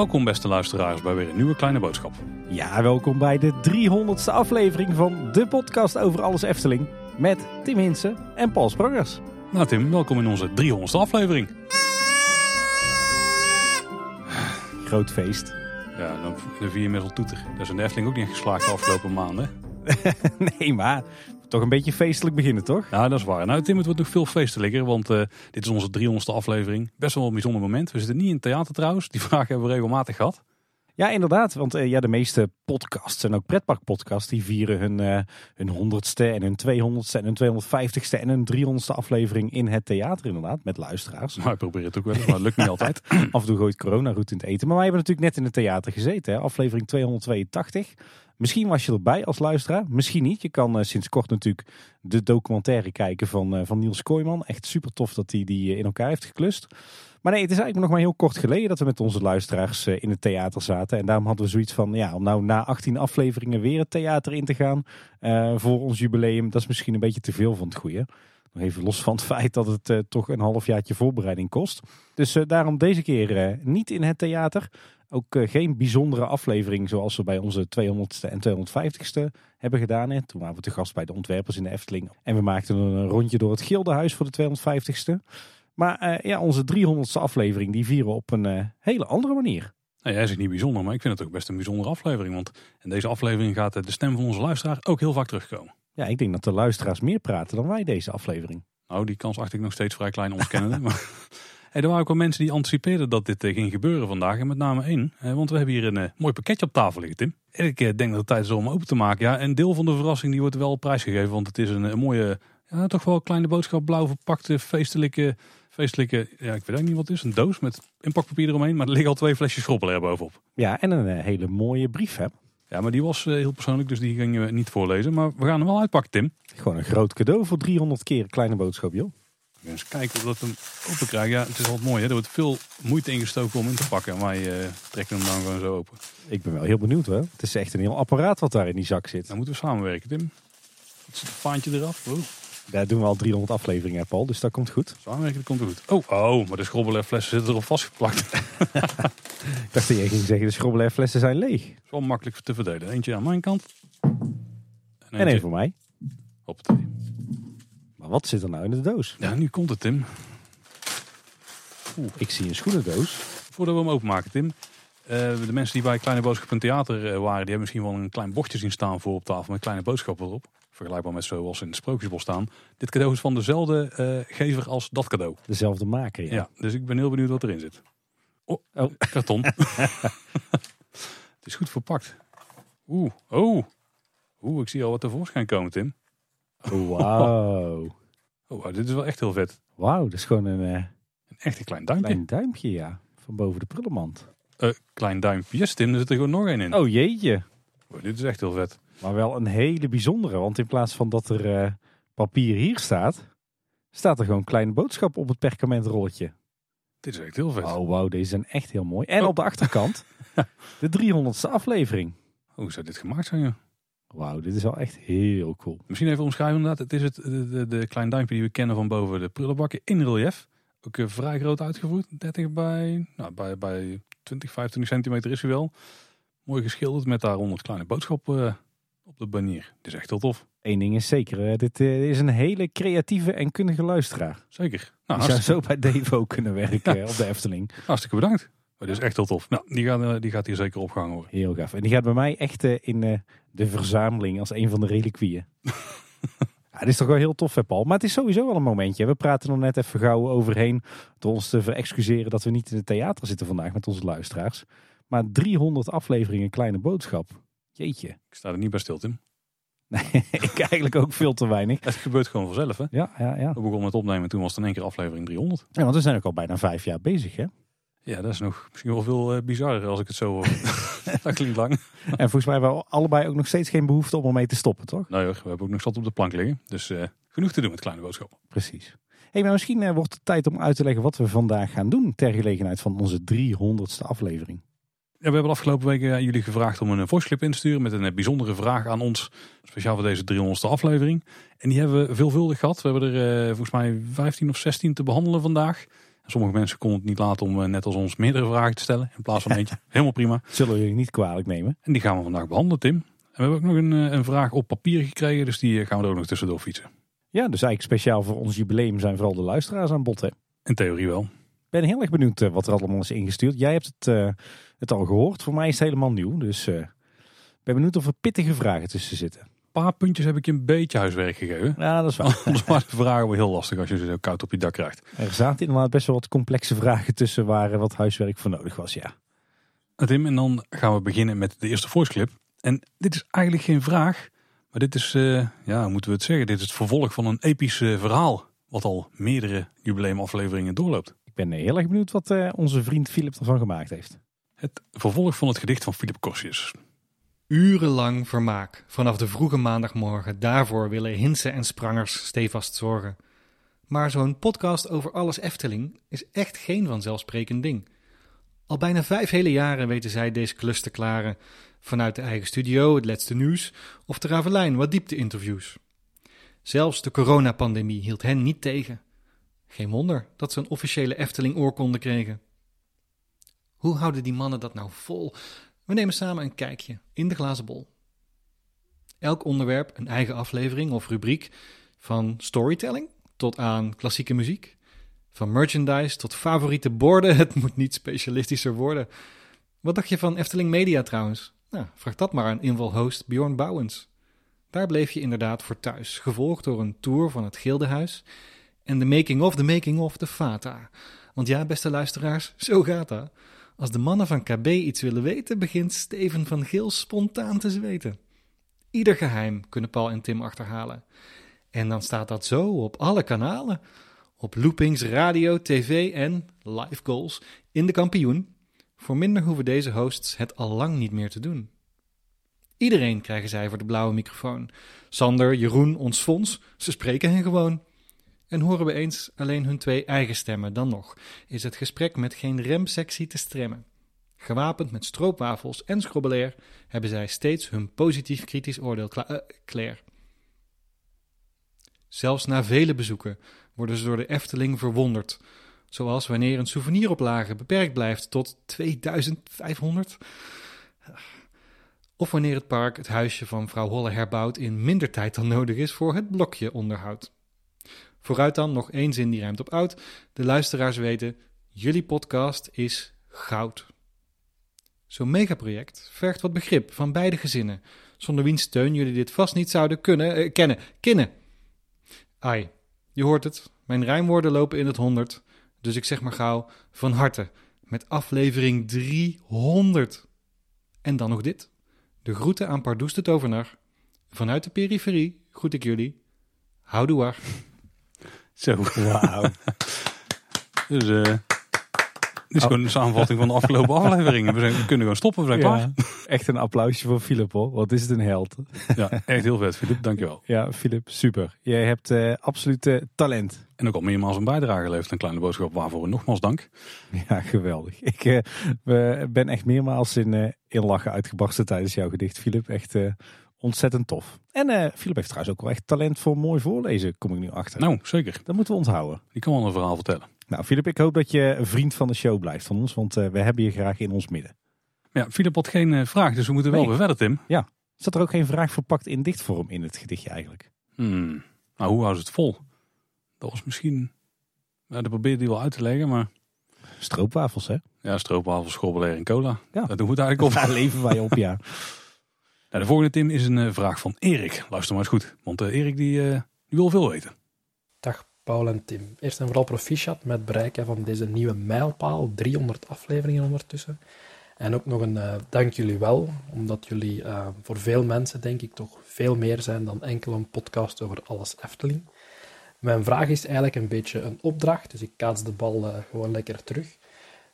Welkom beste luisteraars bij weer een nieuwe kleine boodschap. Ja, welkom bij de 300ste aflevering van de podcast over alles Efteling. Met Tim Hinsen en Paul Sprangers. Nou Tim, welkom in onze 300ste aflevering. Groot feest. Ja, dan dan vier je met wel toeter. Dat is een Efteling ook niet geslaagd de afgelopen maanden. nee, maar toch een beetje feestelijk beginnen, toch? Nou, dat is waar. Nou Tim, het wordt nog veel feestelijker, want eh, dit is onze 300ste aflevering. Best wel een bijzonder moment. We zitten niet in het theater trouwens. Die vraag hebben we regelmatig gehad. Ja, inderdaad. Want eh, ja, de meeste podcasts en ook pretparkpodcasts... die vieren hun, eh hun honderdste en hun 200ste en hun 250ste en hun 300ste aflevering in het theater inderdaad. Met luisteraars. Nou, ik probeer het ook wel eens, maar het lukt niet altijd. Af en toe gooit corona goed in het eten. Maar wij hebben natuurlijk net in het theater gezeten. Hè? Aflevering 282. Misschien was je erbij als luisteraar. Misschien niet. Je kan eh, sinds kort natuurlijk de documentaire kijken van, eh, van Niels Kooijman. Echt super tof dat hij die eh, in elkaar heeft geklust. Maar nee, het is eigenlijk nog maar heel kort geleden dat we met onze luisteraars in het theater zaten. En daarom hadden we zoiets van, ja, om nou na 18 afleveringen weer het theater in te gaan voor ons jubileum. Dat is misschien een beetje te veel van het goede. Nog even los van het feit dat het toch een halfjaartje voorbereiding kost. Dus daarom deze keer niet in het theater. Ook eh, geen bijzondere aflevering zoals we bij onze 200ste en 250ste hebben gedaan. Hè. Toen waren we te gast bij de ontwerpers in de Efteling. En we maakten een rondje door het Gildenhuis voor de 250ste. Maar eh, ja, onze 300ste aflevering die vieren we op een eh, hele andere manier. Nou, jij zegt niet bijzonder, maar ik vind het ook best een bijzondere aflevering. Want in deze aflevering gaat de stem van onze luisteraar ook heel vaak terugkomen. Ja, ik denk dat de luisteraars meer praten dan wij deze aflevering. Nou, die kans acht ik nog steeds vrij klein ontkennende. maar er waren ook wel mensen die anticipeerden dat dit eh, ging gebeuren vandaag. En met name één. eh, Want we hebben hier een eh, mooi pakketje op tafel liggen, Tim. En ik denk dat het tijd is om open te maken. Ja, een deel van de verrassing die wordt wel op prijs gegeven. Want het is een, een mooie, ja, toch wel kleine boodschap. Blauw verpakte, feestelijke, feestelijke, ja, ik weet ook niet wat het is. Een doos met inpakpapier eromheen. Maar er liggen al twee flesjes schrobbelen bovenop. Ja, en een hele mooie brief hè. Ja, maar die was heel persoonlijk, dus die gingen we niet voorlezen. Maar we gaan hem wel uitpakken, Tim. Gewoon een groot cadeau voor 300 keer kleine boodschap, joh. Eens kijken of dat hem open krijgen. Ja, het is altijd mooi, hè. Er wordt veel moeite ingestoken om in te pakken. En wij eh, trekken hem dan gewoon zo open. Ik ben wel heel benieuwd hoor. Het is echt een heel apparaat wat daar in die zak zit. Dan moeten we samenwerken, Tim. Het zit een faantje eraf. Oh, Daar doen we al 300 afleveringen, Paul, dus dat komt goed. samenwerken, dat komt goed. Oh, oh maar de schrobbelflessen zitten erop vastgeplakt. Ik dacht dat jij ging zeggen, de schrobbelflessen zijn leeg. is wel makkelijk te verdelen. Eentje aan mijn kant. En één voor mij. Hoppatee. Wat zit er nou in de doos? Ja, nu komt het, Tim. Ik zie een schoenendoos. Voordat we hem openmaken, Tim. eh, de mensen die bij Kleine Boodschap in Theater eh, waren, die hebben misschien wel een klein bordje zien staan voor op tafel met kleine boodschappen erop. Vergelijkbaar met zoals in het Sprookjesbos staan. Dit cadeau is van dezelfde eh, gever als dat cadeau. Dezelfde maker, ja. Ja, dus ik ben heel benieuwd wat erin zit. Oh, Oh. karton. het is goed verpakt. Oeh, oh. Oeh, ik zie al wat tevoorschijn komen, Tim. Oh. Oh, dit is wel echt heel vet. Wauw, dat is gewoon een eh, Een echt een klein duimpje. klein duimpje, ja. Van boven de prullenmand. Eh, klein duimpje. Tim, er zit er gewoon nog één in. Oh jeetje. Oh, dit is echt heel vet. Maar wel een hele bijzondere. Want in plaats van dat er eh, papier hier staat, staat er gewoon een kleine boodschap op het perkamentrolletje. Dit is echt heel vet. Oh wauw, deze zijn echt heel mooi. En Oh. op de achterkant de 300ste aflevering. Hoe zou dit gemaakt zijn, joh? Wauw, dit is wel echt heel cool. Misschien even omschrijven inderdaad. Het is het, de, de, klein duimpje die we kennen van boven de prullenbakken in relief. Ook eh, vrij groot uitgevoerd. 30 bij, nou, bij, bij 20, 25 centimeter is hij wel. Mooi geschilderd met daaronder kleine boodschap eh, op de banier. Dit is echt heel tof. Eén ding is zeker, dit eh, is een hele creatieve en kundige luisteraar. Zeker. Nou, Die zou zo bij Devo kunnen werken op de Efteling. hartstikke bedankt. Oh, dit is echt heel tof. Nou, die gaat, eh, die gaat hier zeker opgehangen worden. Heel gaaf. En die gaat bij mij echt eh, in eh, de verzameling als een van de reliquieën. ja, dit is toch wel heel tof, hè, Paul? Maar het is sowieso wel een momentje. We praten er net even gauw overheen. Door ons te verexcuseren dat we niet in het theater zitten vandaag met onze luisteraars. Maar 300 afleveringen Kleine Boodschap. Jeetje. Ik sta er niet bij stil, Tim. Nee, ik eigenlijk ook veel te weinig. Het gebeurt gewoon vanzelf, hè? Ja, ja, ja. We begonnen met opnemen, toen was het in één keer aflevering 300. ja. Want we zijn ook al bijna vijf jaar bezig, hè? Ja, dat is nog misschien wel veel eh, bizarrer als ik het zo hoor. dat klinkt lang. En volgens mij hebben we allebei ook nog steeds geen behoefte om ermee te stoppen, toch? Nou joh, we hebben ook nog zat op de plank liggen. Dus eh, genoeg te doen met kleine boodschappen. Precies. Hey, maar misschien eh, wordt het tijd om uit te leggen wat we vandaag gaan doen ter gelegenheid van onze 300ste aflevering. we hebben de afgelopen weken aan jullie gevraagd om een voiceclip in te sturen met een bijzondere vraag aan ons. Speciaal voor deze 300ste aflevering. En die hebben we veelvuldig gehad. We hebben er volgens mij 15 of 16 te behandelen vandaag. Sommige mensen konden het niet laten om uh, net als ons meerdere vragen te stellen. In plaats van eentje. Helemaal prima. Zullen we je niet kwalijk nemen. En die gaan we vandaag behandelen, Tim. En we hebben ook nog een, een vraag op papier gekregen. Dus die gaan we er ook nog tussendoor fietsen. Ja, dus eigenlijk speciaal voor ons jubileum zijn vooral de luisteraars aan bod. Hè? In theorie wel. Ik ben heel erg benieuwd wat er allemaal is ingestuurd. Jij hebt het het al gehoord. Voor mij is het helemaal nieuw. Dus ik uh, ben benieuwd of er pittige vragen tussen zitten. Paar puntjes heb ik je een beetje huiswerk gegeven. Ja, dat is waar. Anders waren de vragen wel heel lastig als je ze zo koud op je dak krijgt. Er zaten inderdaad best wel wat complexe vragen tussen waar wat huiswerk voor nodig was, ja. Tim, en dan gaan we beginnen met de eerste voice clip. En dit is eigenlijk geen vraag, maar dit is, uh, ja, hoe moeten we het zeggen? Dit is het vervolg van een episch uh, verhaal. Wat al meerdere jubileumafleveringen doorloopt. Ik ben heel erg benieuwd wat uh, onze vriend Philip ervan gemaakt heeft. Het vervolg van het gedicht van Philip Corsius. Urenlang vermaak vanaf de vroege maandagmorgen. Daarvoor willen Hinsen en Sprangers stevast zorgen. Maar zo'n podcast over alles Efteling is echt geen vanzelfsprekend ding. Al bijna vijf hele jaren weten zij deze klus te klaren. Vanuit de eigen studio, het laatste nieuws of de Ravelijn, wat diepte-interviews. Zelfs de coronapandemie hield hen niet tegen. Geen wonder dat ze een officiële Efteling-oorkonde kregen. Hoe houden die mannen dat nou vol? We nemen samen een kijkje in de glazen bol. Elk onderwerp een eigen aflevering of rubriek, van storytelling tot aan klassieke muziek, van merchandise tot favoriete borden. Het moet niet specialistischer worden. Wat dacht je van Efteling Media trouwens? Nou, vraag dat maar aan invalhost Bjorn Bouwens. Daar bleef je inderdaad voor thuis, gevolgd door een tour van het Gildehuis en de making of, de making of, de Fata. Want ja, beste luisteraars, zo gaat dat. Als de mannen van KB iets willen weten, begint Steven van Geel spontaan te zweten. Ieder geheim kunnen Paul en Tim achterhalen. En dan staat dat zo op alle kanalen. Op loopings, radio, tv en live goals in de kampioen. Voor minder hoeven deze hosts het al lang niet meer te doen. Iedereen krijgen zij voor de blauwe microfoon. Sander, Jeroen, ons Fons, ze spreken hen gewoon. En horen we eens alleen hun twee eigen stemmen, dan nog is het gesprek met geen remsectie te stremmen. Gewapend met stroopwafels en schrobbelair hebben zij steeds hun positief kritisch oordeel klaar. Uh, Zelfs na vele bezoeken worden ze door de Efteling verwonderd. Zoals wanneer een souveniroplage beperkt blijft tot 2500. Of wanneer het park het huisje van vrouw Holle herbouwt in minder tijd dan nodig is voor het blokje onderhoud. Vooruit dan nog één zin die ruimt op oud. De luisteraars weten, jullie podcast is goud. Zo'n megaproject vergt wat begrip van beide gezinnen, zonder wiens steun jullie dit vast niet zouden kunnen, eh, kennen, kennen. Ai, je hoort het, mijn rijmwoorden lopen in het honderd, dus ik zeg maar gauw van harte, met aflevering 300. En dan nog dit, de groeten aan Pardoes de Tovenaar. Vanuit de periferie groet ik jullie. Houdoe Zo. Wauw. dus uh, dit is gewoon een samenvatting van de afgelopen afleveringen. We, zijn, we kunnen gewoon stoppen, we zijn klaar. Echt een applausje voor Philip hoor. Wat is het een held. Ja, echt heel vet Philip, dankjewel. Ja, Philip, super. Jij hebt uh, absoluut uh, talent. En ook al meermaals een bijdrage geleverd. Een kleine boodschap waarvoor nogmaals dank. Ja, geweldig. Ik uh, ben echt meermaals in, in lachen uitgebarsten tijdens jouw gedicht, Philip. Echt ontzettend tof. En uh, Philip heeft trouwens ook wel echt talent voor mooi voorlezen, kom ik nu achter. Nou, zeker. Dat moeten we onthouden. Die kan wel een verhaal vertellen. Nou, Philip, ik hoop dat je een vriend van de show blijft van ons, want uh, we hebben je graag in ons midden. Ja, Philip had geen uh, vraag, dus we moeten nee. wel weer verder, Tim. Ja. Zat er ook geen vraag verpakt in dichtvorm in het gedichtje eigenlijk? Hmm. Nou, hoe houdt het vol? Dat was misschien... Nou, dat probeerde hij wel uit te leggen, maar... Stroopwafels, hè? Ja, stroopwafels, schrobbelair en cola. Ja. Dat doen we het eigenlijk op. Daar leven wij op, ja. Nou, de volgende Tim is een uh, vraag van Erik. Luister maar eens goed, want uh, Erik die, uh, die wil veel weten. Dag Paul en Tim. Eerst en vooral proficiat met bereiken van deze nieuwe mijlpaal. 300 afleveringen ondertussen. En ook nog een dank jullie wel, omdat jullie voor veel mensen denk ik toch veel meer zijn dan enkel een podcast over alles Efteling. Mijn vraag is eigenlijk een beetje een opdracht, dus ik kaats de bal gewoon lekker terug.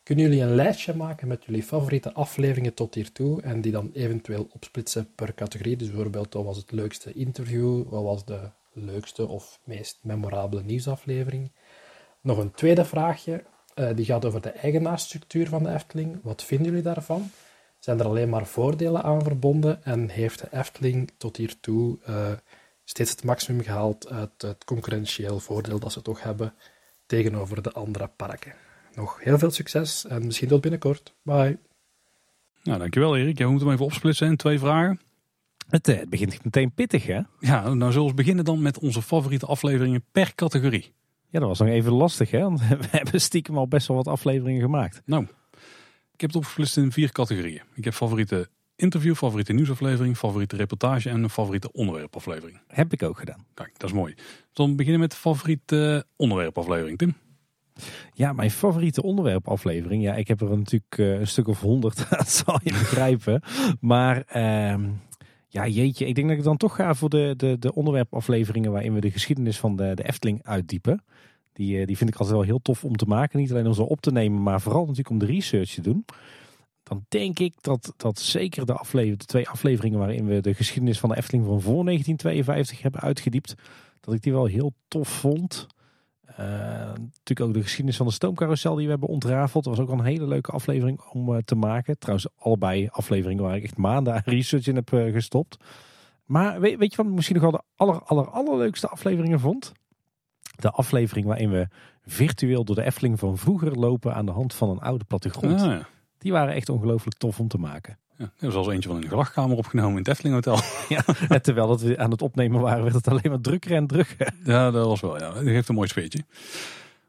Kunnen jullie een lijstje maken met jullie favoriete afleveringen tot hiertoe en die dan eventueel opsplitsen per categorie? Dus bijvoorbeeld, wat was het leukste interview? Wat was de leukste of meest memorabele nieuwsaflevering? Nog een tweede vraagje, uh, die gaat over de eigenaarsstructuur van de Efteling. Wat vinden jullie daarvan? zijn er alleen maar voordelen aan verbonden en heeft de Efteling tot hiertoe uh, steeds het maximum gehaald uit het concurrentieel voordeel dat ze toch hebben tegenover de andere parken. Nog heel veel succes en misschien tot binnenkort. Bye. Nou, dankjewel Erik. Jij moet hem even opsplitsen in twee vragen. Het, het begint meteen pittig, hè? Ja, nou zullen we beginnen dan met onze favoriete afleveringen per categorie. Ja, dat was nog even lastig, hè? Want we hebben stiekem al best wel wat afleveringen gemaakt. Nou, ik heb het opgesplitst in vier categorieën. Ik heb favoriete interview, favoriete nieuwsaflevering, favoriete reportage en een favoriete onderwerpaflevering. Heb ik ook gedaan. Kijk, dat is mooi. Dan beginnen met de favoriete onderwerpaflevering, Tim. Ja, mijn favoriete onderwerpaflevering. Ja, ik heb er natuurlijk uh, een stuk of honderd, dat zal je begrijpen. Maar uh, ja, jeetje, ik denk dat ik dan toch ga voor de, de, de onderwerpafleveringen waarin we de geschiedenis van de, de Efteling uitdiepen. Die, uh, die vind ik altijd wel heel tof om te maken. Niet alleen om ze op te nemen, maar vooral natuurlijk om de research te doen. Dan denk ik dat, dat zeker de, aflevering, de twee afleveringen waarin we de geschiedenis van de Efteling van voor 1952 hebben uitgediept. Dat ik die wel heel tof vond. Uh, natuurlijk ook de geschiedenis van de stoomcarousel die we hebben ontrafeld. Dat was ook een hele leuke aflevering om uh, te maken. Trouwens, allebei afleveringen waar ik echt maanden aan research in heb uh, gestopt. Maar weet, weet, je wat ik misschien nog wel de aller, aller, allerleukste afleveringen vond? De aflevering waarin we virtueel door de Efteling van vroeger lopen aan de hand van een oude plattegrond. Ah, ja. Die waren echt ongelooflijk tof om te maken. Ja, er was als eentje van in de gelachkamer opgenomen in het Efteling Hotel. Ja, en terwijl dat we aan het opnemen waren, werd het alleen maar drukker en drukker. Ja, dat was wel. Ja. Dat heeft een mooi sfeertje.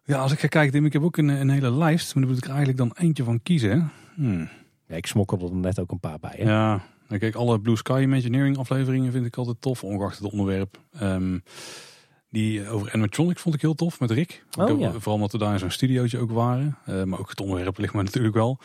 Ja, als ik ga kijken, Tim, ik heb ook een, een hele lijst. Maar daar moet ik er eigenlijk dan eentje van kiezen. Hmm. Ja, ik smokkelde er net ook een paar bij. Hè? Ja, dan kijk, alle Blue Sky Imagineering afleveringen vind ik altijd tof, ongeacht het onderwerp. Um, die over animatronics vond ik heel tof met Rick. Oh, ja. Vooral omdat we daar in zo'n studiootje ook waren. Uh, maar ook het onderwerp ligt me natuurlijk wel.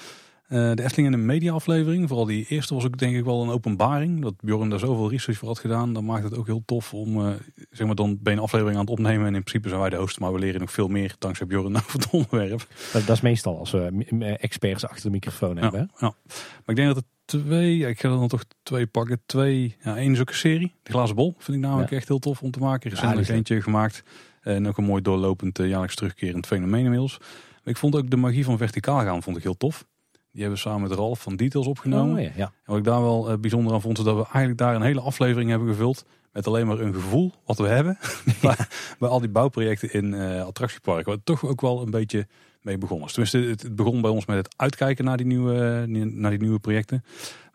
Uh, de Efteling en de media aflevering, vooral die eerste was ook denk ik wel een openbaring. Dat Bjorn daar zoveel research voor had gedaan, dan maakt het ook heel tof om, uh, zeg maar dan ben je een aflevering aan het opnemen en in principe zijn wij de host, maar we leren nog veel meer dankzij Bjorn over het onderwerp. Dat, dat is meestal als we experts achter de microfoon hebben. Ja, ja. Maar ik denk dat het twee, ik ga dan toch twee pakken. Twee, ja, één is ook een serie. De Glazen Bol vind ik namelijk ja. echt heel tof om te maken. Recentelijk ja, eentje gemaakt. En ook een mooi doorlopend jaarlijks terugkerend fenomeen inmiddels. Ik vond ook de magie van verticaal gaan vond ik heel tof. Die hebben we samen met Ralf van Details opgenomen. Oh, ja, ja. En wat ik daar wel uh, bijzonder aan vond, is dat we eigenlijk daar een hele aflevering hebben gevuld. Met alleen maar een gevoel wat we hebben. bij, bij al die bouwprojecten in uh, attractieparken. Waar toch ook wel een beetje mee begonnen is. Tenminste, het, het, begon bij ons met het uitkijken naar die nieuwe, naar die nieuwe projecten.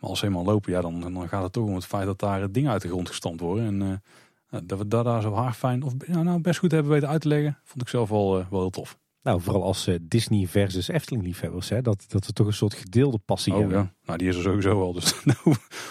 Maar als ze eenmaal lopen, ja, dan, dan gaat het toch om het feit dat daar dingen uit de grond gestampt worden. En uh, dat we dat daar zo haar fijn, of nou, nou, best goed hebben weten uit te leggen, vond ik zelf wel, uh, wel heel tof. Nou, vooral als uh, Disney versus Efteling liefhebbers, hè? Dat, dat we toch een soort gedeelde passie oh, hebben. Ja. Nou, die is er sowieso al, dus daar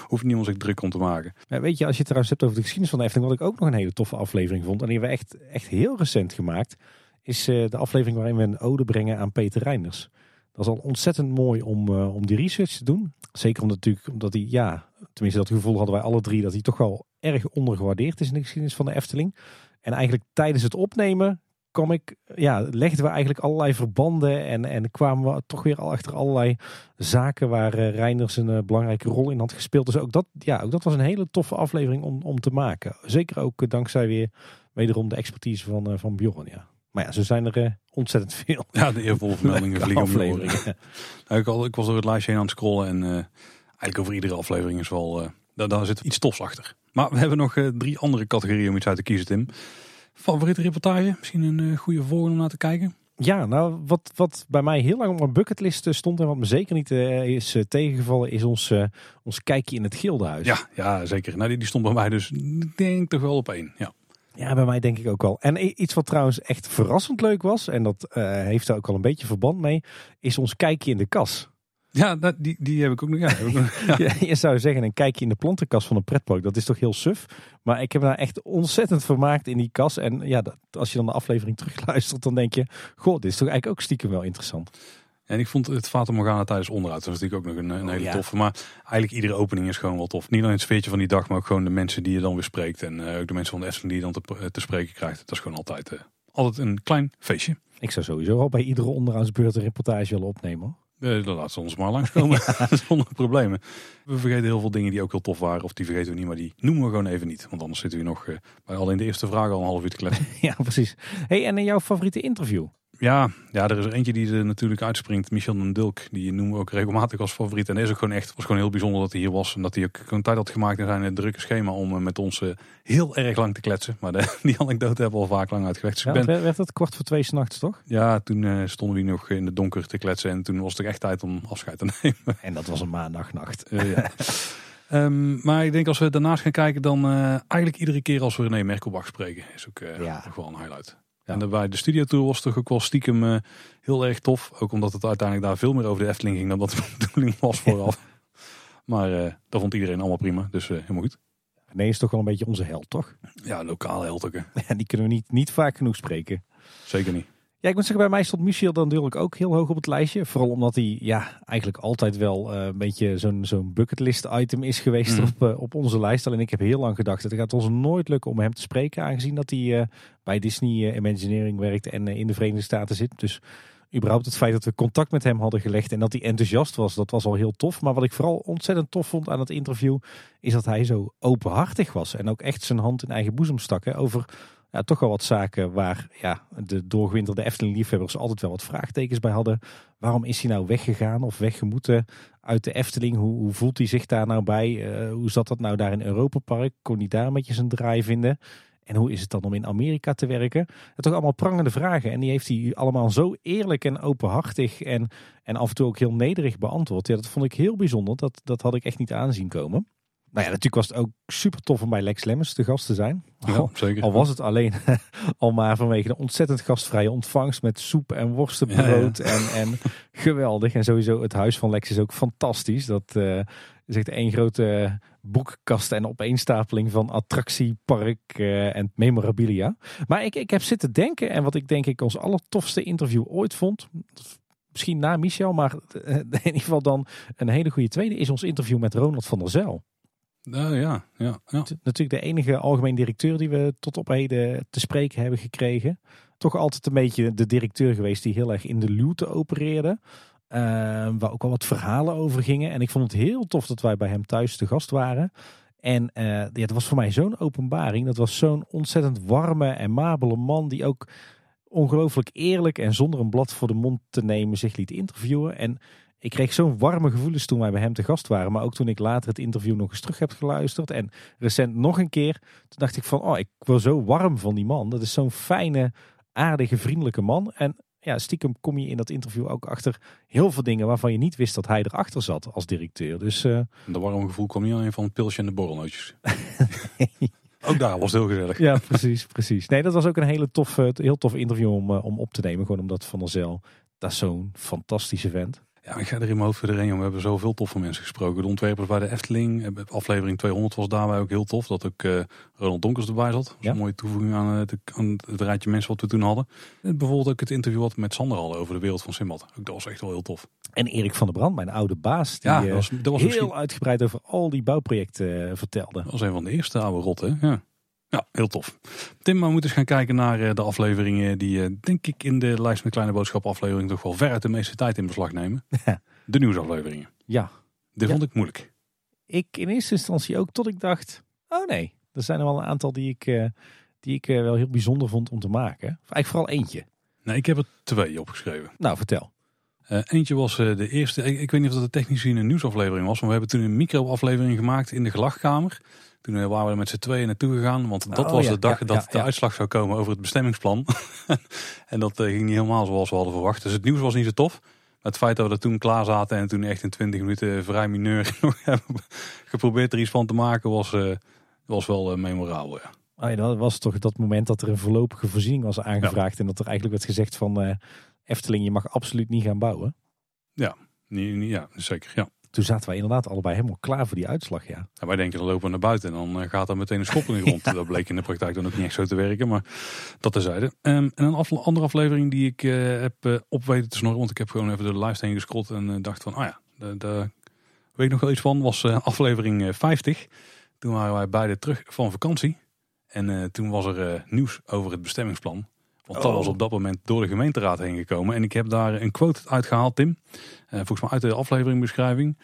hoeft niemand zich druk om te maken. Ja, weet je, als je het trouwens hebt over de geschiedenis van de Efteling, wat ik ook nog een hele toffe aflevering vond, en die hebben we echt, echt heel recent gemaakt, is uh, de aflevering waarin we een ode brengen aan Peter Reinders. Dat is al ontzettend mooi om, uh, om die research te doen. Zeker omdat, natuurlijk, omdat hij, ja, tenminste dat gevoel hadden wij alle drie, dat hij toch wel erg ondergewaardeerd is in de geschiedenis van de Efteling. En eigenlijk tijdens het opnemen ik, ja, legden we eigenlijk allerlei verbanden en, en kwamen we toch weer al achter allerlei zaken waar uh, Reinders een uh, belangrijke rol in had gespeeld. Dus ook dat, ja, ook dat was een hele toffe aflevering om, om te maken. Zeker ook uh, dankzij weer wederom de expertise van, van Bjorn, ja. Maar ja, zo zijn er ontzettend veel. Ja, de eervolle vermeldingen vliegen afleveringen. nou, ik, al, ik was door het lijstje heen aan het scrollen en eigenlijk over iedere aflevering is wel, daar, daar zit iets tofs achter. Maar we hebben nog drie andere categorieën om iets uit te kiezen, Tim. Favoriete reportage? Misschien een uh, goede volgende om naar te kijken? Ja, nou, wat, wat bij mij heel lang op mijn bucketlist stond en wat me zeker niet uh, is uh, tegengevallen, is ons, uh, ons kijkje in het Gildenhuis. Ja, ja zeker. Nou, die, die stond bij mij dus, ik denk toch wel op één. Ja. Ja, bij mij denk ik ook wel. En iets wat trouwens echt verrassend leuk was, en dat uh, heeft daar ook al een beetje verband mee, is ons kijkje in de kas. Ja, dat, die, die heb ik ook nog. Ja, ja. ja. je zou zeggen, een kijkje in de plantenkast van een pretpark, dat is toch heel suf. Maar ik heb daar echt ontzettend vermaakt in die kas. En ja, dat, als je dan de aflevering terugluistert, dan denk je, goh, dit is toch eigenlijk ook stiekem wel interessant. En ik vond het Fata Morgana tijdens onderhoud, dat is natuurlijk ook nog een, een hele oh, ja. toffe. Maar eigenlijk iedere opening is gewoon wel tof. Niet alleen het sfeertje van die dag, maar ook gewoon de mensen die je dan weer spreekt. En uh, ook de mensen van de Efteling die je dan te, te spreken krijgt. Dat is gewoon altijd, uh, altijd een klein feestje. Ik zou sowieso al bij iedere onderhoudsbeurt een reportage willen opnemen. Hoor. Uh, dan laat ze ons maar langskomen, zonder problemen. We vergeten heel veel dingen die ook heel tof waren. Of die vergeten we niet, maar die noemen we gewoon even niet. Want anders zitten we nog uh, bij alleen de eerste vraag al een half uur te kletsen. ja, precies. Hey, en jouw favoriete interview? Ja, ja, er is er eentje die er natuurlijk uitspringt. Michel Dulk. Die noemen we ook regelmatig als favoriet. En dat is ook gewoon echt was gewoon heel bijzonder dat hij hier was. En dat hij ook gewoon tijd had gemaakt in zijn drukke schema om eh, met ons eh, heel erg lang te kletsen. Maar de, die anekdote hebben we al vaak lang uitgelegd. Dus Ja, ik ben, werd- werd het kwart voor twee s'nachts, toch? ja, toen eh, stonden we hier nog in de donker te kletsen. En toen was het ook echt tijd om afscheid te nemen. En dat was een maandagnacht. Eh, ja. Ehm, maar ik denk als we daarnaast gaan kijken, dan eh, eigenlijk iedere keer als we René Merkelbach spreken, is ook eh Ja. nog wel een highlight. Ja. En daarbij de studiotour was toch ook wel stiekem eh, heel erg tof. Ook omdat het uiteindelijk daar veel meer over de Efteling ging dan dat de bedoeling was vooraf. maar eh, dat vond iedereen allemaal prima, dus eh, helemaal goed. Nee, is toch wel een beetje onze held, toch? Ja, lokale held ook, hè. En die kunnen we niet, niet vaak genoeg spreken. Zeker niet. Ja, ik moet zeggen, bij mij stond Michiel dan natuurlijk ook heel hoog op het lijstje. Vooral omdat hij ja, eigenlijk altijd wel eh, een beetje zo'n zo'n bucketlist item is geweest Mhm. op, eh, op onze lijst. Alleen ik heb heel lang gedacht, het gaat ons nooit lukken om hem te spreken. Aangezien dat hij eh, bij Disney Imagineering werkt en in de Verenigde Staten zit. Dus überhaupt het feit dat we contact met hem hadden gelegd en dat hij enthousiast was, dat was al heel tof. Maar wat ik vooral ontzettend tof vond aan het interview, is dat hij zo openhartig was. En ook echt zijn hand in eigen boezem stak hè, over toch wel wat zaken waar ja, de doorgewinterde Efteling-liefhebbers altijd wel wat vraagtekens bij hadden. Waarom is hij nou weggegaan of weggemoeten uit de Efteling? Hoe, hoe voelt hij zich daar nou bij? Eh, hoe zat dat nou daar in Europa Park? Kon hij daar een beetje zijn draai vinden? En hoe is het dan om in Amerika te werken? Dat toch allemaal prangende vragen. En die heeft hij allemaal zo eerlijk en openhartig en, en af en toe ook heel nederig beantwoord. Ja, dat vond ik heel bijzonder. Dat, dat had ik echt niet aanzien komen. Nou ja, natuurlijk was het ook super tof om bij Lex Lemmens te gast te zijn. Ja, zeker. Al was het alleen al maar vanwege de ontzettend gastvrije ontvangst met soep en worstenbrood. En, en geweldig. En sowieso het huis van Lex is ook fantastisch. Dat eh, is echt één grote boekkast en opeenstapeling van attractiepark eh, en memorabilia. Maar ik, ik heb zitten denken en wat ik denk ik ons allertofste interview ooit vond. Misschien na Michel, maar eh, in ieder geval dan een hele goede tweede is ons interview met Ronald van der Zijl. Ja, ja, ja, ja. Natuurlijk de enige algemeen directeur die we tot op heden te spreken hebben gekregen. Toch altijd een beetje de directeur geweest die heel erg in de luwte opereerde. Eh, waar ook wel wat verhalen over gingen. En ik vond het heel tof dat wij bij hem thuis te gast waren. En eh, ja, dat was voor mij zo'n openbaring. Dat was zo'n ontzettend warme en mabele man die ook ongelooflijk eerlijk en zonder een blad voor de mond te nemen zich liet interviewen. En ik kreeg zo'n warme gevoelens toen wij bij hem te gast waren. Maar ook toen ik later het interview nog eens terug heb geluisterd. En recent nog een keer. Toen dacht ik van, oh, ik word zo warm van die man. Dat is zo'n fijne, aardige, vriendelijke man. En ja, stiekem kom je in dat interview ook achter heel veel dingen waarvan je niet wist dat hij erachter zat als directeur. Dus eh, De warme gevoel kwam niet alleen van het pilsje en de borrelnootjes. ook daar was het heel gezellig. ja, precies, precies. Nee, dat was ook een hele tof, heel tof interview om, eh, om op te nemen. Gewoon omdat Van der Zel, dat is zo'n fantastische vent. Ja, ik ga er in mijn hoofd doorheen, jongen. We hebben zoveel toffe mensen gesproken. De ontwerpers bij de Efteling. eh, Aflevering 200 was daarbij ook heel tof. Dat ook eh, Ronald Donkers erbij zat. Dat was Ja. een mooie toevoeging aan, eh, de, aan het rijtje mensen wat we toen hadden. En bijvoorbeeld ook het interview wat we met Sander hadden over de wereld van Simbad. Ook dat was echt wel heel tof. En Erik van der Brand, mijn oude baas, die Ja, dat was, dat was heel misschien uitgebreid over al die bouwprojecten vertelde. dat was een van de eerste oude rotten. Ja. Ja, heel tof. Tim, maar we moeten eens gaan kijken naar eh, de afleveringen die, eh, denk ik, in de lijst met kleine boodschap aflevering toch wel veruit de meeste tijd in beslag nemen. De nieuwsafleveringen. Ja, Dit Ja. vond ik moeilijk. ik in eerste instantie ook tot ik dacht, oh nee, er zijn er wel een aantal die ik, eh, die ik wel heel bijzonder vond om te maken. Of eigenlijk vooral eentje. Nee, ik heb er twee opgeschreven. Nou, vertel. Eentje was de eerste, ik, ik weet niet of dat de technisch gezien een nieuwsaflevering was, maar we hebben toen een micro-aflevering gemaakt in de gelachkamer. Toen waren we er met z'n tweeën naartoe gegaan, want dat Oh, was ja, de dag ja, dat ja, de ja. uitslag zou komen over het bestemmingsplan. en dat eh, ging niet helemaal zoals we hadden verwacht. Dus het nieuws was niet zo tof. Maar het feit dat we er toen klaar zaten en toen echt in 20 minuten vrij mineur geprobeerd er iets van te maken, was, eh, was wel eh, memorabel. Ja. Oh ja, dat was toch dat moment dat er een voorlopige voorziening was aangevraagd. En dat er eigenlijk werd gezegd van Efteling, je mag absoluut niet gaan bouwen. Niet, niet, ja, zeker. Ja. Toen zaten wij inderdaad allebei helemaal klaar voor die uitslag, ja. Wij denken, dan lopen we naar buiten en dan eh, gaat er meteen een schop in de grond. Dat bleek in de praktijk dan ook niet echt zo te werken, maar dat terzijde. Ehm en een af- andere aflevering die ik eh, heb eh, op weten te snorren, want ik heb gewoon even de lijst heen gescrollt en dacht van, oh ja, daar weet ik nog wel iets van, was aflevering eh, 50. Toen waren wij beide terug van vakantie en toen was er nieuws over het bestemmingsplan. Want dat Oh. was op dat moment door de gemeenteraad heen gekomen. En ik heb daar een quote uitgehaald, Tim. Eh, volgens mij uit de afleveringbeschrijving.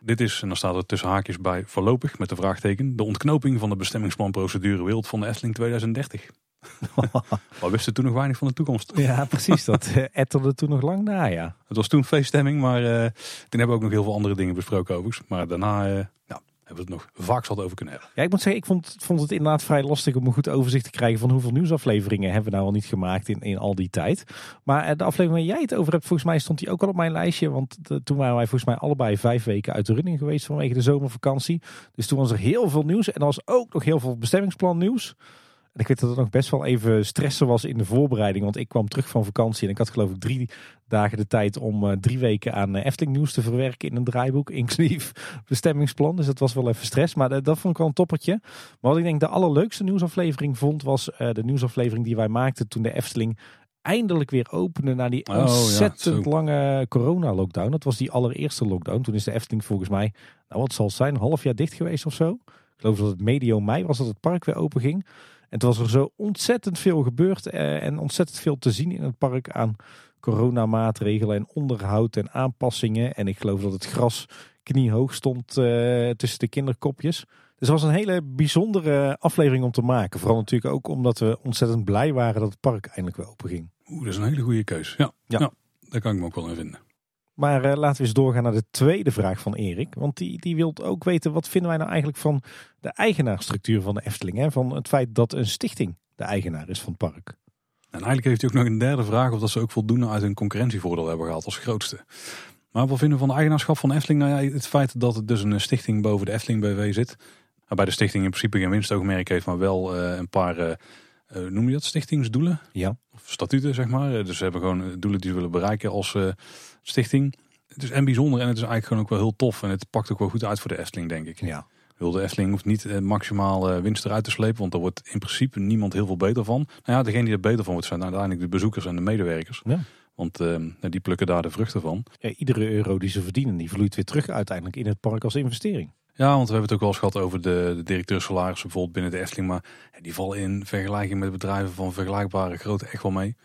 Dit is, en dan staat er tussen haakjes bij voorlopig met de vraagteken, de ontknoping van de bestemmingsplanprocedure Wereld van de Efteling 2030. Maar wisten toen nog weinig van de toekomst. Ja, precies. Dat eh, etterde toen nog lang na, ja. Het was toen feeststemming, maar eh, toen hebben we ook nog heel veel andere dingen besproken overigens. Maar daarna hebben we het nog vaak zat over kunnen hebben. Ja, ik moet zeggen, ik vond, vond het inderdaad vrij lastig om een goed overzicht te krijgen van hoeveel nieuwsafleveringen hebben we nou al niet gemaakt in, in al die tijd. Maar eh, de aflevering waar jij het over hebt, volgens mij stond die ook al op mijn lijstje. Want toen waren wij volgens mij allebei vijf weken uit de running geweest vanwege de zomervakantie. Dus toen was er heel veel nieuws en er was ook nog heel veel bestemmingsplan nieuws. En ik weet dat het nog best wel even stressen was in de voorbereiding. Want ik kwam terug van vakantie en ik had geloof ik drie dagen de tijd om eh, drie weken aan eh, Efteling nieuws te verwerken in een draaiboek. Inclusief bestemmingsplan. Dus dat was wel even stress. Maar dat vond ik wel een toppertje. Maar wat ik denk de allerleukste nieuwsaflevering vond was eh, de nieuwsaflevering die wij maakten toen de Efteling eindelijk weer opende na die Oh, ja, ontzettend lange corona-lockdown. Dat was die allereerste lockdown. Toen is de Efteling volgens mij, nou wat zal het zijn, een half jaar dicht geweest of zo. Ik geloof dat het medio mei was dat het park weer open ging. En toen was er zo ontzettend veel gebeurd eh, en ontzettend veel te zien in het park aan coronamaatregelen en onderhoud en aanpassingen. En ik geloof dat het gras kniehoog stond eh, tussen de kinderkopjes. Dus het was een hele bijzondere aflevering om te maken. Vooral natuurlijk ook omdat we ontzettend blij waren dat het park eindelijk weer open ging. Oeh, dat is een hele goede keus. Ja, Ja. ja. daar kan ik me ook wel in vinden. Maar eh, laten we eens doorgaan naar de tweede vraag van Erik. Want die, die wil ook weten, wat vinden wij nou eigenlijk van de eigenaarstructuur van de Efteling? Hè? Van het feit dat een stichting de eigenaar is van het park. En eigenlijk heeft hij ook nog een derde vraag of dat ze ook voldoende uit hun concurrentievoordeel hebben gehaald als grootste. Maar wat vinden we van de eigenaarschap van de Efteling? Nou ja, het feit dat het dus een stichting boven de Efteling BV zit. Waarbij de stichting in principe geen winstoogmerk heeft, maar wel eh, een paar, eh, noem je dat, stichtingsdoelen? Ja. Of statuten, zeg maar. Dus ze hebben gewoon doelen die ze willen bereiken als stichting. Het is en bijzonder en het is eigenlijk gewoon ook wel heel tof. En het pakt ook wel goed uit voor de Efteling, denk ik. Ja. De Efteling hoeft niet eh, maximaal eh, winst eruit te slepen, want daar wordt in principe niemand heel veel beter van. Nou ja, degene die er beter van wordt zijn uiteindelijk de bezoekers en de medewerkers. Ja. Want eh, nou, die plukken daar de vruchten van. Ja, iedere euro die ze verdienen, die vloeit weer terug uiteindelijk in het park als investering. Ja, want we hebben het ook wel eens gehad over de, de directeursalarissen bijvoorbeeld binnen de Efteling. Maar ja, die vallen in vergelijking met bedrijven van vergelijkbare grootte echt wel mee.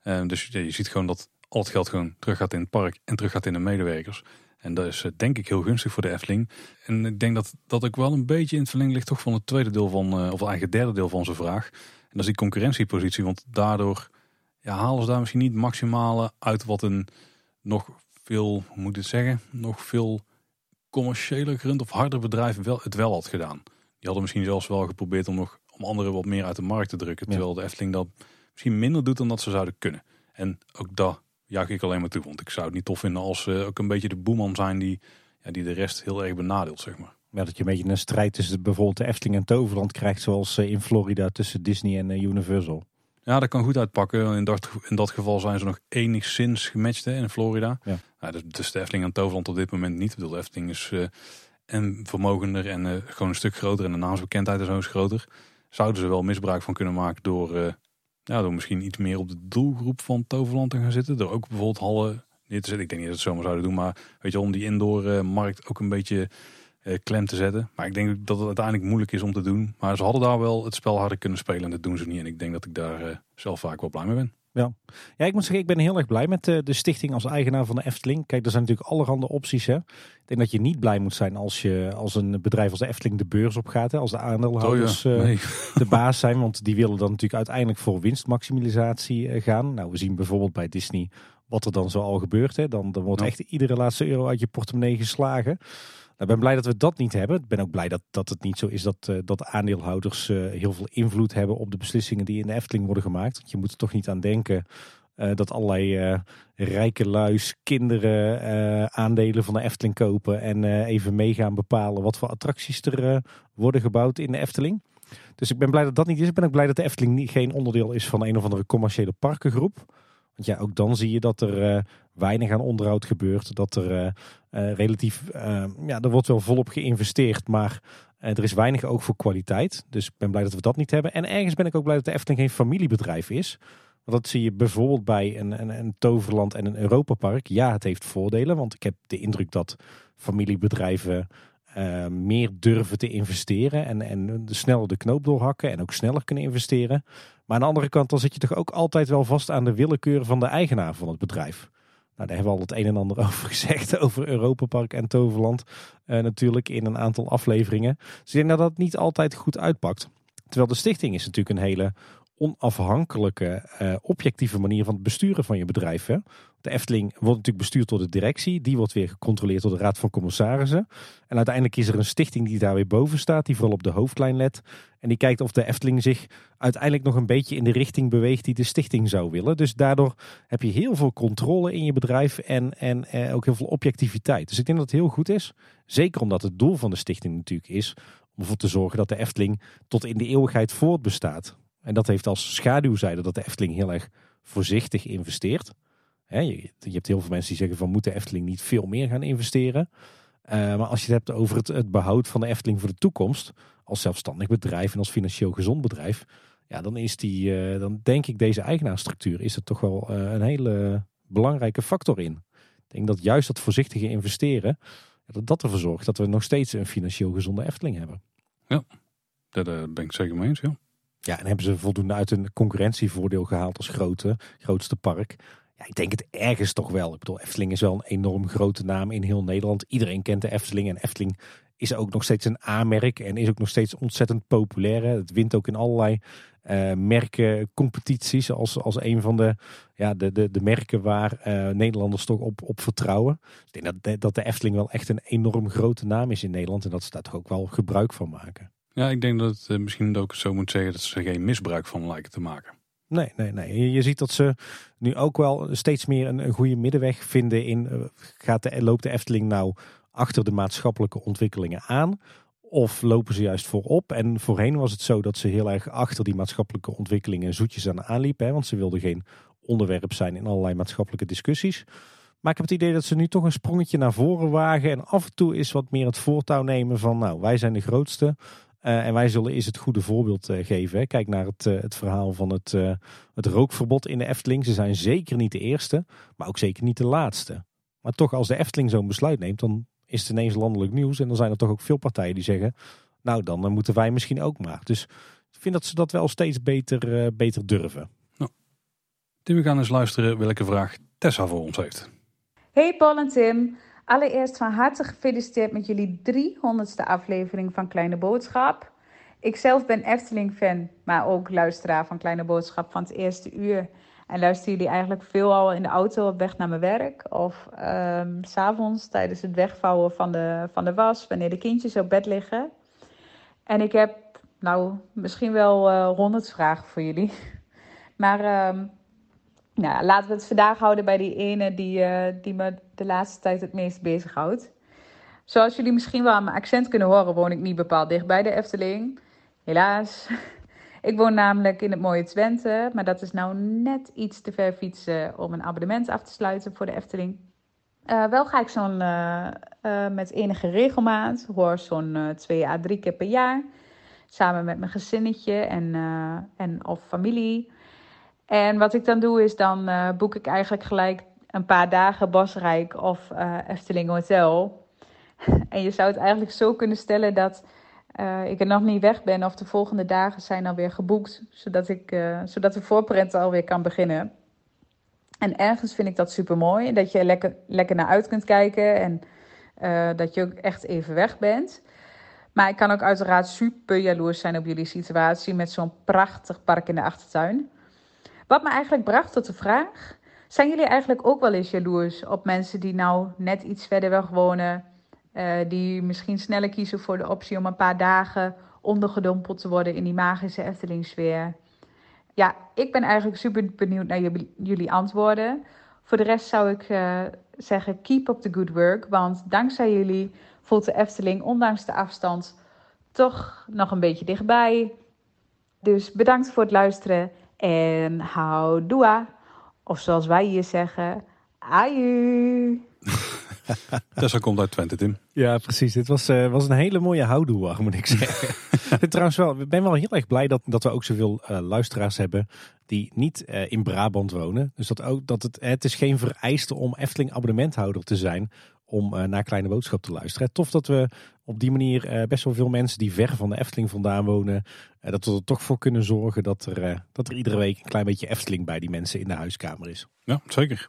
Eh, dus ja, je ziet gewoon dat al het geld gewoon terug gaat in het park en terug gaat in de medewerkers. En dat is eh, denk ik heel gunstig voor de Efteling. En ik denk dat dat ook wel een beetje in het verlengde ligt toch van het tweede deel van, eh, of eigenlijk het derde deel van zijn vraag. En dat is die concurrentiepositie. Want daardoor ja, halen ze daar misschien niet maximale uit wat een nog veel, hoe moet ik het zeggen, nog veel commerciëler gerund of harder bedrijf wel, het wel had gedaan. Die hadden misschien zelfs wel geprobeerd om nog om anderen wat meer uit de markt te drukken. Ja. Terwijl de Efteling dat misschien minder doet dan dat ze zouden kunnen. En ook dat juich ik alleen maar toe. Want ik zou het niet tof vinden als ze ook een beetje de boeman zijn die, ja, die de rest heel erg benadeelt, zeg maar. Ja, dat je een beetje een strijd tussen bijvoorbeeld de Efteling en Toverland krijgt, zoals eh, in Florida tussen Disney en eh, Universal. Ja, dat kan goed uitpakken. In dat, in dat geval zijn ze nog enigszins gematcht hè, in Florida. Ja. Ja, dus, dus de Efteling en Toverland op dit moment niet. Ik bedoel, de Efteling is eh, en vermogender en gewoon een stuk groter. En de naamsbekendheid is ook eens groter. Zouden ze wel misbruik van kunnen maken door, ja, door misschien iets meer op de doelgroep van Toverland te gaan zitten. Door ook bijvoorbeeld hallen neer te zetten. Ik denk niet dat ze het zomaar zouden doen. Maar weet je, om die indoor eh, ook een beetje eh, klem te zetten. Maar ik denk dat het uiteindelijk moeilijk is om te doen. Maar ze hadden daar wel het spel harder kunnen spelen. En dat doen ze niet. En ik denk dat ik daar eh, zelf vaak wel blij mee ben. Ja, ik moet zeggen, ik ben heel erg blij met eh, de stichting als eigenaar van de Efteling. Kijk, er zijn natuurlijk allerhande opties. Hè. Ik denk dat je niet blij moet zijn als je als een bedrijf als de Efteling de beurs op gaat. Hè, als de aandeelhouders Oh ja, eh, nee. de baas zijn. Want die willen dan natuurlijk uiteindelijk voor winstmaximalisatie eh, gaan. Nou, we zien bijvoorbeeld bij Disney wat er dan zo al gebeurt. Hè. Dan, dan wordt Ja. echt iedere laatste euro uit je portemonnee geslagen. Nou, ben blij dat we dat niet hebben. Ik ben ook blij dat, dat het niet zo is dat, eh, dat aandeelhouders eh, heel veel invloed hebben op de beslissingen die in de Efteling worden gemaakt. Want je moet er toch niet aan denken eh, dat allerlei rijke luis, kinderen aandelen van de Efteling kopen en even mee gaan bepalen wat voor attracties er worden gebouwd in de Efteling. Dus ik ben blij dat dat niet is. Ik ben ook blij dat de Efteling niet, geen onderdeel is van een of andere commerciële parkengroep. Want ja, ook dan zie je dat er eh, weinig aan onderhoud gebeurt. Dat er eh, eh, relatief, ja, er wordt wel volop geïnvesteerd, maar er is weinig ook voor kwaliteit. Dus ik ben blij dat we dat niet hebben. En ergens ben ik ook blij dat de Efteling geen familiebedrijf is. Want dat zie je bijvoorbeeld bij een, een, een Toverland en een Europapark. Ja, het heeft voordelen, want ik heb de indruk dat familiebedrijven eh, meer durven te investeren en, en sneller de knoop doorhakken en ook sneller kunnen investeren. Maar aan de andere kant, dan zit je toch ook altijd wel vast aan de willekeur van de eigenaar van het bedrijf. Nou, daar hebben we al het een en ander over gezegd, over Europapark en Toverland eh, natuurlijk in een aantal afleveringen. Dus ik dat dat niet altijd goed uitpakt. Terwijl de stichting is natuurlijk een hele onafhankelijke, eh, objectieve manier van het besturen van je bedrijf. Hè? De Efteling wordt natuurlijk bestuurd door de directie. Die wordt weer gecontroleerd door de Raad van Commissarissen. En uiteindelijk is er een stichting die daar weer boven staat. Die vooral op de hoofdlijn let. En die kijkt of de Efteling zich uiteindelijk nog een beetje in de richting beweegt die de stichting zou willen. Dus daardoor heb je heel veel controle in je bedrijf en, en eh, ook heel veel objectiviteit. Dus ik denk dat het heel goed is. Zeker omdat het doel van de stichting natuurlijk is om ervoor te zorgen dat de Efteling tot in de eeuwigheid voortbestaat. En dat heeft als schaduwzijde dat de Efteling heel erg voorzichtig investeert. Je, hebt heel veel mensen die zeggen van moet de Efteling niet veel meer gaan investeren. Uh, maar als je het hebt over het, het, behoud van de Efteling voor de toekomst, als zelfstandig bedrijf en als financieel gezond bedrijf, ja, dan is die, uh, dan denk ik deze eigenaarstructuur is er toch wel uh, een hele belangrijke factor in. Ik denk dat juist dat voorzichtige investeren, dat dat ervoor zorgt dat we nog steeds een financieel gezonde Efteling hebben. Ja, daar ben ik zeker mee eens, ja. Ja, en hebben ze voldoende uit een concurrentievoordeel gehaald als grote, grootste park. Ik denk het ergens toch wel. Ik bedoel, Efteling is wel een enorm grote naam in heel Nederland. Iedereen kent de Efteling en Efteling is ook nog steeds een A-merk en is ook nog steeds ontzettend populair. Het wint ook in allerlei uh, merken, competities als, als een van de, ja, de, de, de merken waar uh, Nederlanders toch op, op vertrouwen. Ik denk dat, dat de Efteling wel echt een enorm grote naam is in Nederland en dat ze daar toch ook wel gebruik van maken. Ja, ik denk dat het uh, misschien ook zo moet zeggen dat ze geen misbruik van lijken te maken. Nee, nee, nee. Je, ziet dat ze nu ook wel steeds meer een, goede middenweg vinden in gaat de, loopt de Efteling nou achter de maatschappelijke ontwikkelingen aan? Of lopen ze juist voorop? En voorheen was het zo dat ze heel erg achter die maatschappelijke ontwikkelingen zoetjes aan aanliepen. Hè, want ze wilden geen onderwerp zijn in allerlei maatschappelijke discussies. Maar ik heb het idee dat ze nu toch een sprongetje naar voren wagen. En af en toe is wat meer het voortouw nemen van nou, wij zijn de grootste. Uh, en wij zullen eens het goede voorbeeld uh, geven. Hè. Kijk naar het, uh, het verhaal van het, het rookverbod in de Efteling. Ze zijn zeker niet de eerste, maar ook zeker niet de laatste. Maar toch, als de Efteling zo'n besluit neemt, dan is het ineens landelijk nieuws. En dan zijn er toch ook veel partijen die zeggen, nou dan moeten wij misschien ook maar. Dus ik vind dat ze dat wel steeds beter, beter durven. Nou. Tim, we gaan eens luisteren welke vraag Tessa voor ons heeft. Hey Paul en Tim. Allereerst van harte gefeliciteerd met jullie 300ste aflevering van Kleine Boodschap. Ik zelf ben Efteling-fan, maar ook luisteraar van Kleine Boodschap van het eerste uur. En luister jullie eigenlijk veelal in de auto op weg naar mijn werk. Of um, s'avonds tijdens het wegvouwen van de, van de was, wanneer de kindjes op bed liggen. En ik heb nou misschien wel uh, honderd vragen voor jullie. Maar um, nou, laten we het vandaag houden bij die ene die, uh, die me de laatste tijd het meest bezighoudt. Zoals jullie misschien wel aan mijn accent kunnen horen, woon ik niet bepaald dicht bij de Efteling. Helaas. Ik woon namelijk in het mooie Twente, maar dat is nou net iets te ver fietsen om een abonnement af te sluiten voor de Efteling. Uh, wel ga ik zo'n uh, met enige regelmaat, hoor zo'n twee à drie keer per jaar, samen met mijn gezinnetje en, en of familie. En wat ik dan doe is dan boek ik eigenlijk gelijk een paar dagen Bosrijk of Efteling Hotel. en je zou het eigenlijk zo kunnen stellen dat uh, ik er nog niet weg ben of de volgende dagen zijn alweer geboekt, zodat, ik, zodat de voorprent alweer kan beginnen. En ergens vind ik dat super mooi, dat je er lekker, lekker naar uit kunt kijken en dat je ook echt even weg bent. Maar ik kan ook uiteraard super jaloers zijn op jullie situatie met zo'n prachtig park in de achtertuin. Wat me eigenlijk bracht tot de vraag: zijn jullie eigenlijk ook wel eens jaloers op mensen die nou net iets verder weg wonen? Uh, die misschien sneller kiezen voor de optie om een paar dagen ondergedompeld te worden in die magische Efteling-sfeer. Ja, ik ben eigenlijk super benieuwd naar jullie antwoorden. Voor de rest zou ik uh, zeggen: keep up the good work. Want dankzij jullie voelt de Efteling, ondanks de afstand, toch nog een beetje dichtbij. Dus bedankt voor het luisteren en houdoa. Of zoals wij hier zeggen, aju. Tessa komt uit Twente, Tim. Ja, precies. Dit was, uh, was een hele mooie houdoe, moet ik zeggen. Trouwens wel, ik ben wel heel erg blij dat, dat we ook zoveel uh, luisteraars hebben die niet uh, in Brabant wonen. Dus dat, ook, dat het, het is geen vereiste om Efteling abonnementhouder te zijn om uh, naar Kleine Boodschap te luisteren. Tof dat we op die manier uh, best wel veel mensen die ver van de Efteling vandaan wonen, uh, dat we er toch voor kunnen zorgen dat er, dat er iedere week een klein beetje Efteling bij die mensen in de huiskamer is. Ja, zeker.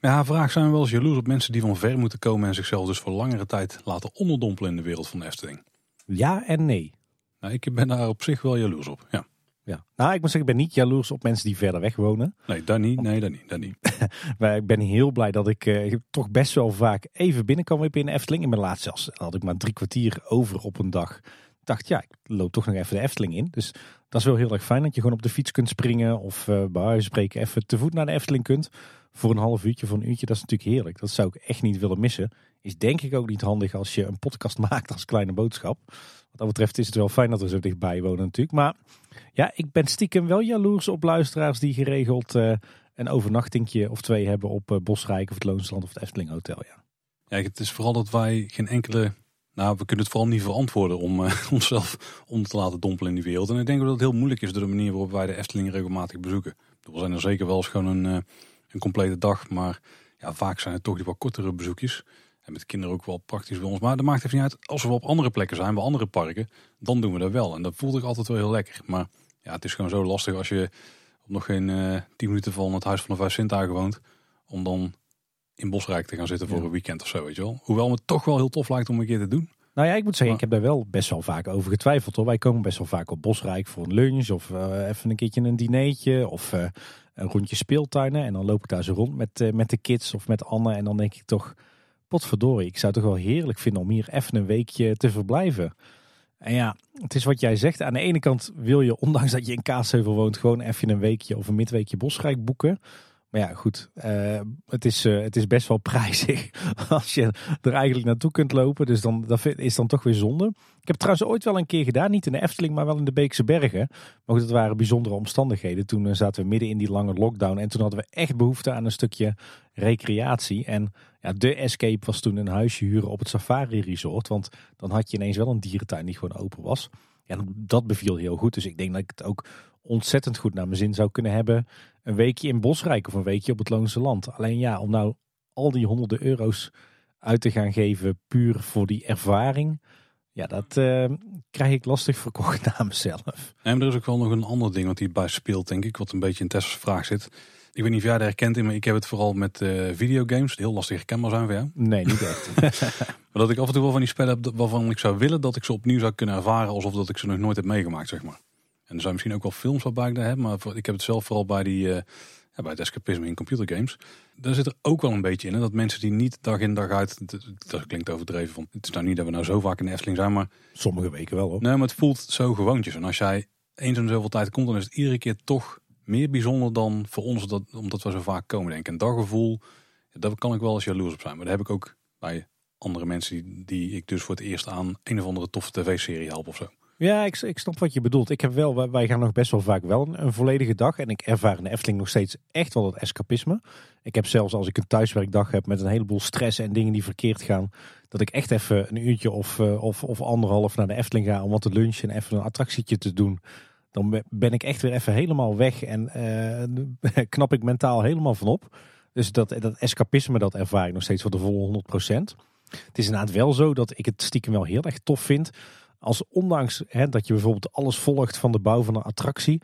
Maar haar vraag zijn we wel eens jaloers op mensen die van ver moeten komen en zichzelf dus voor langere tijd laten onderdompelen in de wereld van de Efteling. Ja en nee. Nou, ik ben daar op zich wel jaloers op, ja. Ja. Nou, ik moet zeggen, ik ben niet jaloers op mensen die verder weg wonen. Nee, dat niet. Nee, dat niet. Dat niet. Maar ik ben heel blij dat ik eh, toch best wel vaak even binnen kan wippen in de Efteling. In mijn laatst zelfs had ik maar drie kwartier over op een dag. Ik dacht, ja, ik loop toch nog even de Efteling in. Dus dat is wel heel erg fijn dat je gewoon op de fiets kunt springen. Of eh bij huis spreken even te voet naar de Efteling kunt. Voor een half uurtje, voor een uurtje. Dat is natuurlijk heerlijk. Dat zou ik echt niet willen missen. Is denk ik ook niet handig als je een podcast maakt als kleine boodschap. Wat dat betreft is het wel fijn dat we zo dichtbij wonen natuurlijk. Maar ja, ik ben stiekem wel jaloers op luisteraars die geregeld eh, een overnachtingje of twee hebben op eh, Bosrijk of het Loonsland of het Efteling Hotel. Ja. Ja, het is vooral dat wij geen enkele... Nou, we kunnen het vooral niet verantwoorden om eh, onszelf onder te laten dompelen in die wereld. En ik denk dat het heel moeilijk is door de manier waarop wij de Efteling regelmatig bezoeken. We zijn er zeker wel eens gewoon een, een complete dag, maar ja, vaak zijn het toch die wat kortere bezoekjes. En met kinderen ook wel praktisch bij ons. Maar dat maakt even niet uit. Als we op andere plekken zijn, bij andere parken, dan doen we dat wel. En dat voelt ik altijd wel heel lekker. Maar ja, het is gewoon zo lastig als je op nog geen eh 10 minuten van het Huis van de Vijf Sintuigen woont. Om dan in Bosrijk te gaan zitten voor Ja. een weekend of zo, weet je wel. Hoewel me toch wel heel tof lijkt om een keer te doen. Nou ja, ik moet zeggen, ik heb daar wel best wel vaak over getwijfeld hoor. Wij komen best wel vaak op Bosrijk voor een lunch of eh, even een keertje een dinertje of eh, een rondje speeltuinen. En dan loop ik daar zo rond met, met de kids of met Anne. En dan denk ik toch, potverdorie, ik zou het toch wel heerlijk vinden om hier even een weekje te verblijven. En ja, het is wat jij zegt. Aan de ene kant wil je, ondanks dat je in Kaatsheuvel woont, gewoon even een weekje of een midweekje Bosrijk boeken. Maar ja, goed, eh, het, is, eh, het is best wel prijzig als je er eigenlijk naartoe kunt lopen. Dus dan, dat is dan toch weer zonde. Ik heb trouwens ooit wel een keer gedaan, niet in de Efteling, maar wel in de Beekse Bergen. Maar goed, dat waren bijzondere omstandigheden. Toen eh, zaten we midden in die lange lockdown en toen hadden we echt behoefte aan een stukje recreatie. En de escape was toen een huisje huren op het Safari Resort. Want dan had je ineens wel een dierentuin die gewoon open was. Ja, dat beviel heel goed. Dus ik denk dat ik het ook ontzettend goed naar mijn zin zou kunnen hebben. Een weekje in Bosrijk of een weekje op het Loonse Land. Alleen ja, om nou al die honderden euro's uit te gaan geven puur voor die ervaring. Ja, dat eh, krijg ik lastig verkocht naar mezelf. En er is ook wel nog een ander ding wat hierbij speelt, denk ik. Wat een beetje in Tessa's vraag zit. Ik weet niet of jij dat herkent, maar ik heb het vooral met eh, videogames. Heel lastig herkenbaar zijn voor jou. Nee, niet echt. Maar dat ik af en toe wel van die spellen heb waarvan ik zou willen dat ik ze opnieuw zou kunnen ervaren. Alsof dat ik ze nog nooit heb meegemaakt, zeg maar. En er zijn misschien ook wel films waarbij ik dat heb. Maar ik heb het zelf vooral bij, die, eh, ja, bij het escapisme in computergames. Daar zit er ook wel een beetje in. Hè, dat mensen die niet dag in dag uit... Dat, klinkt overdreven. Want het is nou niet dat we nou zo vaak in de Efteling zijn. Maar, Sommige weken wel hoor. nee, maar het voelt zo gewoontjes. En als jij eens in zoveel tijd komt... dan is het iedere keer toch meer bijzonder dan voor ons. Dat, omdat we zo vaak komen, denk ik. En dat daar kan ik wel eens jaloers op zijn. Maar dat heb ik ook bij andere mensen die, die ik dus voor het eerst aan een of andere toffe tv-serie help of zo. Ja, ik, ik snap wat je bedoelt. Ik heb wel, wij- gaan nog best wel vaak wel een, een volledige dag. En ik ervaar in de Efteling nog steeds echt wel dat escapisme. Ik heb zelfs als ik een thuiswerkdag heb met een heleboel stress en dingen die verkeerd gaan. Dat ik echt even een uurtje of, eh, of, of anderhalf naar de Efteling ga om wat te lunchen en even een attractietje te doen. Dan be- ben ik echt weer even helemaal weg en eh, knap ik mentaal helemaal van op. Dus dat, dat escapisme, dat ervaar ik nog steeds voor de volle 100%. Het is inderdaad wel zo dat ik het stiekem wel heel erg tof vind als ondanks hè, dat je bijvoorbeeld alles volgt van de bouw van een attractie,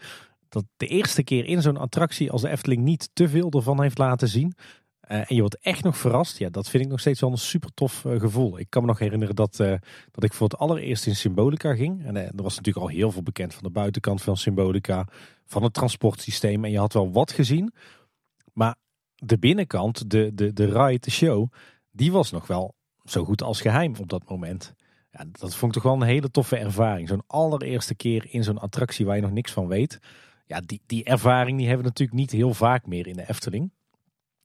dat de eerste keer in zo'n attractie als de Efteling niet te veel ervan heeft laten zien. Eh, en je wordt echt nog verrast. Ja, dat vind ik nog steeds wel een super tof eh, gevoel. Ik kan me nog herinneren dat, eh, dat ik voor het allereerst in Symbolica ging. En er was natuurlijk al heel veel bekend van de buitenkant van Symbolica, van het transportsysteem. En je had wel wat gezien. Maar de binnenkant, de, de, de ride, de show, die was nog wel zo goed als geheim op dat moment. Ja, dat vond ik toch wel een hele toffe ervaring. Zo'n allereerste keer in zo'n attractie waar je nog niks van weet. Ja, die, die ervaring die hebben we natuurlijk niet heel vaak meer in de Efteling.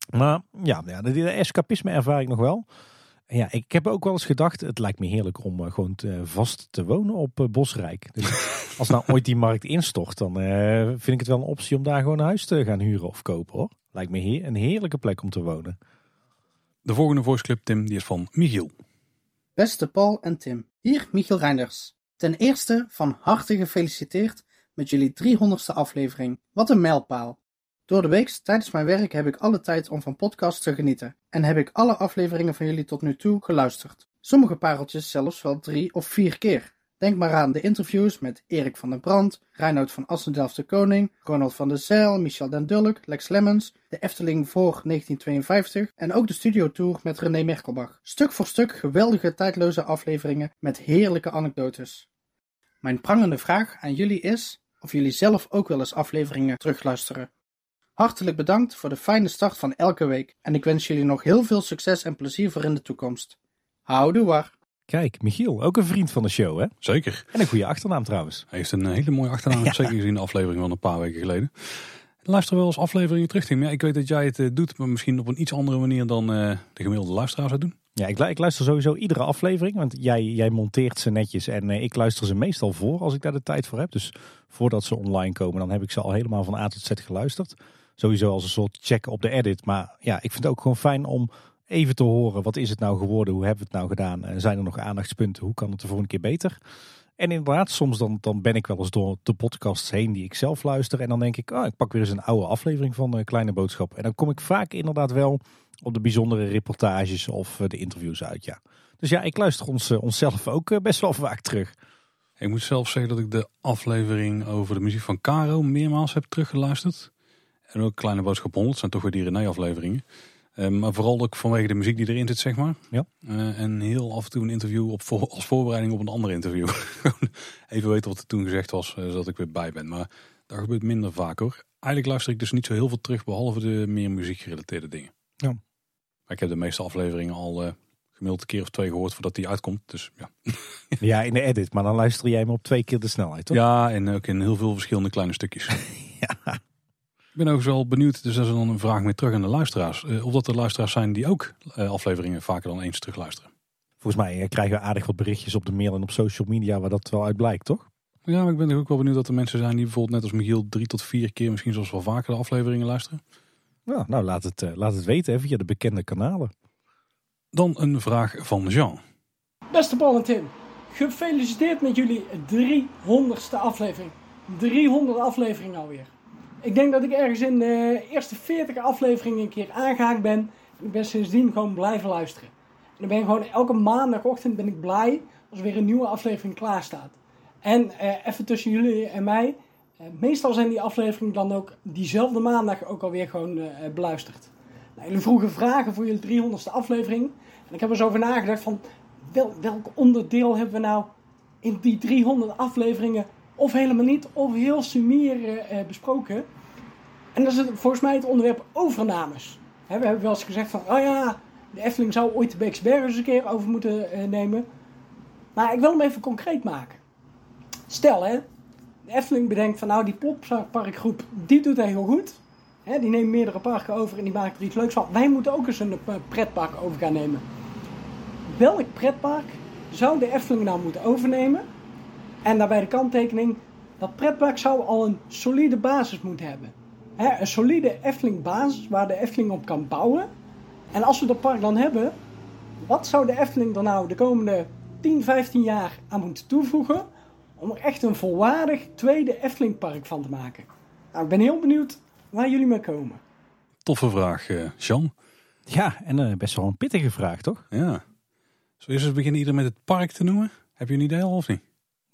Maar ja, ja de, de escapisme ervaar ik nog wel. Ja, ik heb ook wel eens gedacht, het lijkt me heerlijk om eh, gewoon te- vast te wonen op eh, Bosrijk. Dus als nou ooit die markt instort, dan eh, vind ik het wel een optie om daar gewoon een huis te gaan huren of kopen hoor. Lijkt me heer, een heerlijke plek om te wonen. De volgende voice clip, Tim, die is van Michiel. Beste Paul en Tim, hier Michiel Reinders. Ten eerste van harte gefeliciteerd met jullie 300ste aflevering. Wat een mijlpaal. Door de week tijdens mijn werk heb ik alle tijd om van podcasts te genieten en heb ik alle afleveringen van jullie tot nu toe geluisterd. Sommige pareltjes zelfs wel drie of vier keer. Denk maar aan de interviews met Erik van der Brand, Reinoud van Assendelft de Koning, Ronald van der Zijl, Michel den Dulk, Lex Lemmens, de Efteling voor 1952 en ook de studiotour met René Merkelbach. Stuk voor stuk geweldige tijdloze afleveringen met heerlijke anekdotes. Mijn prangende vraag aan jullie is: of jullie zelf ook wel eens afleveringen terugluisteren. Hartelijk bedankt voor de fijne start van elke week en ik wens jullie nog heel veel succes en plezier voor in de toekomst. Houdoe! Kijk, Michiel, ook een vriend van de show, hè? Zeker. En een goede achternaam trouwens. Hij heeft een eh, hele mooie achternaam. Ja. Zeker gezien de aflevering van een paar weken geleden. Luister wel eens afleveringen terug, Tim. Ja, ik weet dat jij het eh, doet, maar misschien op een iets andere manier dan eh, de gemiddelde luisteraar zou doen. Ja, ik, lu- ik luister sowieso iedere aflevering, want jij, jij monteert ze netjes en ik luister ze meestal voor als ik daar de tijd voor heb. Dus voordat ze online komen, dan heb ik ze al helemaal van A tot Z geluisterd. Sowieso als een soort check op de edit. Maar ja, ik vind het ook gewoon fijn om even te horen, wat is het nou geworden? Hoe hebben we het nou gedaan? En zijn er nog aandachtspunten? Hoe kan het de volgende keer beter? En inderdaad, soms dan, dan ben ik wel eens door de podcasts heen die ik zelf luister. En dan denk ik, oh, ik pak weer eens een oude aflevering van eh, Kleine Boodschap. En dan kom ik vaak inderdaad wel op de bijzondere reportages of eh, de interviews uit, ja. Dus ja, ik luister ons, eh, onszelf ook eh, best wel vaak terug. Ik moet zelf zeggen dat ik de aflevering over de muziek van Caro meermaals heb teruggeluisterd. En ook Kleine Boodschap 100 zijn toch weer die René-afleveringen. Eh, maar vooral ook vanwege de muziek die erin zit, zeg maar. Ja. Eh, en heel af en toe een interview op voor, als voorbereiding op een ander interview. Even weten wat er toen gezegd was, eh, zodat ik weer bij ben. Maar dat gebeurt minder vaak hoor. Eigenlijk luister ik dus niet zo heel veel terug, behalve de meer muziekgerelateerde dingen. Ja. Maar ik heb de meeste afleveringen al gemiddeld een keer of twee gehoord voordat die uitkomt. Dus ja. Ja, in de edit. Maar dan luister jij me op twee keer de snelheid, toch? Ja, en ook in heel veel verschillende kleine stukjes. Ja. Ik ben ook wel benieuwd, dus dat is dan een vraag meer terug aan de luisteraars. eh, of dat er luisteraars zijn die ook eh, afleveringen vaker dan eens terugluisteren. Volgens mij eh, krijgen we aardig wat berichtjes op de mail en op social media waar dat wel uit blijkt, toch? Ja, maar ik ben ook wel benieuwd dat er mensen zijn die bijvoorbeeld net als Michiel drie tot vier keer, misschien zelfs wel vaker de afleveringen luisteren. Ja, nou, laat het, eh, laat het weten hè, via de bekende kanalen. Dan een vraag van Jean. Beste Paul en Tim, gefeliciteerd met jullie 300ste aflevering. 300 afleveringen alweer. Ik denk dat ik ergens in de eerste 40 afleveringen een keer aangehaakt ben. En ik ben sindsdien gewoon blijven luisteren. En dan ben ik gewoon elke maandagochtend ben ik blij als er weer een nieuwe aflevering klaar staat. En eh, even tussen jullie en mij. eh, meestal zijn die afleveringen dan ook diezelfde maandag ook alweer gewoon eh, beluisterd. Nou, jullie vroegen vragen voor jullie 300ste aflevering. En ik heb er eens over nagedacht van wel, welk onderdeel hebben we nou in die 300 afleveringen of helemaal niet of heel sumier eh, eh, besproken. En dat is het, volgens mij het onderwerp overnames. We hebben wel eens gezegd van, oh ja, de Efteling zou ooit de Beekse Bergen eens een keer over moeten eh, nemen. Maar ik wil hem even concreet maken. Stel hè, de Efteling bedenkt van nou die popparkgroep, die doet dat heel goed. Die neemt meerdere parken over en die maakt er iets leuks van. Wij moeten ook eens een pretpark over gaan nemen. Welk pretpark zou de Efteling nou moeten overnemen? En daarbij de kanttekening, dat pretpark zou al een solide basis moeten hebben. Hè, een solide Efteling basis waar de Efteling op kan bouwen. En als we dat park dan hebben, wat zou de Efteling er nou de komende 10, 15 jaar aan moeten toevoegen om er echt een volwaardig tweede Efteling park van te maken? Nou, ik ben heel benieuwd waar jullie mee komen. Toffe vraag, eh Jean. Ja, en eh, best wel een pittige vraag, toch? Ja. Zo is het beginnen ieder met het park te noemen. Heb je een idee al of niet?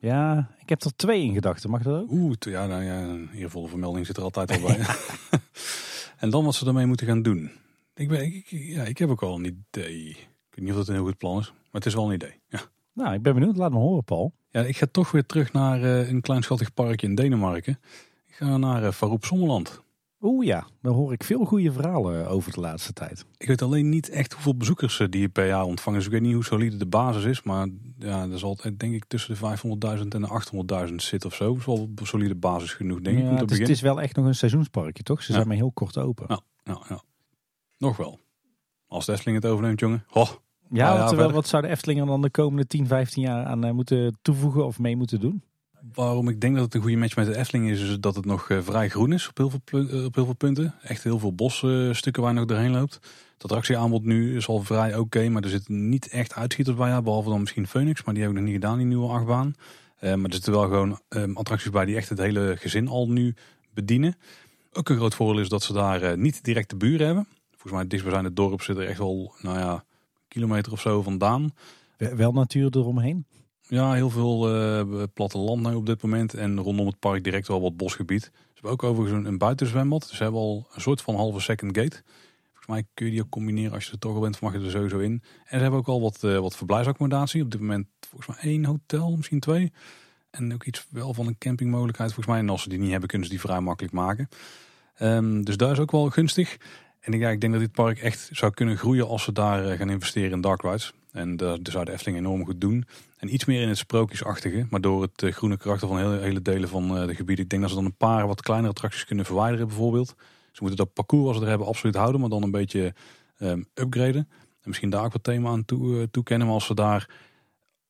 Ja, ik heb er twee in gedachten. Mag dat ook? Oeh, ja, nou ja, eervolle vermelding zit er altijd al bij. en dan wat ze ermee moeten gaan doen. Ik, ben, ik, ja, ik heb ook al een idee. Ik weet niet of dat een heel goed plan is, maar het is wel een idee. Ja. Nou, ik ben benieuwd. Laat me horen, Paul. Ja, ik ga toch weer terug naar eh, een kleinschattig parkje in Denemarken. Ik ga naar uh, Faroep Sommerland. Oeh ja, daar hoor ik veel goede verhalen over de laatste tijd. Ik weet alleen niet echt hoeveel bezoekers eh, die per jaar ontvangen. Dus ik weet niet hoe solide de basis is. Maar ja, er zal denk ik tussen de 500.000 en de 800.000 zit of zo. Dat is wel een solide basis genoeg denk ik om te het, is, het is wel echt nog een seizoensparkje, toch? Ze Ja. zijn maar heel kort open. Ja, ja, ja. Nog wel. Als de Efteling het overneemt, jongen. Ho, Ja, Nou ja, terwijl, verder. wat zou de Efteling er dan de komende 10, 15 jaar aan eh, moeten toevoegen of mee moeten doen? waarom ik denk dat het een goede match met de Efteling is, is dat het nog eh, vrij groen is op heel veel, eh, op heel veel punten. Echt heel veel bosstukken waar je nog doorheen loopt. Het attractieaanbod nu is al vrij oké, maar er zitten niet echt uitschieters bij. Ja, behalve dan misschien Phoenix, maar die heb ik nog niet gedaan, die nieuwe achtbaan. Eh, maar er zitten wel gewoon eh, attracties bij die echt het hele gezin al nu bedienen. Ook een groot voordeel is dat ze daar eh, niet direct de buren hebben. Volgens mij het dichtstbijzijnde dorp zit er echt wel, nou ja, een kilometer of zo vandaan. Wel- natuur eromheen. Ja, heel veel eh platteland nu op dit moment. En rondom het park direct wel wat bosgebied. Ze hebben ook overigens een, een buitenzwembad. Dus ze hebben al een soort van halve second gate. Volgens mij kun je die ook combineren als je er toch al bent, mag je er sowieso in. En ze hebben ook al wat, eh wat verblijfsaccommodatie. Op dit moment volgens mij één hotel, misschien twee. En ook iets wel van een campingmogelijkheid volgens mij. En als ze die niet hebben, kunnen ze die vrij makkelijk maken. Ehm, dus daar is ook wel gunstig. En ik, ja, ik denk dat dit park echt zou kunnen groeien als ze daar eh, gaan investeren in dark rides. En dat zou de Efteling enorm goed doen. En iets meer in het sprookjesachtige. Maar door het eh, groene karakter van hele, hele delen van de gebieden. Ik denk dat ze dan een paar wat kleinere attracties kunnen verwijderen bijvoorbeeld. Ze moeten dat parcours als ze er hebben absoluut houden. Maar dan een beetje um, upgraden. En misschien daar ook wat thema aan toe, toekennen. Maar als ze daar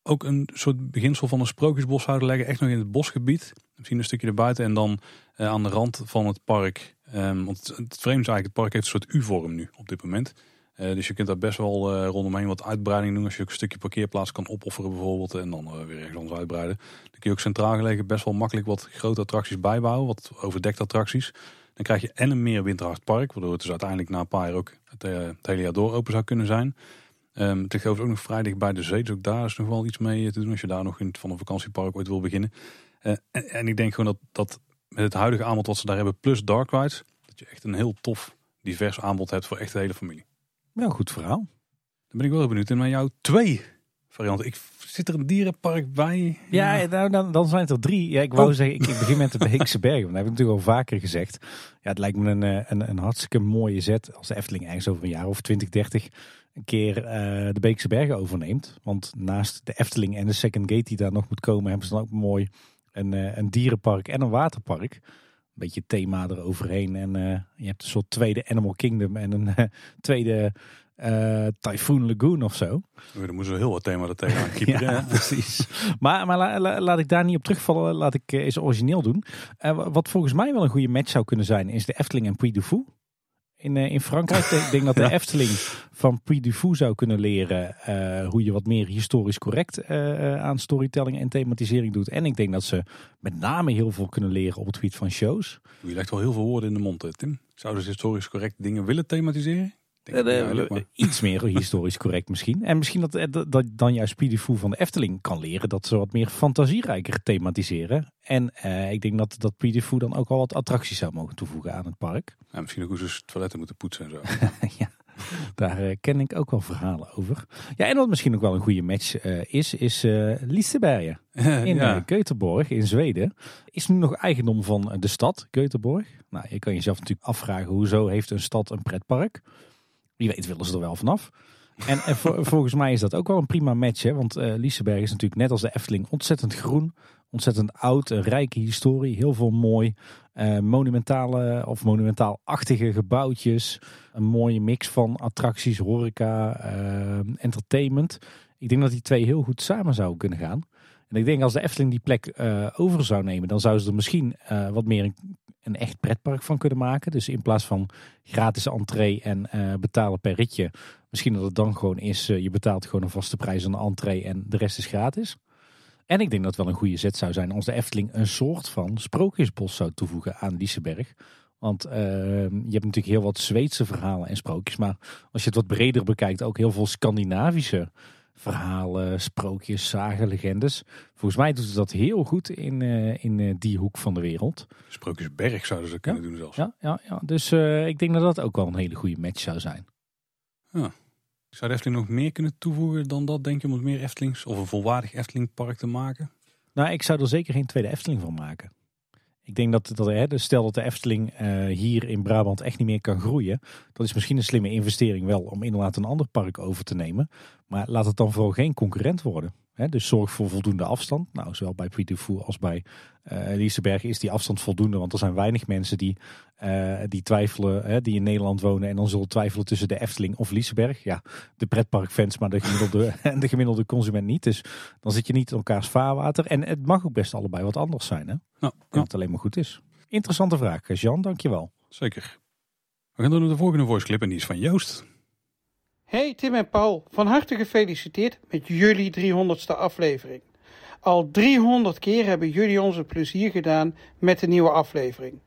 ook een soort beginsel van een sprookjesbos zouden leggen. Echt nog in het bosgebied. Misschien een stukje erbuiten. En dan aan de rand van het park Um, want het, vreemde is eigenlijk, het park heeft een soort U-vorm nu op dit moment. Uh, dus je kunt daar best wel rondomheen wat uitbreiding doen. Als je ook een stukje parkeerplaats kan opofferen bijvoorbeeld. En dan weer ergens anders uitbreiden. Dan kun je ook centraal gelegen best wel makkelijk wat grote attracties bijbouwen. Wat overdekte attracties. Dan krijg je en een meer winterhard park. Waardoor het dus uiteindelijk na een paar jaar ook het, het hele jaar door open zou kunnen zijn. Um, het ligt ook nog vrij dicht bij de zee. Dus ook daar is nog wel iets mee te doen. Als je daar nog in, van een vakantiepark ooit wil beginnen. En, en, ik denk gewoon dat, dat met het huidige aanbod wat ze daar hebben. Plus dark rides dat je echt een heel tof, divers aanbod hebt voor echt de hele familie. Nou, goed verhaal. Dan ben ik wel benieuwd. En met jouw twee varianten. Ik, zit er een dierenpark bij? Ja, nou, dan, dan zijn het er drie. Ja, ik wou oh. zeggen, ik, ik, begin met de Beekse Bergen. Dat heb ik natuurlijk al vaker gezegd. Ja, het lijkt me een, eh, een, een hartstikke mooie zet als de Efteling ergens over een jaar of 20, 30 een keer uh, de Beekse Bergen overneemt. Want naast de Efteling en de Second Gate die daar nog moet komen, hebben ze dan ook mooi een, uh, een dierenpark en een waterpark beetje thema eroverheen. En uh, je hebt een soort tweede Animal Kingdom en een uh, tweede uh, Typhoon Lagoon of zo. Oh, dan moeten we heel wat thema er tegenaan kiepen. ja, precies. Maar, maar la, la, laat ik daar niet op terugvallen. Laat ik eens origineel doen. wat volgens mij wel een goede match zou kunnen zijn, is de Efteling en Puy du Fou in, uh, in Frankrijk. ik denk dat de Efteling van Puy du Fou zou kunnen leren hoe je wat meer historisch correct aan storytelling en thematisering doet. En ik denk dat ze met name heel veel kunnen leren op het gebied van shows. Je legt wel heel veel woorden in de mond, Tim. Zouden ze historisch correct dingen willen thematiseren? Uh, iets meer historisch correct misschien. En misschien dat, dat, dat dan juist Fou van de Efteling kan leren dat ze wat meer fantasierijker thematiseren. En uh, ik denk dat, dat Fou dan ook al wat attracties zou mogen toevoegen aan het park. Ja, misschien ook hoe ze toiletten moeten poetsen en zo. ja, daar uh, ken ik ook wel verhalen over. Ja, en wat misschien ook wel een goede match is, is uh, in ja. Göteborg in Zweden. Is nu nog eigendom van de stad Göteborg. Nou, je kan jezelf natuurlijk afvragen, hoezo heeft een stad een pretpark? Wie weet willen ze er wel vanaf. En, en volgens mij is dat ook wel een prima match. Hè? Want uh, Liseberg is natuurlijk net als de Efteling ontzettend groen. Ontzettend oud, een rijke historie. Heel veel mooi uh, monumentale of monumentaal-achtige gebouwtjes. Een mooie mix van attracties, horeca, uh, entertainment. Ik denk dat die twee heel goed samen zouden kunnen gaan. En ik denk als de Efteling die plek over zou nemen, dan zouden ze er misschien wat meer een een echt pretpark van kunnen maken. Dus in plaats van gratis entree en uh, betalen per ritje, misschien dat het dan gewoon is, je betaalt gewoon een vaste prijs aan de entree en de rest is gratis. En ik denk dat het wel een goede zet zou zijn als de Efteling een soort van sprookjesbos zou toevoegen aan Liseberg. Want je hebt natuurlijk heel wat Zweedse verhalen en sprookjes. Maar als je het wat breder bekijkt, ook heel veel Scandinavische verhalen, sprookjes, zagen, legendes. Volgens mij doet ze dat heel goed in, uh, in uh, die hoek van de wereld. Sprookjesberg zouden ze kunnen doen zelfs. Ja, ja, ja. dus uh, ik denk dat dat ook wel een hele goede match zou zijn. Ja. Zou de Efteling nog meer kunnen toevoegen dan dat, denk je, om het meer Eftelings of een volwaardig Eftelingpark te maken? Nou, ik zou er zeker geen tweede Efteling van maken. Ik denk dat, dat hè, stel dat de Efteling uh, hier in Brabant echt niet meer kan groeien. Dat is misschien een slimme investering wel om inderdaad een ander park over te nemen. Maar laat het dan vooral geen concurrent worden. Hè, dus zorg voor voldoende afstand. Nou, zowel bij Puy als bij uh, Liseberg is die afstand voldoende. Want er zijn weinig mensen die, uh, die twijfelen, hè, die in Nederland wonen. En dan zullen twijfelen tussen de Efteling of Liseberg. Ja, de pretparkfans, maar de gemiddelde, de gemiddelde consument niet. Dus dan zit je niet in elkaars vaarwater. En het mag ook best allebei wat anders zijn. Hè? Nou, ja. het alleen maar goed is. Interessante vraag, Jean. Dankjewel. Zeker. We gaan door naar de volgende voice clip en die is van Joost. Hey Tim en Paul, van harte gefeliciteerd met jullie 300ste aflevering. Al 300 keer hebben jullie ons plezier gedaan met de nieuwe aflevering.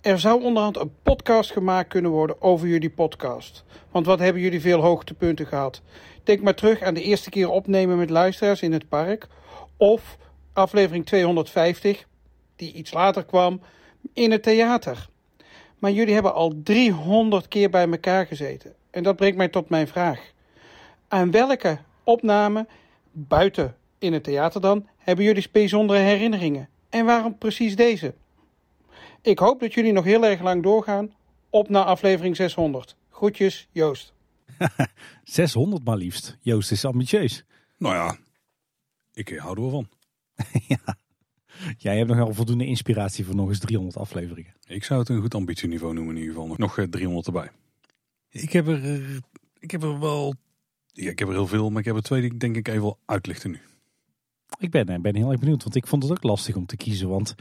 Er zou onderhand een podcast gemaakt kunnen worden over jullie podcast. Want wat hebben jullie veel hoogtepunten gehad? Denk maar terug aan de eerste keer opnemen met luisteraars in het park. Of aflevering 250, die iets later kwam, in het theater. Maar jullie hebben al 300 keer bij elkaar gezeten. En dat brengt mij tot mijn vraag. Aan welke opname, buiten in het theater dan, hebben jullie bijzondere herinneringen? En waarom precies deze? Ik hoop dat jullie nog heel erg lang doorgaan. Op naar aflevering 600. Groetjes, Joost. 600 maar liefst. Joost is ambitieus. Nou ja, ik eh, hou er wel van. ja. Jij hebt nog wel voldoende inspiratie voor nog eens 300 afleveringen. Ik zou het een goed ambitieniveau noemen in ieder geval. Nog eh, 300 erbij. Ik heb er, eh, ik heb er wel... Ja, ik heb er heel veel, maar ik heb er twee die ik denk ik even wil uitlichten nu. Ik ben, eh, ben heel erg benieuwd, want ik vond het ook lastig om te kiezen. Want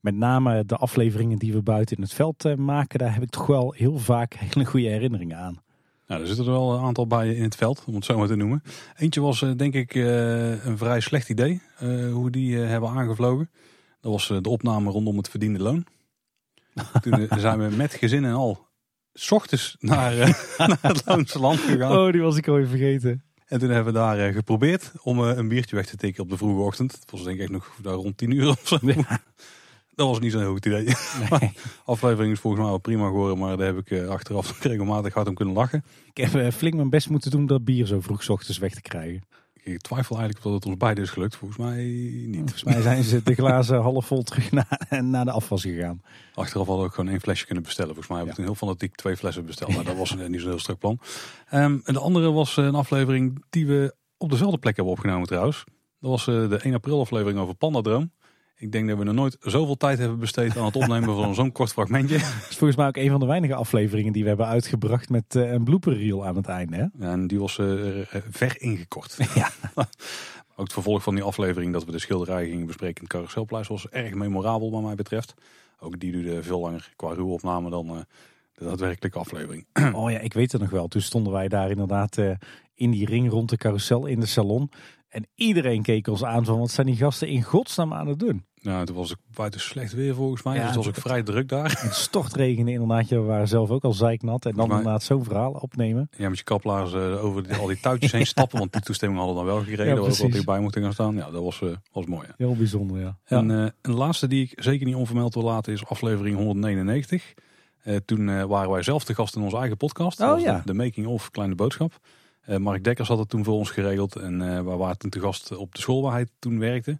met name de afleveringen die we buiten in het veld eh, maken, daar heb ik toch wel heel vaak hele goede herinneringen aan. Nou, er zitten er wel een aantal bij in het veld, om het zo maar te noemen. Eentje was eh, denk ik eh, een vrij slecht idee, eh, hoe we die eh, hebben aangevlogen. Dat was eh, de opname rondom het verdiende loon. Toen zijn we met gezin en al, s ochtends naar, eh, naar het Loonse land gegaan. Oh, die was ik alweer vergeten. En toen hebben we daar eh, geprobeerd om eh, een biertje weg te tikken op de vroege ochtend. Het was denk ik echt nog daar rond 10 uur of zo. Dat was niet zo'n heel goed idee. Nee. Aflevering is volgens mij wel prima geworden, maar daar heb ik achteraf regelmatig hard om kunnen lachen. Ik heb flink mijn best moeten doen om dat bier zo vroeg 's ochtends weg te krijgen. Ik twijfel eigenlijk of dat het ons beiden is gelukt. Volgens mij niet. Volgens mij zijn ze de glazen half vol terug naar, naar de afwas gegaan. Achteraf hadden we ook gewoon één flesje kunnen bestellen. Volgens mij hebben we toen heel fanatiek twee flessen besteld. Maar dat was een, niet zo'n heel strak plan. Ehm, en de andere was eh, een aflevering die we op dezelfde plek hebben opgenomen trouwens. Dat was eh, de 1 april aflevering over Pandadroom. Ik denk dat we nog nooit zoveel tijd hebben besteed aan het opnemen van zo'n kort fragmentje. Dat is volgens mij ook een van de weinige afleveringen die we hebben uitgebracht met eh, een blooper reel aan het einde. Hè? Ja, en die was eh, ver ingekort. Ja. Ook het vervolg van die aflevering dat we de schilderij gingen bespreken in het Carouselpleis was erg memorabel wat mij betreft. Ook die duurde veel langer qua ruwopname dan eh, de daadwerkelijke aflevering. Oh ja, ik weet het nog wel. Toen stonden wij daar inderdaad in die ring rond de carousel in de salon. En iedereen keek ons aan van wat zijn die gasten in godsnaam aan het doen. Nou, toen was ik buiten slecht weer volgens mij. Ja, dus het was ook vrij druk daar. Het stortregende inderdaad. We waren zelf ook al zeiknat. En dan mij- inderdaad zo'n verhaal opnemen. Ja, met je kaplaars eh, over die- al die touwtjes heen stappen. Want die toestemming hadden we dan wel gekregen. Ja, dat we wat erbij moeten gaan staan. Ja, dat was, eh, was mooi. Ja. Heel bijzonder, ja. En eh, een laatste die ik zeker niet onvermeld wil laten is aflevering 199. Eh, toen waren wij zelf te gast in onze eigen podcast. Oh, ja. de, de Making of Kleine Boodschap. Eh, Mark Dekkers had het toen voor ons geregeld. En eh wij waren toen te gast op de school waar hij toen werkte.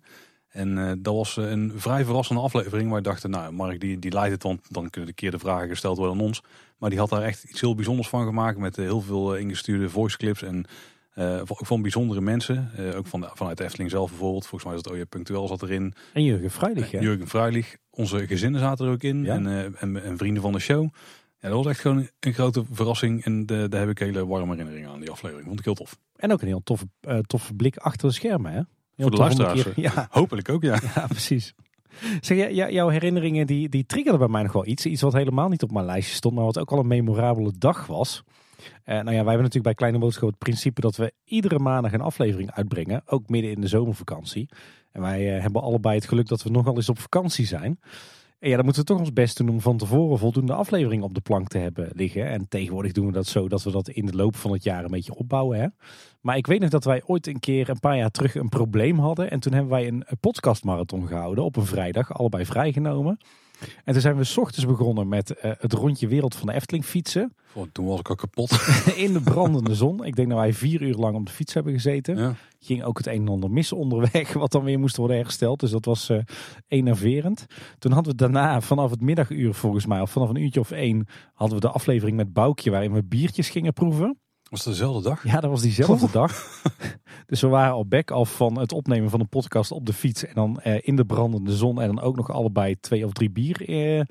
En eh, dat was een vrij verrassende aflevering. Waar we dachten, nou Mark die, die leidt het. Want dan kunnen de keer de vragen gesteld worden aan ons. Maar die had daar echt iets heel bijzonders van gemaakt. Met heel veel ingestuurde voice clips. En van- ook van bijzondere mensen. Ook van, vanuit de Efteling zelf bijvoorbeeld. Volgens mij het OJ Punctueel zat erin. En Jurgen Fruilig, ja. Jurgen Fruilig. Onze gezinnen zaten er ook in. Ja. En, en, en vrienden van de show. Ja, dat was echt gewoon een grote verrassing. En de, daar heb ik hele warme herinneringen aan, die aflevering. Vond ik heel tof. En ook een heel toffe, eh, toffe blik achter de schermen, hè? Heel Voor de luisteraars, keer- Ja, Hopelijk ook, ja. ja, precies. Zeg, jouw herinneringen die, die triggerden bij mij nog wel iets. Iets wat helemaal niet op mijn lijstje stond, maar wat ook al een memorabele dag was. Eh, nou ja, wij hebben natuurlijk bij Kleine Boodschap het principe dat we iedere maandag een aflevering uitbrengen. Ook midden in de zomervakantie. En wij eh, hebben allebei het geluk dat we nogal eens op vakantie zijn. En ja, dan moeten we toch ons best doen om van tevoren voldoende afleveringen op de plank te hebben liggen. En tegenwoordig doen we dat zo dat we dat in de loop van het jaar een beetje opbouwen. Hè? Maar ik weet nog dat wij ooit een keer een paar jaar terug een probleem hadden. En toen hebben wij een podcastmarathon gehouden op een vrijdag, allebei vrijgenomen. En toen zijn we 's ochtends begonnen met eh, het rondje wereld van de Efteling fietsen. Toen was ik al kapot. in de brandende zon. Ik denk dat wij vier uur lang op de fiets hebben gezeten. Ja. Ging ook het een en ander mis onderweg, wat dan weer moest worden hersteld. Dus dat was eh enerverend. Toen hadden we daarna vanaf het middaguur volgens mij, of vanaf een uurtje of één, hadden we de aflevering met Boukje waarin we biertjes gingen proeven. Was het dezelfde dag? Ja, dat was diezelfde dag. Dus we waren al back af van het opnemen van een podcast op de fiets. En dan eh, in de brandende zon. En dan ook nog allebei twee of drie bier eh,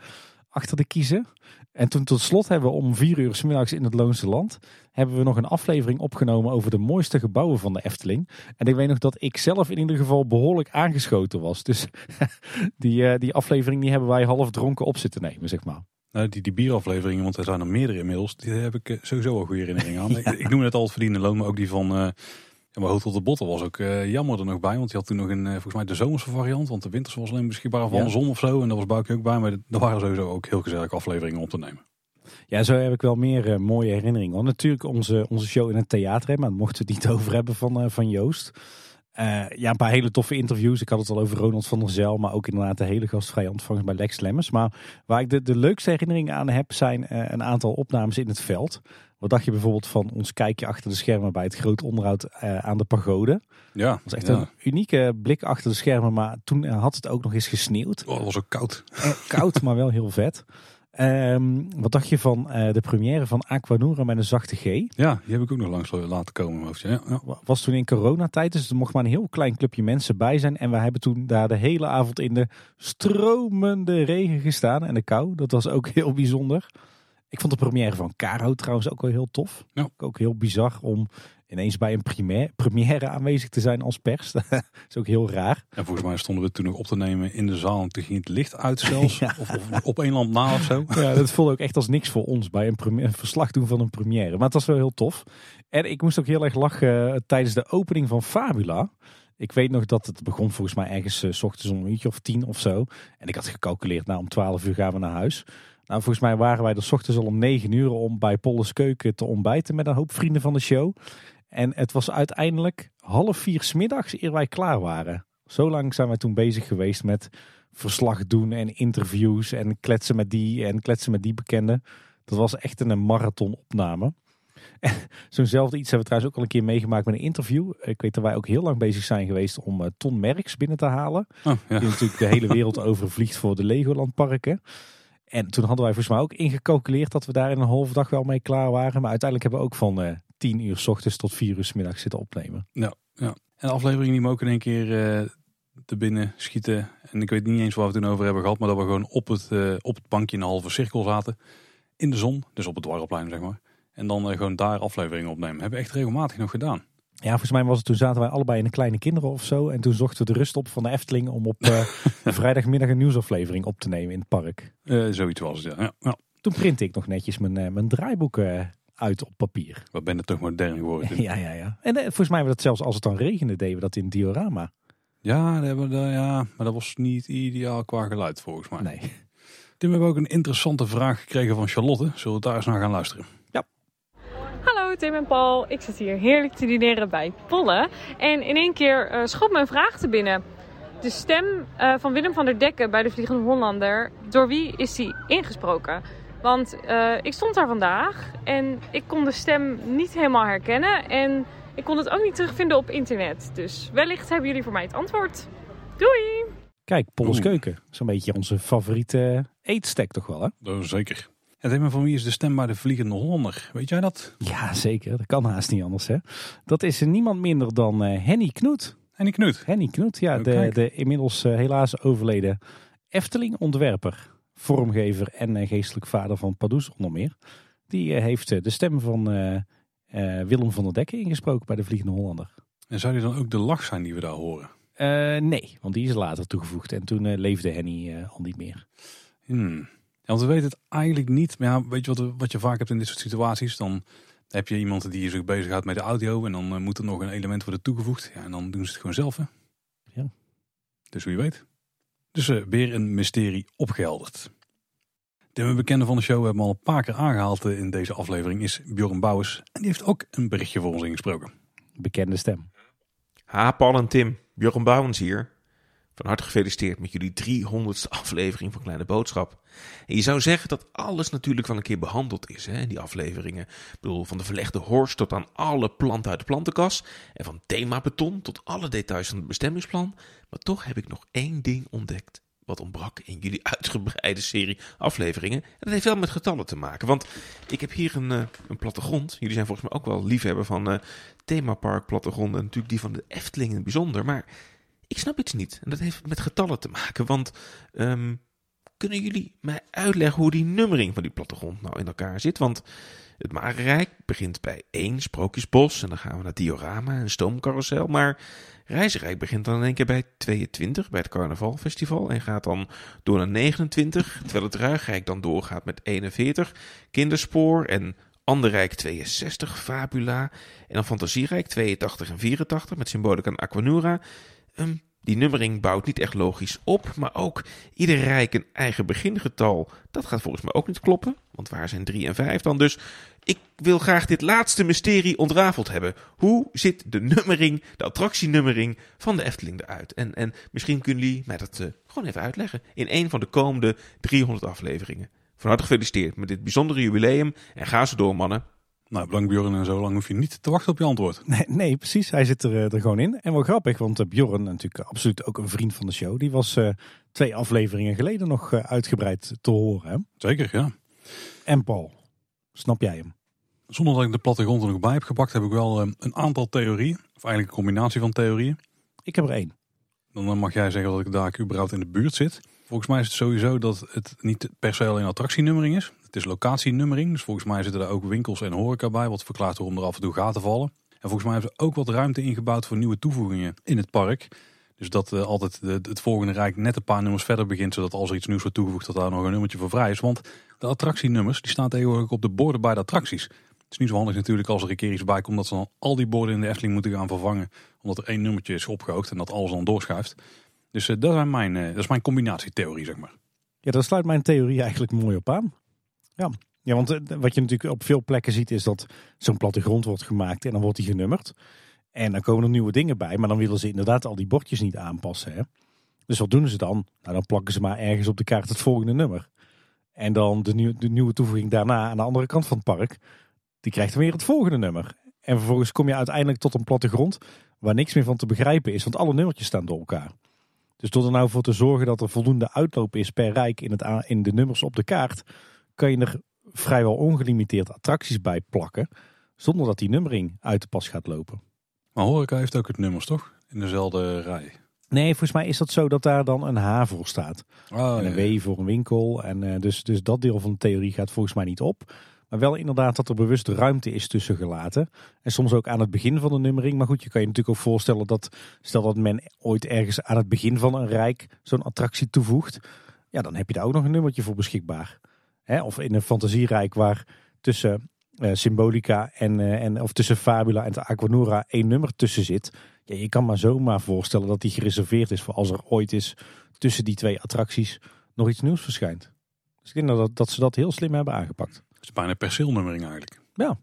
achter de kiezen. En toen tot slot hebben we om vier uur 's middags in het Loonse Land... hebben we nog een aflevering opgenomen over de mooiste gebouwen van de Efteling. En ik weet nog dat ik zelf in ieder geval behoorlijk aangeschoten was. Dus die, eh, die aflevering die hebben wij half dronken op zitten nemen, zeg maar. Nou, die, die bierafleveringen, want er zijn er meerdere inmiddels. Die heb ik eh, sowieso al goede herinneringen aan. ik, ik noem het al het verdiende loon, maar ook die van... ja, maar Hotel de Botten was ook eh, jammer er nog bij. Want die had toen nog een, volgens mij de zomerse variant. Want de winters was alleen beschikbaar van Ja. de zon of zo. En daar was Boukje ook bij. Maar er waren sowieso ook heel gezellige afleveringen op te nemen. Ja, zo heb ik wel meer mooie herinneringen. Want natuurlijk onze, onze show in het theater, hè, maar daar mochten we het niet over hebben van, van Joost. Eh, ja, een paar hele toffe interviews. Ik had het al over Ronald van der Zel, maar ook inderdaad de hele gastvrije ontvangst bij Lex Lemmers. Maar waar ik de, de leukste herinneringen aan heb, zijn eh, een aantal opnames in het veld. Wat dacht je bijvoorbeeld van ons kijkje achter de schermen bij het groot onderhoud eh, aan de pagode? Ja, Dat was echt ja. een unieke blik achter de schermen, maar toen had het ook nog eens gesneeuwd. Oh, het was ook koud. Koud, maar wel heel vet. Ehm, wat dacht je van eh, de première van Aquanura met een zachte G? Ja, die heb ik ook nog langs laten komen. hoofdje. Ja, ja. Wa- Was toen in coronatijd, dus er mocht maar een heel klein clubje mensen bij zijn. En we hebben toen daar de hele avond in de stromende regen gestaan en de kou. Dat was ook heel bijzonder. Ik vond de première van Caro trouwens ook wel heel tof. Ja. Ook heel bizar om ineens bij een première, première aanwezig te zijn als pers. dat is ook heel raar. En volgens mij stonden we toen nog op te nemen in de zaal. En toen ging het licht uit zelfs. Ja. Of, of op één lamp na of zo. Ja, dat voelde ook echt als niks voor ons bij een, première, een verslag doen van een première. Maar het was wel heel tof. En ik moest ook heel erg lachen eh, tijdens de opening van Fabula. Ik weet nog dat het begon volgens mij ergens eh, s ochtends om een uurtje of tien of zo. En ik had gecalculeerd, nou om twaalf uur gaan we naar huis. Nou, volgens mij waren wij er s ochtends al om negen uur om bij Polles Keuken te ontbijten met een hoop vrienden van de show. En het was uiteindelijk half vier smiddags eer wij klaar waren. Zo lang zijn wij toen bezig geweest met verslag doen en interviews en kletsen met die en kletsen met die bekenden. Dat was echt een marathon opname. En Zo'nzelfde iets hebben we trouwens ook al een keer meegemaakt met een interview. Ik weet dat wij ook heel lang bezig zijn geweest om eh, Ton Merks binnen te halen. Oh, ja. Die natuurlijk de hele wereld overvliegt voor de Legoland parken. En toen hadden wij volgens mij ook ingecalculeerd dat we daar in een halve dag wel mee klaar waren. Maar uiteindelijk hebben we ook van eh 10 uur s ochtends tot 4 uur s middags zitten opnemen. En de aflevering die me ook in één keer eh te binnen schieten. En ik weet niet eens waar we het toen over hebben gehad. Maar dat we gewoon op het, eh, op het bankje in een halve cirkel zaten. In de zon. Dus op het dwarrelplein zeg maar. En dan eh, gewoon daar afleveringen opnemen. Hebben we echt regelmatig nog gedaan. Ja, volgens mij was het toen zaten wij allebei in de kleine kinderen of zo. En toen zochten we de rust op van de Efteling om op vrijdagmiddag een nieuwsaflevering op te nemen in het park. Zoiets was het, ja. ja. ja. Toen print ik nog netjes mijn, mijn draaiboek uit op papier. Wat ben je toch modern geworden. Ja, ja, ja. En eh, volgens mij hebben we dat zelfs als het dan regende, deden we dat in het diorama. Ja, dat hebben we, daar- ja, maar dat was niet ideaal qua geluid volgens mij. Nee. Tim, we hebben ook een interessante vraag gekregen van Charlotte. Zullen we daar eens naar gaan luisteren? Hallo Tim en Paul, ik zit hier heerlijk te dineren bij Polle. En in één keer eh schoot me een vraag te binnen. De stem eh, van Willem van der Dekken bij de Vliegende Hollander, door wie is die ingesproken? Want eh, ik stond daar vandaag en ik kon de stem niet helemaal herkennen. En ik kon het ook niet terugvinden op internet. Dus wellicht hebben jullie voor mij het antwoord. Doei! Kijk, Polles. Keuken. Zo'n beetje onze favoriete eetstek toch wel, hè? Dat is zeker. En Tim, van wie is de stem bij de Vliegende Hollander? Weet jij dat? Ja, zeker. Dat kan haast niet anders, hè? Dat is niemand minder dan eh, Henny Knoet. En die Knut. Henny Knoet, ja, Oh, de, de inmiddels eh, helaas overleden Efteling-ontwerper, vormgever en eh, geestelijk vader van Pardoes onder meer. Die eh, heeft eh, de stem van Willem van der Dekken ingesproken bij de Vliegende Hollander. En zou die dan ook de lach zijn die we daar horen? Nee, want die is later toegevoegd en toen leefde Henny al niet meer. Hmm. Ja, want we weten het eigenlijk niet. Maar ja, weet je wat, wat je vaak hebt in dit soort situaties? Dan heb je iemand die zich bezighoudt met de audio. En dan moet er nog een element worden toegevoegd. Ja, en dan doen ze het gewoon zelf. Hè? Ja. Dus wie weet. Dus eh, weer een mysterie opgehelderd. De bekende van de show hebben we al een paar keer aangehaald eh, in deze aflevering. Is Bjorn Bouwers. En die heeft ook een berichtje voor ons ingesproken. Bekende stem. Ha, Paul en Tim. Björn Bouwens hier. Van harte gefeliciteerd met jullie 300ste aflevering van Kleine Boodschap. En je zou zeggen dat alles natuurlijk wel een keer behandeld is hè, in die afleveringen. Ik bedoel, van de verlegde horst tot aan alle planten uit de plantenkas. En van themabeton tot alle details van het bestemmingsplan. Maar toch heb ik nog één ding ontdekt. Wat ontbrak in jullie uitgebreide serie afleveringen. En dat heeft wel met getallen te maken. Want ik heb hier een, eh, een plattegrond. Jullie zijn volgens mij ook wel liefhebber van eh themapark plattegronden. En natuurlijk die van de Efteling in bijzonder. Maar ik snap iets niet. En dat heeft met getallen te maken. Want ehm, kunnen jullie mij uitleggen hoe die nummering van die plattegrond nou in elkaar zit? Want het Marenrijk begint bij één Sprookjesbos. En dan gaan we naar Diorama en Stoomcarousel. Maar Reizenrijk begint dan in één keer bij 22, bij het Carnavalfestival. En gaat dan door naar 29. Terwijl het Ruigrijk dan doorgaat met 41. Kinderspoor en Anderrijk 62, Fabula. En dan Fantasierijk 82 en 84 met symbolica en Aquanura. Die nummering bouwt niet echt logisch op, maar ook ieder rijk een eigen begingetal. Dat gaat volgens mij ook niet kloppen, want waar zijn 3 en 5 dan? Dus ik wil graag dit laatste mysterie ontrafeld hebben. Hoe zit de nummering, de attractienummering van de Efteling eruit? En, en misschien kunnen jullie mij dat uh, gewoon even uitleggen in een van de komende 300 afleveringen. Van harte gefeliciteerd met dit bijzondere jubileum en ga zo door mannen. Nou, bedankt Bjorn en zo lang hoef je niet te wachten op je antwoord. Nee, nee precies. Hij zit er, eh, er gewoon in. En wel grappig, want uh, Bjorn, natuurlijk absoluut ook een vriend van de show, die was uh, twee afleveringen geleden nog uitgebreid te horen. Hè? Zeker, ja. En Paul, snap jij hem? Zonder dat ik de plattegrond er nog bij heb gepakt, heb ik wel een aantal theorieën. Of eigenlijk een combinatie van theorieën. Ik heb er één. Dan mag jij zeggen dat ik daar überhaupt in de buurt zit. Volgens mij is het sowieso dat het niet per se alleen attractienummering is. Het is locatienummering. Dus volgens mij zitten er ook winkels en horeca bij. Wat verklaart waarom er af en toe gaten vallen. En volgens mij hebben ze ook wat ruimte ingebouwd voor nieuwe toevoegingen in het park. Dus dat uh, altijd de, het volgende rijk net een paar nummers verder begint. Zodat als er iets nieuws wordt toegevoegd dat daar nog een nummertje voor vrij is. Want de attractienummers die staan tegenwoordig op de borden bij de attracties. Het is niet zo handig natuurlijk als er een keer iets bij komt dat ze dan al die borden in de Efteling moeten gaan vervangen. Omdat er één nummertje is opgehoogd en dat alles dan doorschuift. Dus uh, dat, zijn mijn, uh, dat is mijn combinatietheorie, zeg maar. Ja, daar sluit mijn theorie eigenlijk mooi op aan. Ja, ja want uh, wat je natuurlijk op veel plekken ziet is dat zo'n plattegrond wordt gemaakt en dan wordt die genummerd. En dan komen er nieuwe dingen bij, maar dan willen ze inderdaad al die bordjes niet aanpassen. Hè? Dus wat doen ze dan? Nou, dan plakken ze maar ergens op de kaart het volgende nummer. En dan de, nieuw, de nieuwe toevoeging daarna aan de andere kant van het park, die krijgt dan weer het volgende nummer. En vervolgens kom je uiteindelijk tot een plattegrond waar niks meer van te begrijpen is, want alle nummertjes staan door elkaar. Dus door er nou voor te zorgen dat er voldoende uitloop is per rijk in, het, in de nummers op de kaart, kan je er vrijwel ongelimiteerd attracties bij plakken, zonder dat die nummering uit de pas gaat lopen. Maar horeca heeft ook het nummers toch? In dezelfde rij. Nee, volgens mij is dat zo dat daar dan een H voor staat. Oh, en een ja. W voor een winkel. En uh, dus, dus dat deel van de theorie gaat volgens mij niet op. Maar wel inderdaad dat er bewust ruimte is tussen gelaten. En soms ook aan het begin van de nummering. Maar goed, je kan je natuurlijk ook voorstellen dat stel dat men ooit ergens aan het begin van een rijk zo'n attractie toevoegt. Ja, dan heb je daar ook nog een nummertje voor beschikbaar. Hè? Of in een fantasierijk waar tussen uh, Symbolica en, uh, en of tussen Fabula en Aquanura één nummer tussen zit. Ja, je kan maar zomaar voorstellen dat die gereserveerd is voor als er ooit is tussen die twee attracties nog iets nieuws verschijnt. Dus ik denk dat, dat ze dat heel slim hebben aangepakt. Het is bijna perceelnummering eigenlijk. Ja.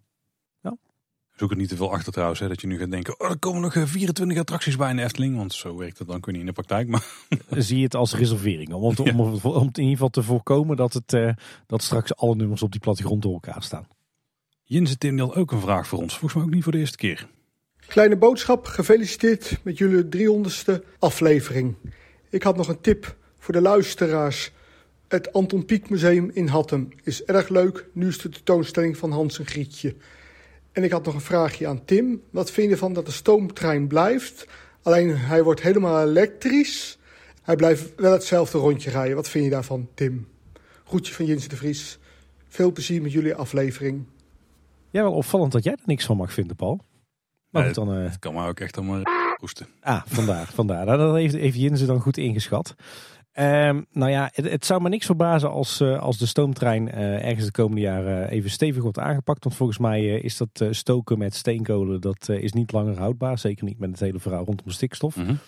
Zoek het niet te veel achter trouwens, hè, dat je nu gaat denken, oh, er komen nog 24 attracties bij in de Efteling. Want zo werkt het dan kun je niet in de praktijk. Maar... Zie je het als reservering. Om, om, om, om, in ieder geval te voorkomen dat, het, uh, dat straks alle nummers op die plattegrond door elkaar staan. Jens Tim had ook een vraag voor ons. Volgens mij ook niet voor de eerste keer. Kleine boodschap, gefeliciteerd met jullie 300ste aflevering. Ik had nog een tip voor de luisteraars. Het Anton Pieck Museum in Hattem is erg leuk. Nu is de tentoonstelling van Hans en Grietje. En ik had nog een vraagje aan Tim. Wat vind je ervan dat de stoomtrein blijft? Alleen hij wordt helemaal elektrisch. Hij blijft wel hetzelfde rondje rijden. Wat vind je daarvan, Tim? Groetje van Jens de Vries. Veel plezier met jullie aflevering. Ja, wel opvallend dat jij er niks van mag vinden, Paul. Maar nee, goed, dan, uh... Het kan maar ook echt allemaal hoesten. Ah, vandaar. vandaar. Nou, dat heeft, heeft dan goed ingeschat. Um, nou ja, het, het, zou me niks verbazen als, uh, als de stoomtrein uh, ergens de komende jaren even stevig wordt aangepakt. Want volgens mij is dat stoken met steenkolen, dat is niet langer houdbaar. Zeker niet met het hele verhaal rondom stikstof. Mm -hmm.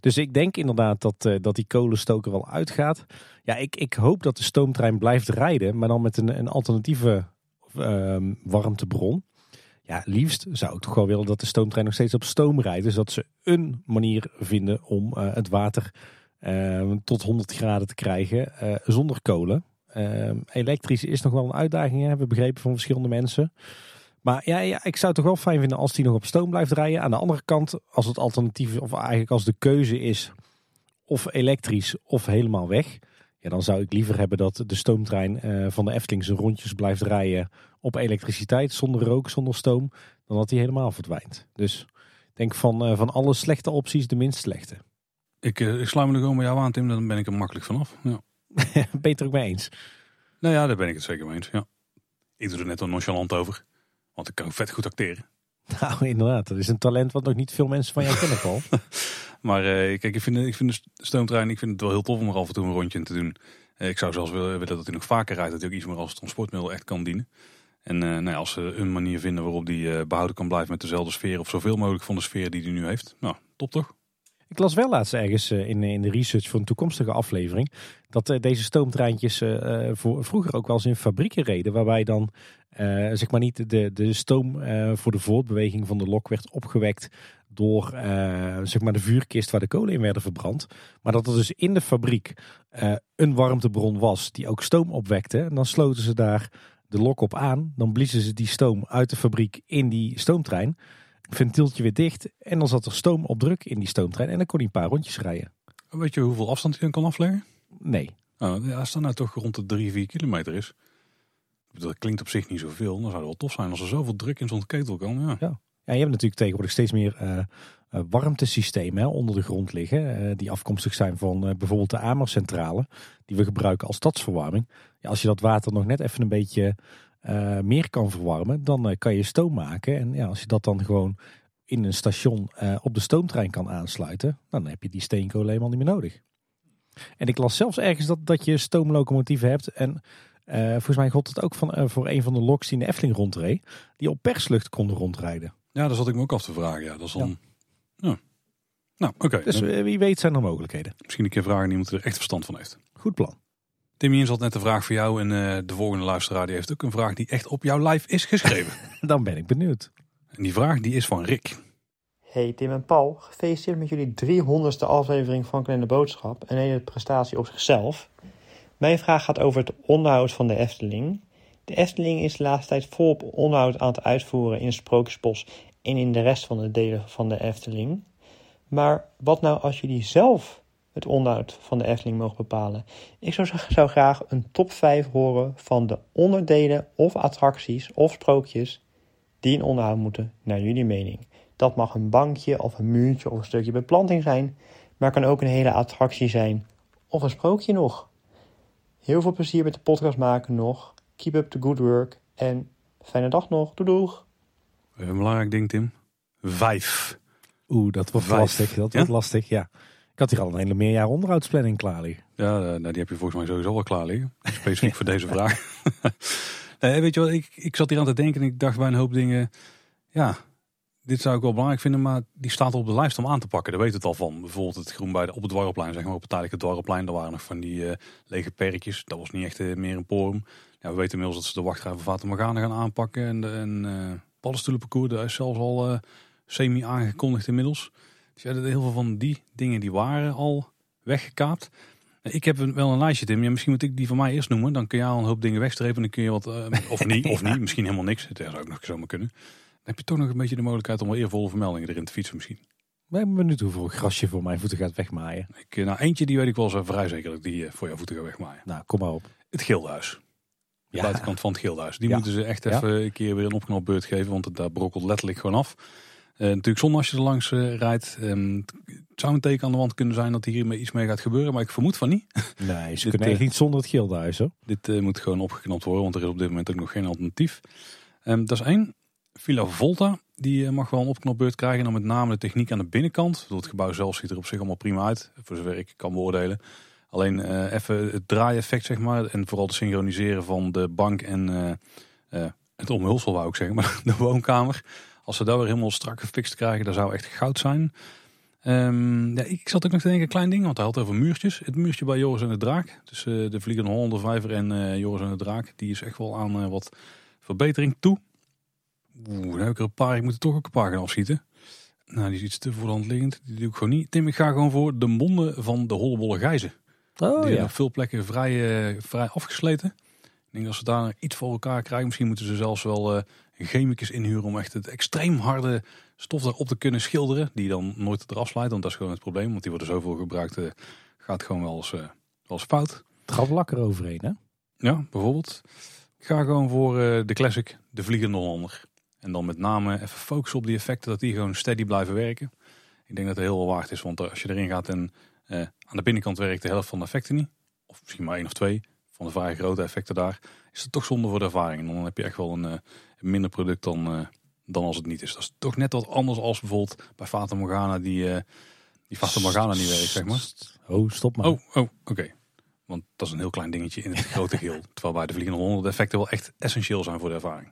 Dus ik denk inderdaad dat, dat die kolenstoker wel uitgaat. Ja, ik, ik hoop dat de stoomtrein blijft rijden, maar dan met een, een alternatieve um, warmtebron. Ja, liefst zou ik toch wel willen dat de stoomtrein nog steeds op stoom rijdt. Dus dat ze een manier vinden om het water tot 100 graden te krijgen uh, zonder kolen. Uh, elektrisch is nog wel een uitdaging, hebben we begrepen van verschillende mensen. Maar ja, ja, ik zou het toch wel fijn vinden als die nog op stoom blijft rijden. Aan de andere kant, als het alternatief, of eigenlijk als de keuze is of elektrisch of helemaal weg. Ja, dan zou ik liever hebben dat de stoomtrein van de Efteling zijn rondjes blijft rijden op elektriciteit, zonder rook, zonder stoom, dan dat die helemaal verdwijnt. Dus ik denk van, van alle slechte opties de minst slechte. Ik, uh, ik sluit me er gewoon bij jou aan, Tim. Dan ben ik er makkelijk vanaf. Ja. ben je het er ook mee eens? Nou ja, daar ben ik het zeker mee eens. Ja. Ik doe er net al nonchalant over. Want ik kan vet goed acteren. Nou, inderdaad. Dat is een talent wat nog niet veel mensen van jou kennen, Paul. maar uh, kijk, ik vind, ik vind de stoomtrein ik vind het wel heel tof om er af en toe een rondje in te doen. Uh, ik zou zelfs willen, willen dat hij nog vaker rijdt. Dat hij ook iets meer als transportmiddel echt kan dienen. En nou ja, als ze een manier vinden waarop die behouden kan blijven met dezelfde sfeer. Of zoveel mogelijk van de sfeer die hij nu heeft. Nou, top toch? Ik las wel laatst ergens eh, in, de research voor een toekomstige aflevering dat eh, deze stoomtreintjes eh, vroeger ook wel eens in fabrieken reden, waarbij dan zeg maar niet de, de stoom voor de voortbeweging van de lok werd opgewekt door zeg maar de vuurkist waar de kolen in werden verbrand, maar dat er dus in de fabriek een warmtebron was die ook stoom opwekte. En dan sloten ze daar de lok op aan, dan bliezen ze die stoom uit de fabriek in die stoomtrein, ventieltje weer dicht en dan zat er stoom op druk in die stoomtrein en dan kon hij een paar rondjes rijden. Weet je hoeveel afstand hij dan kan afleggen? Nee. Nou, ja, als dat nou toch rond de 3, 4 kilometer is. Dat klinkt op zich niet zoveel. Dan zou het wel tof zijn als er zoveel druk in zo'n ketel kan. Ja. Ja. Ja, je hebt natuurlijk tegenwoordig steeds meer eh, eh, warmtesystemen hè, onder de grond liggen. eh, die afkomstig zijn van bijvoorbeeld de Amercentrale. Die we gebruiken als stadsverwarming. Ja, als je dat water nog net even een beetje eh, meer kan verwarmen. Dan eh, kan je stoom maken. En ja, als je dat dan gewoon in een station eh, op de stoomtrein kan aansluiten. Dan heb je die steenkolen helemaal niet meer nodig. En ik las zelfs ergens dat, dat je stoomlocomotieven hebt. En volgens mij gold het ook van, voor een van de loks die in de Efteling rondreed. Die op perslucht konden rondrijden. ja, daar zat ik me ook af te vragen. Ja, dat is dan... Ja. Nou, oké. Dus wie weet zijn er mogelijkheden. Misschien een keer vragen aan iemand die er echt verstand van heeft. Goed plan. Tim Jens had net een vraag voor jou. En eh, de volgende luisteraar die heeft ook een vraag die echt op jouw live is geschreven. Dan ben ik benieuwd. en die vraag die is van Rick. Hey Tim en Paul, gefeliciteerd met jullie 300ste aflevering van Kleine Boodschap. Een hele prestatie op zichzelf. Mijn vraag gaat over het onderhoud van de Efteling. De Efteling is de laatste tijd volop onderhoud aan het uitvoeren in Sprookjesbos en in de rest van de delen van de Efteling. Maar wat nou als jullie zelf het onderhoud van de Efteling mogen bepalen? Ik zou, zou graag een top 5 horen van de onderdelen of attracties of sprookjes die in onderhoud moeten, naar jullie mening. Dat mag een bankje of een muurtje of een stukje beplanting zijn, maar kan ook een hele attractie zijn of een sprookje nog. Heel veel plezier met de podcast maken nog. Keep up the good work en fijne dag nog. Doei doeg! Een belangrijk ding, Tim. Vijf. Oeh, dat wordt Vijf. lastig. Dat Ja? wordt lastig, ja. Ik had hier al een hele meerjaar onderhoudsplanning klaar liggen. Ja, eh, nou, die heb je volgens mij sowieso wel klaar liggen. Specifiek voor deze vraag. nee, weet je wat, ik, ik zat hier aan te denken en ik dacht bij een hoop dingen... Ja, dit zou ik wel belangrijk vinden, maar die staat op de lijst om aan te pakken. Daar weet het al van. Bijvoorbeeld het groen bij de, op het dwarrelplein, zeg maar, op het tijdelijke dwarrelplein. Daar waren nog van die eh, lege perkjes. Dat was niet echt eh, meer een porum. Ja, we weten inmiddels dat ze de wachtrij van Fata Morgana gaan aanpakken. En de en, paddenstoelenparcours, daar is zelfs al semi aangekondigd inmiddels. Dus ja, heel veel van die dingen die waren al weggekaapt. Ik heb wel een lijstje, Tim. Ja, misschien moet ik die van mij eerst noemen. Dan kun je al een hoop dingen wegstrepen. Dan kun je wat, eh, of niet, of niet. Misschien helemaal niks. Het zou ook nog zomaar kunnen. Dan heb je toch nog een beetje de mogelijkheid om wel eervolle vermeldingen erin te fietsen misschien. Ik ben benieuwd hoeveel grasje voor mijn voeten gaat wegmaaien. Ik, eh, nou, eentje die weet ik wel zo vrij zeker dat ik die eh, voor jouw voeten ga wegmaaien. Nou, kom maar op. Het Gildenhuis. De Ja. buitenkant van het Gildenhuis. Die Ja. moeten ze echt even een keer weer een opknapbeurt geven. Want het daar brokkelt letterlijk gewoon af. Eh, natuurlijk zonde als je er langs eh, rijdt. Ehm, het zou een teken aan de wand kunnen zijn dat hier iets mee gaat gebeuren. Maar ik vermoed van niet. Nee, ze Dit, kunnen eh, echt niet zonder het gildenhuis hoor. Dit moet gewoon opgeknapt worden, want er is op dit moment ook nog geen alternatief. Ehm, dat is één. Villa Volta, die mag wel een opknapbeurt krijgen. En dan met name de techniek aan de binnenkant. Het gebouw zelf ziet er op zich allemaal prima uit, voor zover ik kan beoordelen. Alleen even het draaieffect, zeg maar. En vooral het synchroniseren van de bank en het omhulsel, wou ik zeggen. Maar de woonkamer. Als ze dat weer helemaal strak gefixt krijgen, dat zou echt goud zijn. Ehm, ja, ik zat ook nog te denken, een klein ding, want hij had over muurtjes. Het muurtje bij Joris en de Draak. Dus eh, de Vliegende Hollander Vijver en eh, Joris en de Draak. Die is echt wel aan eh, wat verbetering toe. Oeh, dan heb ik er een paar. Ik moet er toch ook een paar gaan afschieten. Nou, die is iets te voor de hand liggend. Die doe ik gewoon niet. Tim, ik ga gewoon voor de monden van de hollebolle gijzen. Oh die zijn ja. op veel plekken vrij, vrij afgesleten. Ik denk dat ze daar iets voor elkaar krijgen. Misschien moeten ze zelfs wel eh chemicus inhuren om echt het extreem harde stof daarop te kunnen schilderen. Die dan nooit eraf slijt, want dat is gewoon het probleem. Want die worden zoveel gebruikt, eh, gaat gewoon wel eens, eh, wel eens fout. Traplak eroverheen hè. Ja, bijvoorbeeld. Ik ga gewoon voor eh, de classic, de Vliegende Hollander. En dan met name even focussen op die effecten, dat die gewoon steady blijven werken. Ik denk dat het heel wel waard is, want als je erin gaat en aan de binnenkant werkt de helft van de effecten niet, of misschien maar één of twee van de vrij grote effecten daar, is het toch zonde voor de ervaring. En dan heb je echt wel een, een minder product dan, eh, dan als het niet is. Dat is toch net wat anders als bijvoorbeeld bij Fata Morgana, die, eh, die Fata Morgana niet werkt, zeg maar. Oh, stop maar. Oh, oh oké. Want dat is een heel klein dingetje in het grote geheel. Terwijl bij de Vliegende de effecten wel echt essentieel zijn voor de ervaring.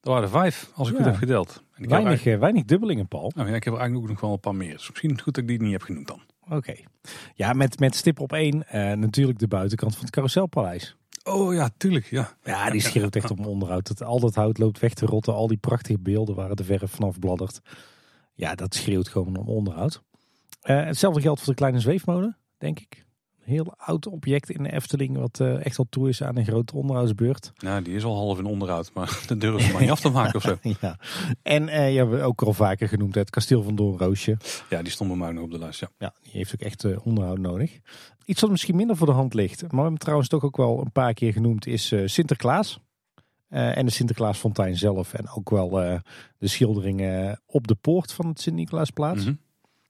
Er waren er vijf, als ik Ja. goed heb geteld. En ik heb, Weinig, eigenlijk, eh, weinig dubbelingen, Paul. nou ja, ik heb er eigenlijk ook nog wel een paar meer. Dus misschien goed dat ik die niet heb genoemd dan. Oké. Ja, met, met stip op één natuurlijk de buitenkant van het carouselpaleis. Oh ja, tuurlijk. Ja. Ja, die schreeuwt echt om onderhoud. Het, al dat hout loopt weg te rotten. Al die prachtige beelden waar de verf vanaf bladdert. Ja, dat schreeuwt gewoon om onderhoud. Eh, hetzelfde geldt voor de kleine zweefmolen, denk ik. Heel oud object in de Efteling. Wat eh, echt al toe is aan een grote onderhoudsbeurt. ja, die is al half in onderhoud. Maar dat durven ze maar niet af te maken of zo. ja. En eh, je hebt ook al vaker genoemd het kasteel van Doornroosje. Ja, die stond bij mij nog op de lijst. Ja. Ja, die heeft ook echt eh, onderhoud nodig. Iets wat misschien minder voor de hand ligt, maar we hebben trouwens toch ook wel een paar keer genoemd, is Sinterklaas. En de Sinterklaasfontein zelf. En ook wel de schilderingen op de poort van het Sint-Nicolaasplaats. Mhm.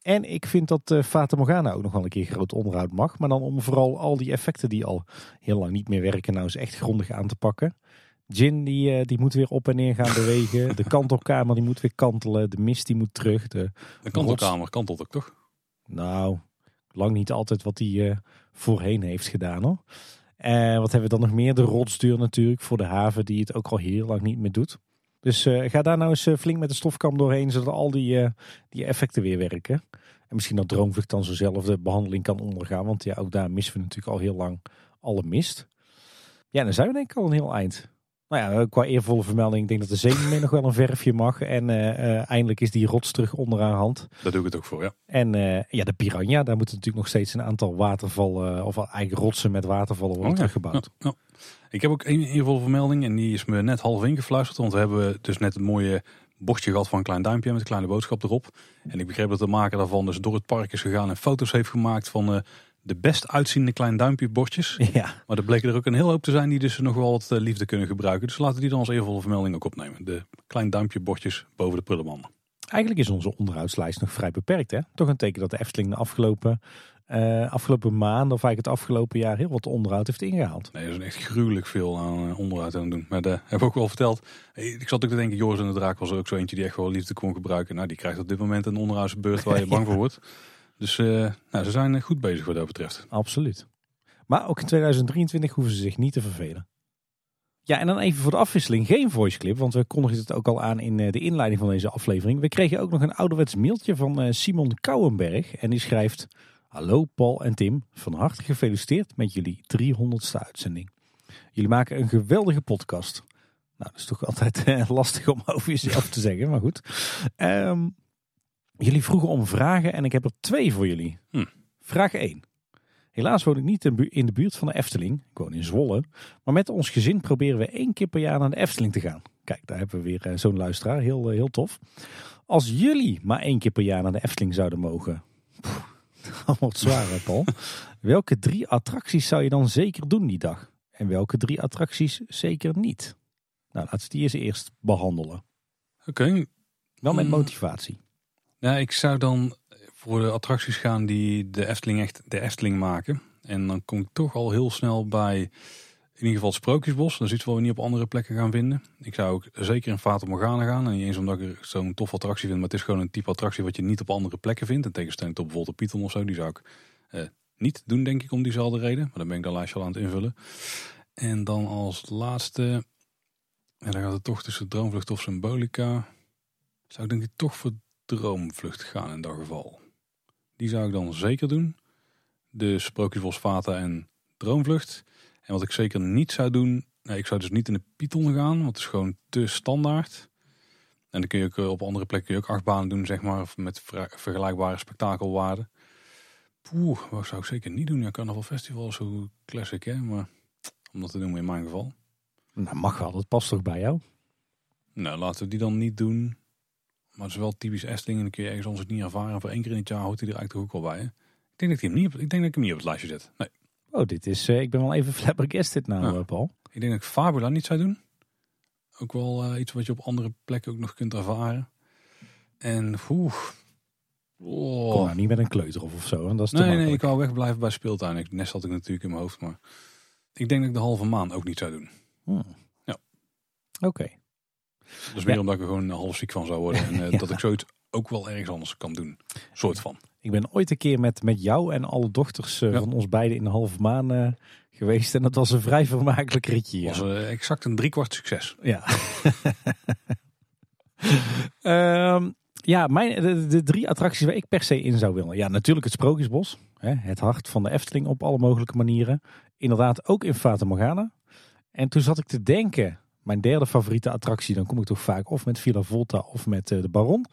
En ik vind dat Fata Morgana ook nog wel een keer groot onderhoud mag. Maar dan om vooral al die effecten die al heel lang niet meer werken, nou eens echt grondig aan te pakken. Jin die, eh, die moet weer op en neer gaan bewegen. De kantelkamer die moet weer kantelen. De mist die moet terug. De, De kantelkamer kantelt ook toch? nou, lang niet altijd wat hij eh, voorheen heeft gedaan hoor. En wat hebben we dan nog meer? De rotsduur natuurlijk voor de haven die het ook al heel lang niet meer doet. Dus eh, ga daar nou eens eh, flink met de stofkam doorheen, zodat al die, eh, die effecten weer werken. En misschien dat Droomvlucht dan zo'nzelfde behandeling kan ondergaan. Want ja, ook daar missen we natuurlijk al heel lang alle mist. Ja, dan zijn we denk ik al een heel eind. Nou ja, qua eervolle vermelding, ik denk dat de zeemermin nog wel een verfje mag. En eh, eindelijk is die rots terug onder haar hand. Daar doe ik het ook voor, ja. En eh, ja, de piranha, daar moeten natuurlijk nog steeds een aantal watervallen, of eigenlijk rotsen met watervallen worden Oh ja. teruggebouwd. Ja, ja. Ik heb ook één eervolle vermelding en die is me net half ingefluisterd. Want we hebben dus net een mooie bochtje gehad van een klein duimpje met een kleine boodschap erop. En ik begreep dat de maker daarvan dus door het park is gegaan en foto's heeft gemaakt van de best uitziende klein duimpje bordjes. Ja, Maar er bleken er ook een heel hoop te zijn die dus nog wel wat eh, liefde kunnen gebruiken. Dus laten we die dan als eervolle vermelding ook opnemen. De klein duimpje bordjes boven de prullenmanden. eigenlijk is onze onderhoudslijst nog vrij beperkt. Hè? Toch een teken dat de Efteling de afgelopen, eh, afgelopen maanden, of eigenlijk het afgelopen jaar, heel wat onderhoud heeft ingehaald. Nee, er is echt gruwelijk veel aan eh, onderhoud aan het doen. Maar dat heb ik ook wel verteld. Ik zat ook te denken, Joris en de Draak was er ook zo eentje die echt wel liefde kon gebruiken. Nou, die krijgt op dit moment een onderhoudsbeurt waar je bang voor wordt. Dus eh, nou, ze zijn goed bezig wat dat betreft. Absoluut. Maar ook in 2023 hoeven ze zich niet te vervelen. Ja, en dan even voor de afwisseling geen voice clip, want we kondigden het ook al aan in eh, de inleiding van deze aflevering. We kregen ook nog een ouderwets mailtje van eh, Simon Kouwenberg en die schrijft... Hallo Paul en Tim, van harte gefeliciteerd met jullie 300ste uitzending. Jullie maken een geweldige podcast. Nou, dat is toch altijd eh, lastig om over jezelf te zeggen, maar goed. Ehm, jullie vroegen om vragen en ik heb er twee voor jullie. Hm. Vraag 1. Helaas woon ik niet in de buurt van de Efteling. Ik woon in Zwolle. Maar met ons gezin proberen we één keer per jaar naar de Efteling te gaan. Kijk, daar hebben we weer eh, zo'n luisteraar. Heel, eh, heel tof. Als jullie maar één keer per jaar naar de Efteling zouden mogen. Poeh, dat wordt zwaar, hè, Paul? Welke drie attracties zou je dan zeker doen die dag? En welke drie attracties zeker niet? Nou, laten we die eens eerst behandelen. Oké, Wel met Hmm. motivatie. Nou, ik zou dan voor de attracties gaan die de Efteling echt de Efteling maken. En dan kom ik toch al heel snel bij in ieder geval het Sprookjesbos. Dat iets wat we niet op andere plekken gaan vinden. Ik zou ook zeker in Fata Morgana gaan. En niet omdat ik zo'n tof attractie vind, maar het is gewoon een type attractie wat je niet op andere plekken vindt. In tegenstelling tot bijvoorbeeld de Python of zo. Die zou ik eh, niet doen, denk ik, om diezelfde reden. Maar dan ben ik de lijstje al aan het invullen. En dan als laatste, en dan gaat het toch tussen Droomvlucht of Symbolica. Zou ik denk ik toch voor Droomvlucht gaan in dat geval. Die zou ik dan zeker doen. De Sprookjesbos Vata en Droomvlucht. En wat ik zeker niet zou doen, nee, ik zou dus niet in de Python gaan, want het is gewoon te standaard. En dan kun je ook eh, op andere plekken ook achtbanen doen, zeg maar, met vergelijkbare spektakelwaarden. Poeh, wat zou ik zeker niet doen? Ja, Carnaval Festival is zo classic, hè, maar om dat te doen in mijn geval. Nou, mag wel. Dat past toch bij jou? Nou, laten we die dan niet doen. Maar het is wel typisch Efteling en dan kun je ergens anders het niet ervaren. En voor één keer in het jaar houdt hij er eigenlijk toch ook wel bij. Hè? Ik denk dat ik hem niet op, ik denk dat ik hem niet op het lijstje zet. Nee. Oh, dit is... eh, ik ben wel even flabbergasted nou, Ja. eh, Paul. Ik denk dat ik Fabula niet zou doen. Ook wel eh, iets wat je op andere plekken ook nog kunt ervaren. En oeh. Oh. Kom nou niet met een kleuter of, of zo. want Dat is nee, nee, ik wou wegblijven bij speeltuin. Ik, nest had ik natuurlijk in mijn hoofd, maar ik denk dat ik de halve maan ook niet zou doen. Hmm. Ja. Oké. Dus meer Ja. omdat ik er gewoon half ziek van zou worden. En eh, Ja. dat ik zoiets ook wel ergens anders kan doen. Soort van. Ik ben ooit een keer met, met jou en alle dochters eh, Ja. van ons beiden in de halve maan eh, geweest. En dat was een vrij vermakelijk ritje. Ja. was exact een driekwart succes. Ja. Ehm, ja, mijn, de, de drie attracties waar ik per se in zou willen. Ja, natuurlijk het Sprookjesbos. Hè, het hart van de Efteling op alle mogelijke manieren. Inderdaad ook in Fata Morgana. En toen zat ik te denken, mijn derde favoriete attractie, dan kom ik toch vaak of met Villa Volta of met eh, de Baron.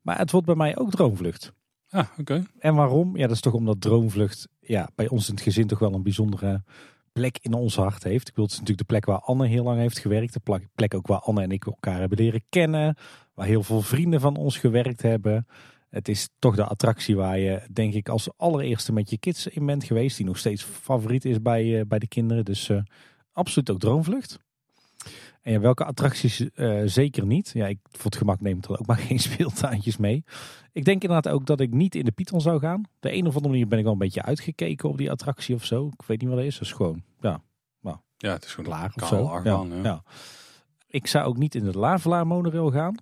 Maar het wordt bij mij ook Droomvlucht. Ah, oké. En waarom? Ja, dat is toch omdat Droomvlucht ja, bij ons in het gezin toch wel een bijzondere plek in ons hart heeft. Ik bedoel, het is natuurlijk de plek waar Anne heel lang heeft gewerkt. De plek- ook waar Anne en ik elkaar hebben leren kennen. Waar heel veel vrienden van ons gewerkt hebben. Het is toch de attractie waar je, denk ik, als allereerste met je kids in bent geweest. Die nog steeds favoriet is bij, eh, bij de kinderen. Dus eh, absoluut ook Droomvlucht. En ja, welke attracties eh, zeker niet. Ja, ik voor het gemak neem ik er ook maar geen speeltuintjes mee. Ik denk inderdaad ook dat ik niet in de Python zou gaan. De een of andere manier ben ik wel een beetje uitgekeken op die attractie of zo. Ik weet niet wat dat is. Dat is gewoon, ja, Ja, het is gewoon klaar of zo. ja, ja. ja. Ik zou ook niet in de Lavelaar monorail gaan.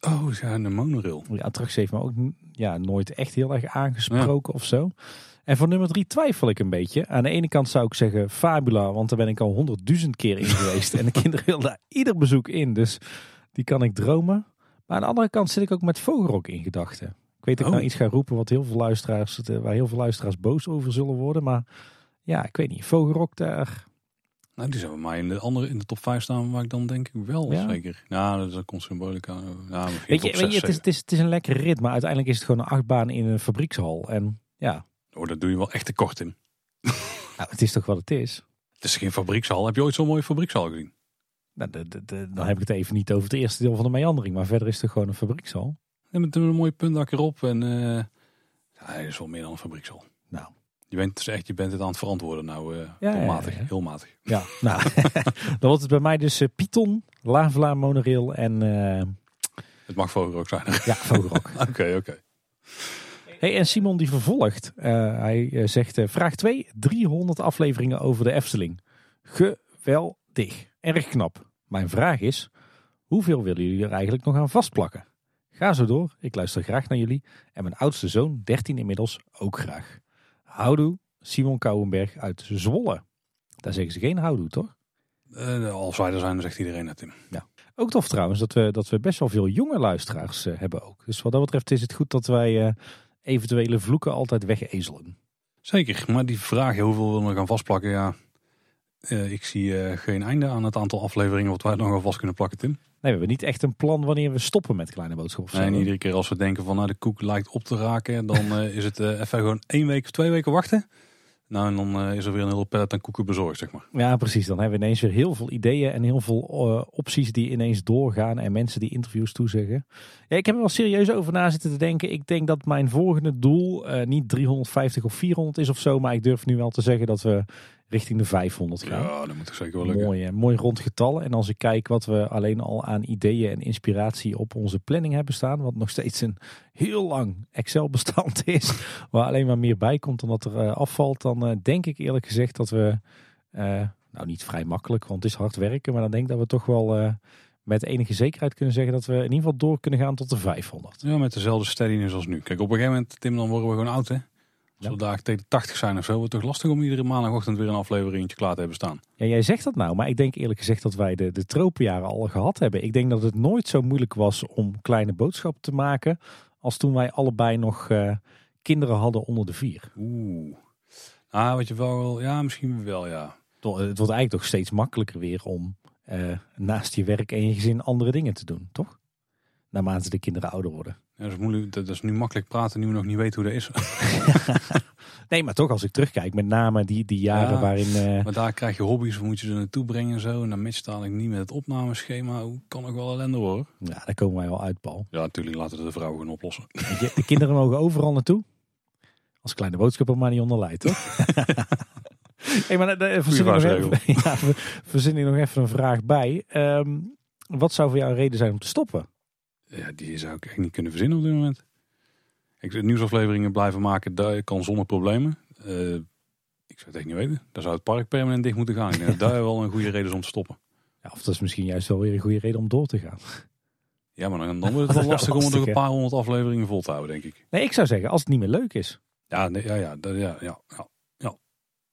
Oh, ja, een monorail. Die attractie heeft me ook ja, nooit echt heel erg aangesproken of zo. En voor nummer drie twijfel ik een beetje. Aan de ene kant zou ik zeggen Fabula, want daar ben ik al honderdduizend keer in geweest. en de kinderen willen daar ieder bezoek in, dus die kan ik dromen. Maar aan de andere kant zit ik ook met Vogelrok in gedachten. Ik weet dat ik Oh. nou iets ga roepen wat heel veel luisteraars, eh, waar heel veel luisteraars boos over zullen worden. Maar ja, ik weet niet. Vogelrok daar. Nou, die bij mij in de andere in de top 5 staan, waar ik dan denk ik wel Ja. zeker. Ja, dat is een komt symbolica. Ja, misschien Weet je, weet je 6, het, is, het, is, het is een lekker rit, maar uiteindelijk is het gewoon een achtbaan in een fabriekshal. En ja, Oh, dat doe je wel echt te kort in. nou, het is toch wat het is. Het is geen fabriekshal. Heb je ooit zo'n mooie fabriekshal gezien? Nou, de, de, de- dan heb ik het even niet over het eerste deel van de meandering. Maar verder is het gewoon een fabriekshal. Ja, met een mooie puntdak erop. En ja, hij is wel meer dan een fabriekshal. Nou. Je bent dus echt, je bent het aan het verantwoorden nou. eh Ja, heel ja, matig, ja. heel matig. Ja, nou, dan wordt het bij mij dus eh, Python, Lavela monorail en Het mag vroeger ook zijn. ja, Vogelrok. Oké, oké. Hey, en Simon die vervolgt. Eh, hij eh, zegt, eh, vraag 2, 300 afleveringen over de Efteling. Geweldig, erg knap. Mijn vraag is, hoeveel willen jullie er eigenlijk nog aan vastplakken? Ga zo door, ik luister graag naar jullie. En mijn oudste zoon, 13 inmiddels, ook graag. Houdoe, Simon Kouwenberg uit Zwolle. Daar zeggen ze geen houdoe, toch? Eh, als wij er zijn, zegt iedereen dat, Tim. Ook tof trouwens dat we, dat we best wel veel jonge luisteraars hebben ook. Dus wat dat betreft is het goed dat wij eventuele vloeken altijd wegezelen. Zeker, maar die vraag, hoeveel we gaan vastplakken? Ja, eh, ik zie eh, geen einde aan het aantal afleveringen wat wij nog wel vast kunnen plakken, Tim. Nee, we hebben niet echt een plan wanneer we stoppen met Kleine Boodschap. of zo, Nee, en iedere keer als we denken van nou, de koek lijkt op te raken, dan eh, is het even gewoon één week of twee weken wachten. Nou, en dan eh, is er weer een hele pallet aan koeken bezorgd, zeg maar. Ja, precies. Dan hebben we ineens weer heel veel ideeën en heel veel eh, opties die ineens doorgaan en mensen die interviews toezeggen. Ja, ik heb er wel serieus over na zitten te denken. Ik denk dat mijn volgende doel eh, niet 350 of 400 is of zo, maar ik durf nu wel te zeggen dat we richting de 500 gaan. Ja, dat moet toch zeker wel lukken. Mooi, mooi rond getal. En als ik kijk wat we alleen al aan ideeën en inspiratie op onze planning hebben staan, wat nog steeds een heel lang Excel-bestand is, waar alleen maar meer bij komt dan dat er eh, afvalt, dan eh, denk ik eerlijk gezegd dat we, eh, nou niet vrij makkelijk, want het is hard werken, maar dan denk ik dat we toch wel met enige zekerheid kunnen zeggen dat we in ieder geval door kunnen gaan tot de 500. Ja, met dezelfde steadiness als nu. Kijk, op een gegeven moment, Tim, dan worden we gewoon oud, hè? Als Ja. we daar tegen 80 zijn of zo, wordt het toch lastig om iedere maandagochtend weer een afleveringetje klaar te hebben staan. Ja, jij zegt dat nou, maar ik denk eerlijk gezegd dat wij de, de tropenjaren al gehad hebben. Ik denk dat het nooit zo moeilijk was om kleine boodschappen te maken als toen wij allebei nog eh, kinderen hadden onder de vier. Oeh. Ah, wat je wel, ja, misschien wel, ja. Het wordt eigenlijk toch steeds makkelijker weer om eh, naast je werk en je gezin andere dingen te doen, toch? Naarmate de kinderen ouder worden. Ja, dat, is moeilijk, dat is nu makkelijk praten, nu we nog niet weten hoe dat is. Nee, maar toch als ik terugkijk, met name die, die jaren Ja. waarin... eh, Maar daar krijg je hobby's, hoe moet je ze naartoe brengen en zo. En dan matcht dadelijk niet met het opnameschema. Hoe kan ook wel ellende worden? ja, daar komen wij wel uit, Paul. Ja, natuurlijk laten we de vrouwen gewoon oplossen. De kinderen mogen overal naartoe. Als kleine boodschap er maar niet onder leidt, toch? hey, maar daar- daar verzin ik nog vuistregel. even, ja, ver- verzin ik nog even een vraag bij. Ehm, wat zou voor jou een reden zijn om te stoppen? Ja, die zou ik echt niet kunnen verzinnen op dit moment. Ik zou nieuwsafleveringen blijven maken, dat kan zonder problemen. Eh, ik zou het echt niet weten. Daar zou het park permanent dicht moeten gaan. Daar wel een goede reden is om te stoppen. Ja, of dat is misschien juist wel weer een goede reden om door te gaan. Ja, maar dan, dan wordt het wel lastig om nog een paar honderd afleveringen vol te houden, denk ik. Nee, ik zou zeggen, als het niet meer leuk is. Ja, nee, ja, ja, ja, ja, ja.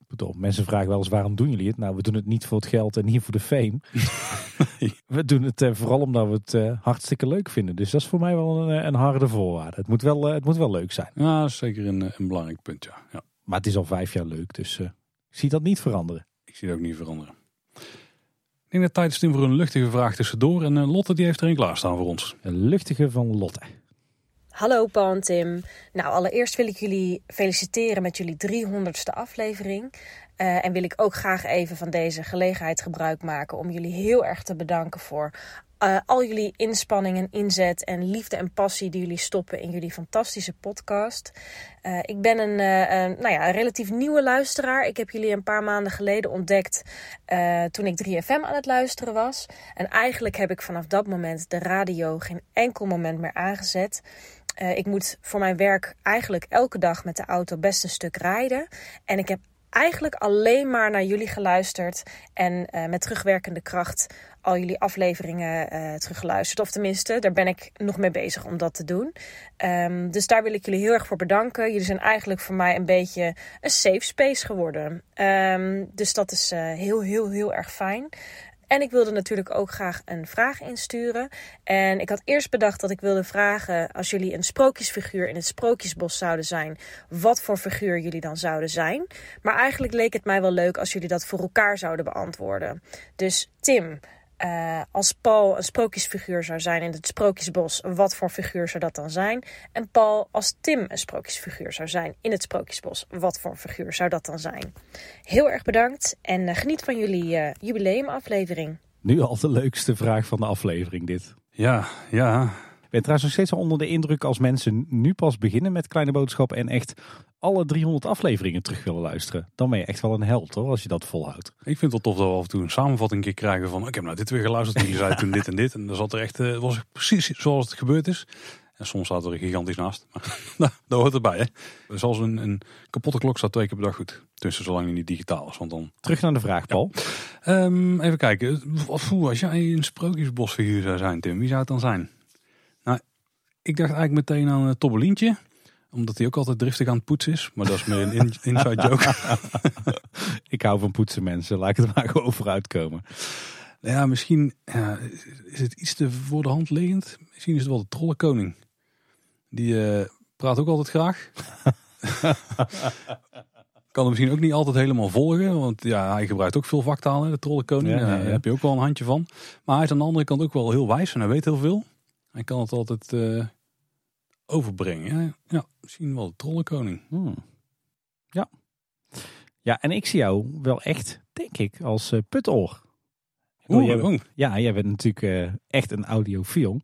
Bedoel, mensen vragen wel eens waarom doen jullie het? Nou, we doen het niet voor het geld en niet voor de fame. We doen het eh, vooral omdat we het eh, hartstikke leuk vinden. Dus dat is voor mij wel een, eh, een harde voorwaarde. Het moet wel, het moet wel leuk zijn. Ja, dat is zeker een, een belangrijk punt, ja. ja. Maar het is al vijf jaar leuk, dus ik zie dat niet veranderen. Ik zie het ook niet veranderen. Ik denk dat tijd is voor een luchtige vraag tussendoor. En Lotte die heeft er een klaarstaan voor ons. Een luchtige van Lotte. Hallo Paul en Tim. Nou, allereerst wil ik jullie feliciteren met jullie 300ste aflevering. Eh, en wil ik ook graag even van deze gelegenheid gebruik maken om jullie heel erg te bedanken voor eh, al jullie inspanning en inzet en liefde en passie die jullie stoppen in jullie fantastische podcast. Eh, ik ben een, nou ja, een relatief nieuwe luisteraar. Ik heb jullie een paar maanden geleden ontdekt toen ik 3FM aan het luisteren was. En eigenlijk heb ik vanaf dat moment de radio geen enkel moment meer aangezet. Eh, ik moet voor mijn werk eigenlijk elke dag met de auto best een stuk rijden. En ik heb eigenlijk alleen maar naar jullie geluisterd. En eh, met terugwerkende kracht al jullie afleveringen eh teruggeluisterd. Of tenminste, daar ben ik nog mee bezig om dat te doen. Ehm, dus daar wil ik jullie heel erg voor bedanken. Jullie zijn eigenlijk voor mij een beetje een safe space geworden. Ehm, dus dat is heel, heel, heel erg fijn. En ik wilde natuurlijk ook graag een vraag insturen. En ik had eerst bedacht dat ik wilde vragen, als jullie een sprookjesfiguur in het sprookjesbos zouden zijn, wat voor figuur jullie dan zouden zijn. Maar eigenlijk leek het mij wel leuk als jullie dat voor elkaar zouden beantwoorden. Dus Tim, eh, als Paul een sprookjesfiguur zou zijn in het sprookjesbos, wat voor figuur zou dat dan zijn? En Paul, als Tim een sprookjesfiguur zou zijn in het sprookjesbos, wat voor figuur zou dat dan zijn? Heel erg bedankt en eh, geniet van jullie eh, jubileumaflevering. Nu al de leukste vraag van de aflevering dit. Ja, ja. Ben trouwens nog steeds onder de indruk als mensen nu pas beginnen met Kleine Boodschap en echt alle 300 afleveringen terug willen luisteren. Dan ben je echt wel een held hoor, als je dat volhoudt. Ik vind het wel tof dat we af en toe een samenvatting een keer krijgen van... ik heb nou dit weer geluisterd, jullie zeiden toen dit en dit. En dan zat er echt, eh, was het precies zoals het gebeurd is. En soms staat er gigantisch naast. Maar nou, dat hoort erbij hè. Zoals een, een kapotte klok staat twee keer per dag goed. Tussen zolang die niet digitaal is. Want dan... Terug naar de vraag Paul. Ehm, even kijken. Als jij een sprookjesbosfiguur zou zijn Tim, wie zou het dan zijn? Ik dacht eigenlijk meteen aan een Tobbelientje omdat hij ook altijd driftig aan het poetsen is. Maar dat is meer een in- inside joke. ik hou van poetsen mensen, laat ik het maar gewoon vooruitkomen. Ja, misschien is het iets te voor de hand liggend. Misschien is het wel de trollenkoning. Die eh, praat ook altijd graag. kan hem misschien ook niet altijd helemaal volgen. Want ja, hij gebruikt ook veel vaktaal, hè, de trollenkoning. Ja, ja, Daar heb je ook wel een handje van. Maar hij is aan de andere kant ook wel heel wijs en hij weet heel veel. Hij kan het altijd eh, overbrengen. Ja, ja, misschien wel de trollenkoning. Hmm. Ja. Ja, en ik zie jou wel echt, denk ik, als eh putoor. Ik Oeh, jij oeh. Ja, jij bent natuurlijk eh, echt een audiofiel.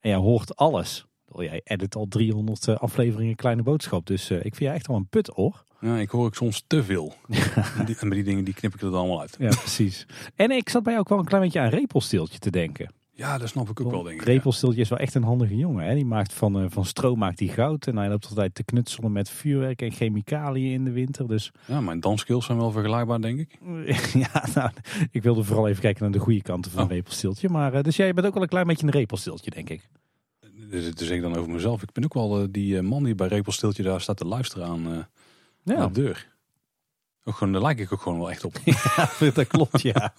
En jij hoort alles. Ik Jij edit al 300 eh, afleveringen Kleine Boodschap. Dus ik vind jij echt wel een putoor. Ja, ik hoor ook soms te veel. en, die, en bij die dingen die knip ik er dan allemaal uit. Ja, precies. En ik zat bij jou ook wel een klein beetje aan Repelsteeltje te denken. Ja, dat snap ik ook wel, denk ik. ja. Repelsteeltje is wel echt een handige jongen. Hè? Die maakt van, eh, van stro maakt hij goud. En hij loopt altijd te knutselen met vuurwerk en chemicaliën in de winter. Dus Ja, mijn danskills zijn wel vergelijkbaar, denk ik. ja, nou, ik wilde vooral even kijken naar de goede kanten van Oh. een repelsteeltje. Maar eh, dus jij bent ook wel een klein beetje een repelsteeltje, denk ik. Dus zeg ik dan over mezelf. Ik ben ook wel eh, die man die bij Repelstiltje daar staat te luisteren aan, Ja. de deur. Ook gewoon, daar lijk ik ook gewoon wel echt op. Ja, dat klopt, ja.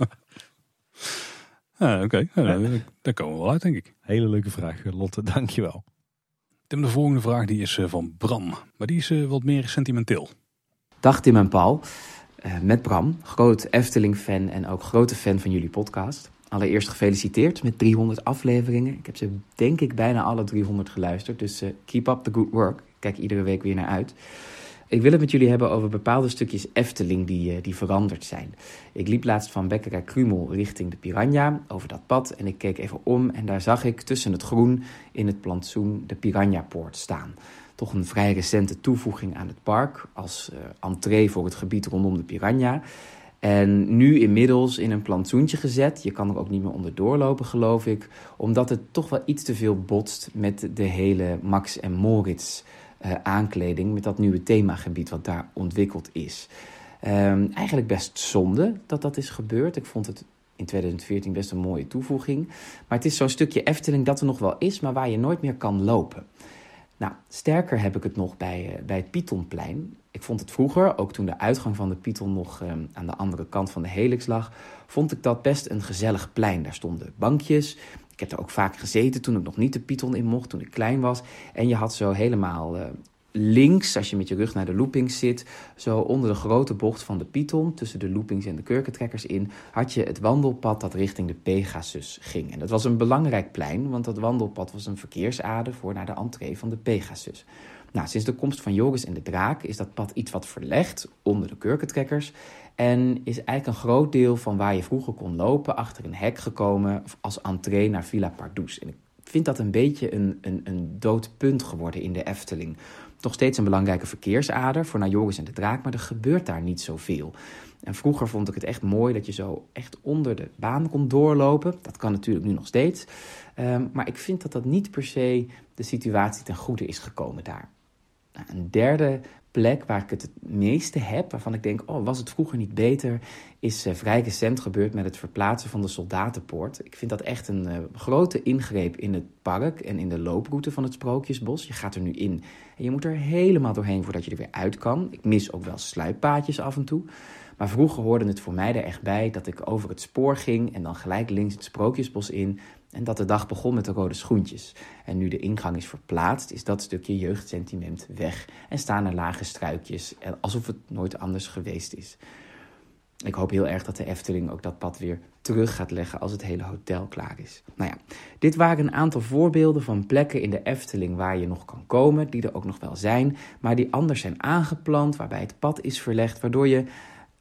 Ja, Oké, Ja, daar- daar komen we wel uit, denk ik. Hele leuke vraag, eh, Lotte. Dankjewel. Tim, de volgende vraag die is eh, van Bram. Maar die is eh, wat meer sentimenteel. Dag Tim en Paul, Eh, met Bram, groot Efteling-fan en ook grote fan van jullie podcast. Allereerst gefeliciteerd met 300 afleveringen. Ik heb ze denk ik bijna alle 300 geluisterd, dus keep up the good work. Ik kijk iedere week weer naar uit. Ik wil het met jullie hebben over bepaalde stukjes Efteling die, eh, die veranderd zijn. Ik liep laatst van Bekkerij Krumel richting de Piranha over dat pad en ik keek even om en daar zag ik tussen het groen in het plantsoen de Piranha-poort staan. Toch een vrij recente toevoeging aan het park als eh, entree voor het gebied rondom de Piranha. En nu inmiddels in een plantsoentje gezet. Je kan er ook niet meer onderdoor lopen, geloof ik. Omdat het toch wel iets te veel botst met de hele Max en Moritz eh, aankleding. Met dat nieuwe themagebied wat daar ontwikkeld is. Ehm, eigenlijk best zonde dat dat is gebeurd. Ik vond het in 2014 best een mooie toevoeging. Maar het is zo'n stukje Efteling dat er nog wel is, maar waar je nooit meer kan lopen. Nou, sterker heb ik het nog bij, uh, bij het Pythonplein. Ik vond het vroeger, ook toen de uitgang van de Python nog uh, aan de andere kant van de helix lag, vond ik dat best een gezellig plein. Daar stonden bankjes. Ik heb er ook vaak gezeten toen ik nog niet de Python in mocht, toen ik klein was. En je had zo helemaal uh, links, als je met je rug naar de loopings zit, zo onder de grote bocht van de Python, tussen de loopings en de kurkentrekkers in, had je het wandelpad dat richting de Pegasus ging. En dat was een belangrijk plein, want dat wandelpad was een verkeersader voor naar de entree van de Pegasus. Nou, sinds de komst van Joris en de Draak is dat pad iets wat verlegd onder de kurkentrekkers. En is eigenlijk een groot deel van waar je vroeger kon lopen achter een hek gekomen als entree naar Villa Pardoes. En ik vind dat een beetje een, een, een dood punt geworden in de Efteling nog steeds een belangrijke verkeersader voor naar Joris en de Draak, maar er gebeurt daar niet zoveel. En vroeger vond ik het echt mooi dat je zo echt onder de baan kon doorlopen. Dat kan natuurlijk nu nog steeds. Um, maar ik vind dat dat niet per se de situatie ten goede is gekomen daar. Nou, een derde plek waar ik het het meeste heb, waarvan ik denk, oh, was het vroeger niet beter, is uh, vrij recent gebeurd met het verplaatsen van de soldatenpoort. Ik vind dat echt een uh, grote ingreep in het park en in de looproute van het Sprookjesbos. Je gaat er nu in en je moet er helemaal doorheen voordat je er weer uit kan. Ik mis ook wel sluippaadjes af en toe. Maar vroeger hoorde het voor mij er echt bij dat ik over het spoor ging en dan gelijk links het Sprookjesbos in. En dat de dag begon met de rode schoentjes. En nu de ingang is verplaatst, is dat stukje jeugdsentiment weg. En staan er lage struikjes, alsof het nooit anders geweest is. Ik hoop heel erg dat de Efteling ook dat pad weer terug gaat leggen als het hele hotel klaar is. Nou ja, dit waren een aantal voorbeelden van plekken in de Efteling waar je nog kan komen, die er ook nog wel zijn, maar die anders zijn aangeplant, waarbij het pad is verlegd, waardoor je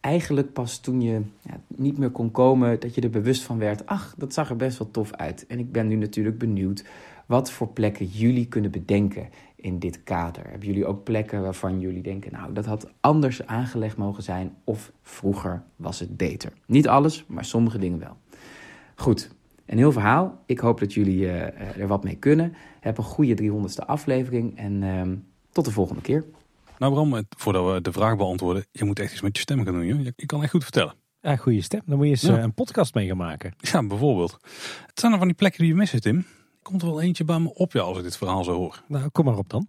eigenlijk pas toen je ja, niet meer kon komen, dat je er bewust van werd. Ach, dat zag er best wel tof uit. En ik ben nu natuurlijk benieuwd wat voor plekken jullie kunnen bedenken in dit kader. Hebben jullie ook plekken waarvan jullie denken, nou, dat had anders aangelegd mogen zijn of vroeger was het beter? Niet alles, maar sommige dingen wel. Goed, een heel verhaal. Ik hoop dat jullie uh, er wat mee kunnen. Heb een goede 300ste aflevering en uh, tot de volgende keer. Nou Bram, voordat we de vraag beantwoorden, je moet echt iets met je stem gaan doen. Joh. Je, kan echt goed vertellen. Ja, goede stem. Dan moet je eens ja. een podcast mee gaan maken. Ja, bijvoorbeeld. Het zijn er van die plekken die je mist, Tim. Komt er wel eentje bij me op ja, als ik dit verhaal zo hoor. Nou, kom maar op dan.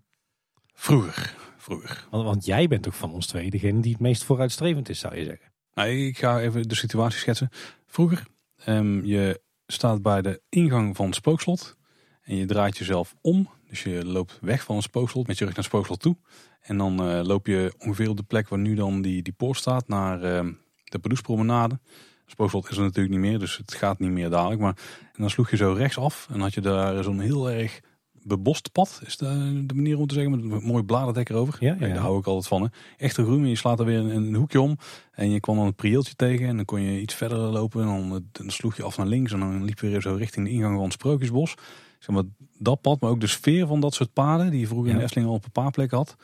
Vroeger, vroeger. Want, want jij bent toch van ons twee degene die het meest vooruitstrevend is, zou je zeggen. Nou, ik ga even de situatie schetsen. Vroeger, um, je staat bij de ingang van het spookslot. En je draait jezelf om. Dus je loopt weg van het spookslot met je rug naar het spookslot toe. En dan uh, loop je ongeveer op de plek waar nu dan die, die poort staat naar uh, de Padoespromenade. Spookslot is er natuurlijk niet meer, dus het gaat niet meer dadelijk. Maar en dan sloeg je zo rechts af en had je daar zo'n heel erg bebost pad, is de, de, manier om te zeggen, met een mooi bladerdek erover. Ja, ja, ja. Daar hou ik altijd van. Hè. Echt een groen, je slaat er weer een, een, hoekje om en je kwam dan een prieeltje tegen en dan kon je iets verder lopen en dan, dan sloeg je af naar links en dan liep je weer zo richting de ingang van het Sprookjesbos. Zeg maar, dat pad, maar ook de sfeer van dat soort paden, die je vroeger in de Efteling al op een paar plekken had,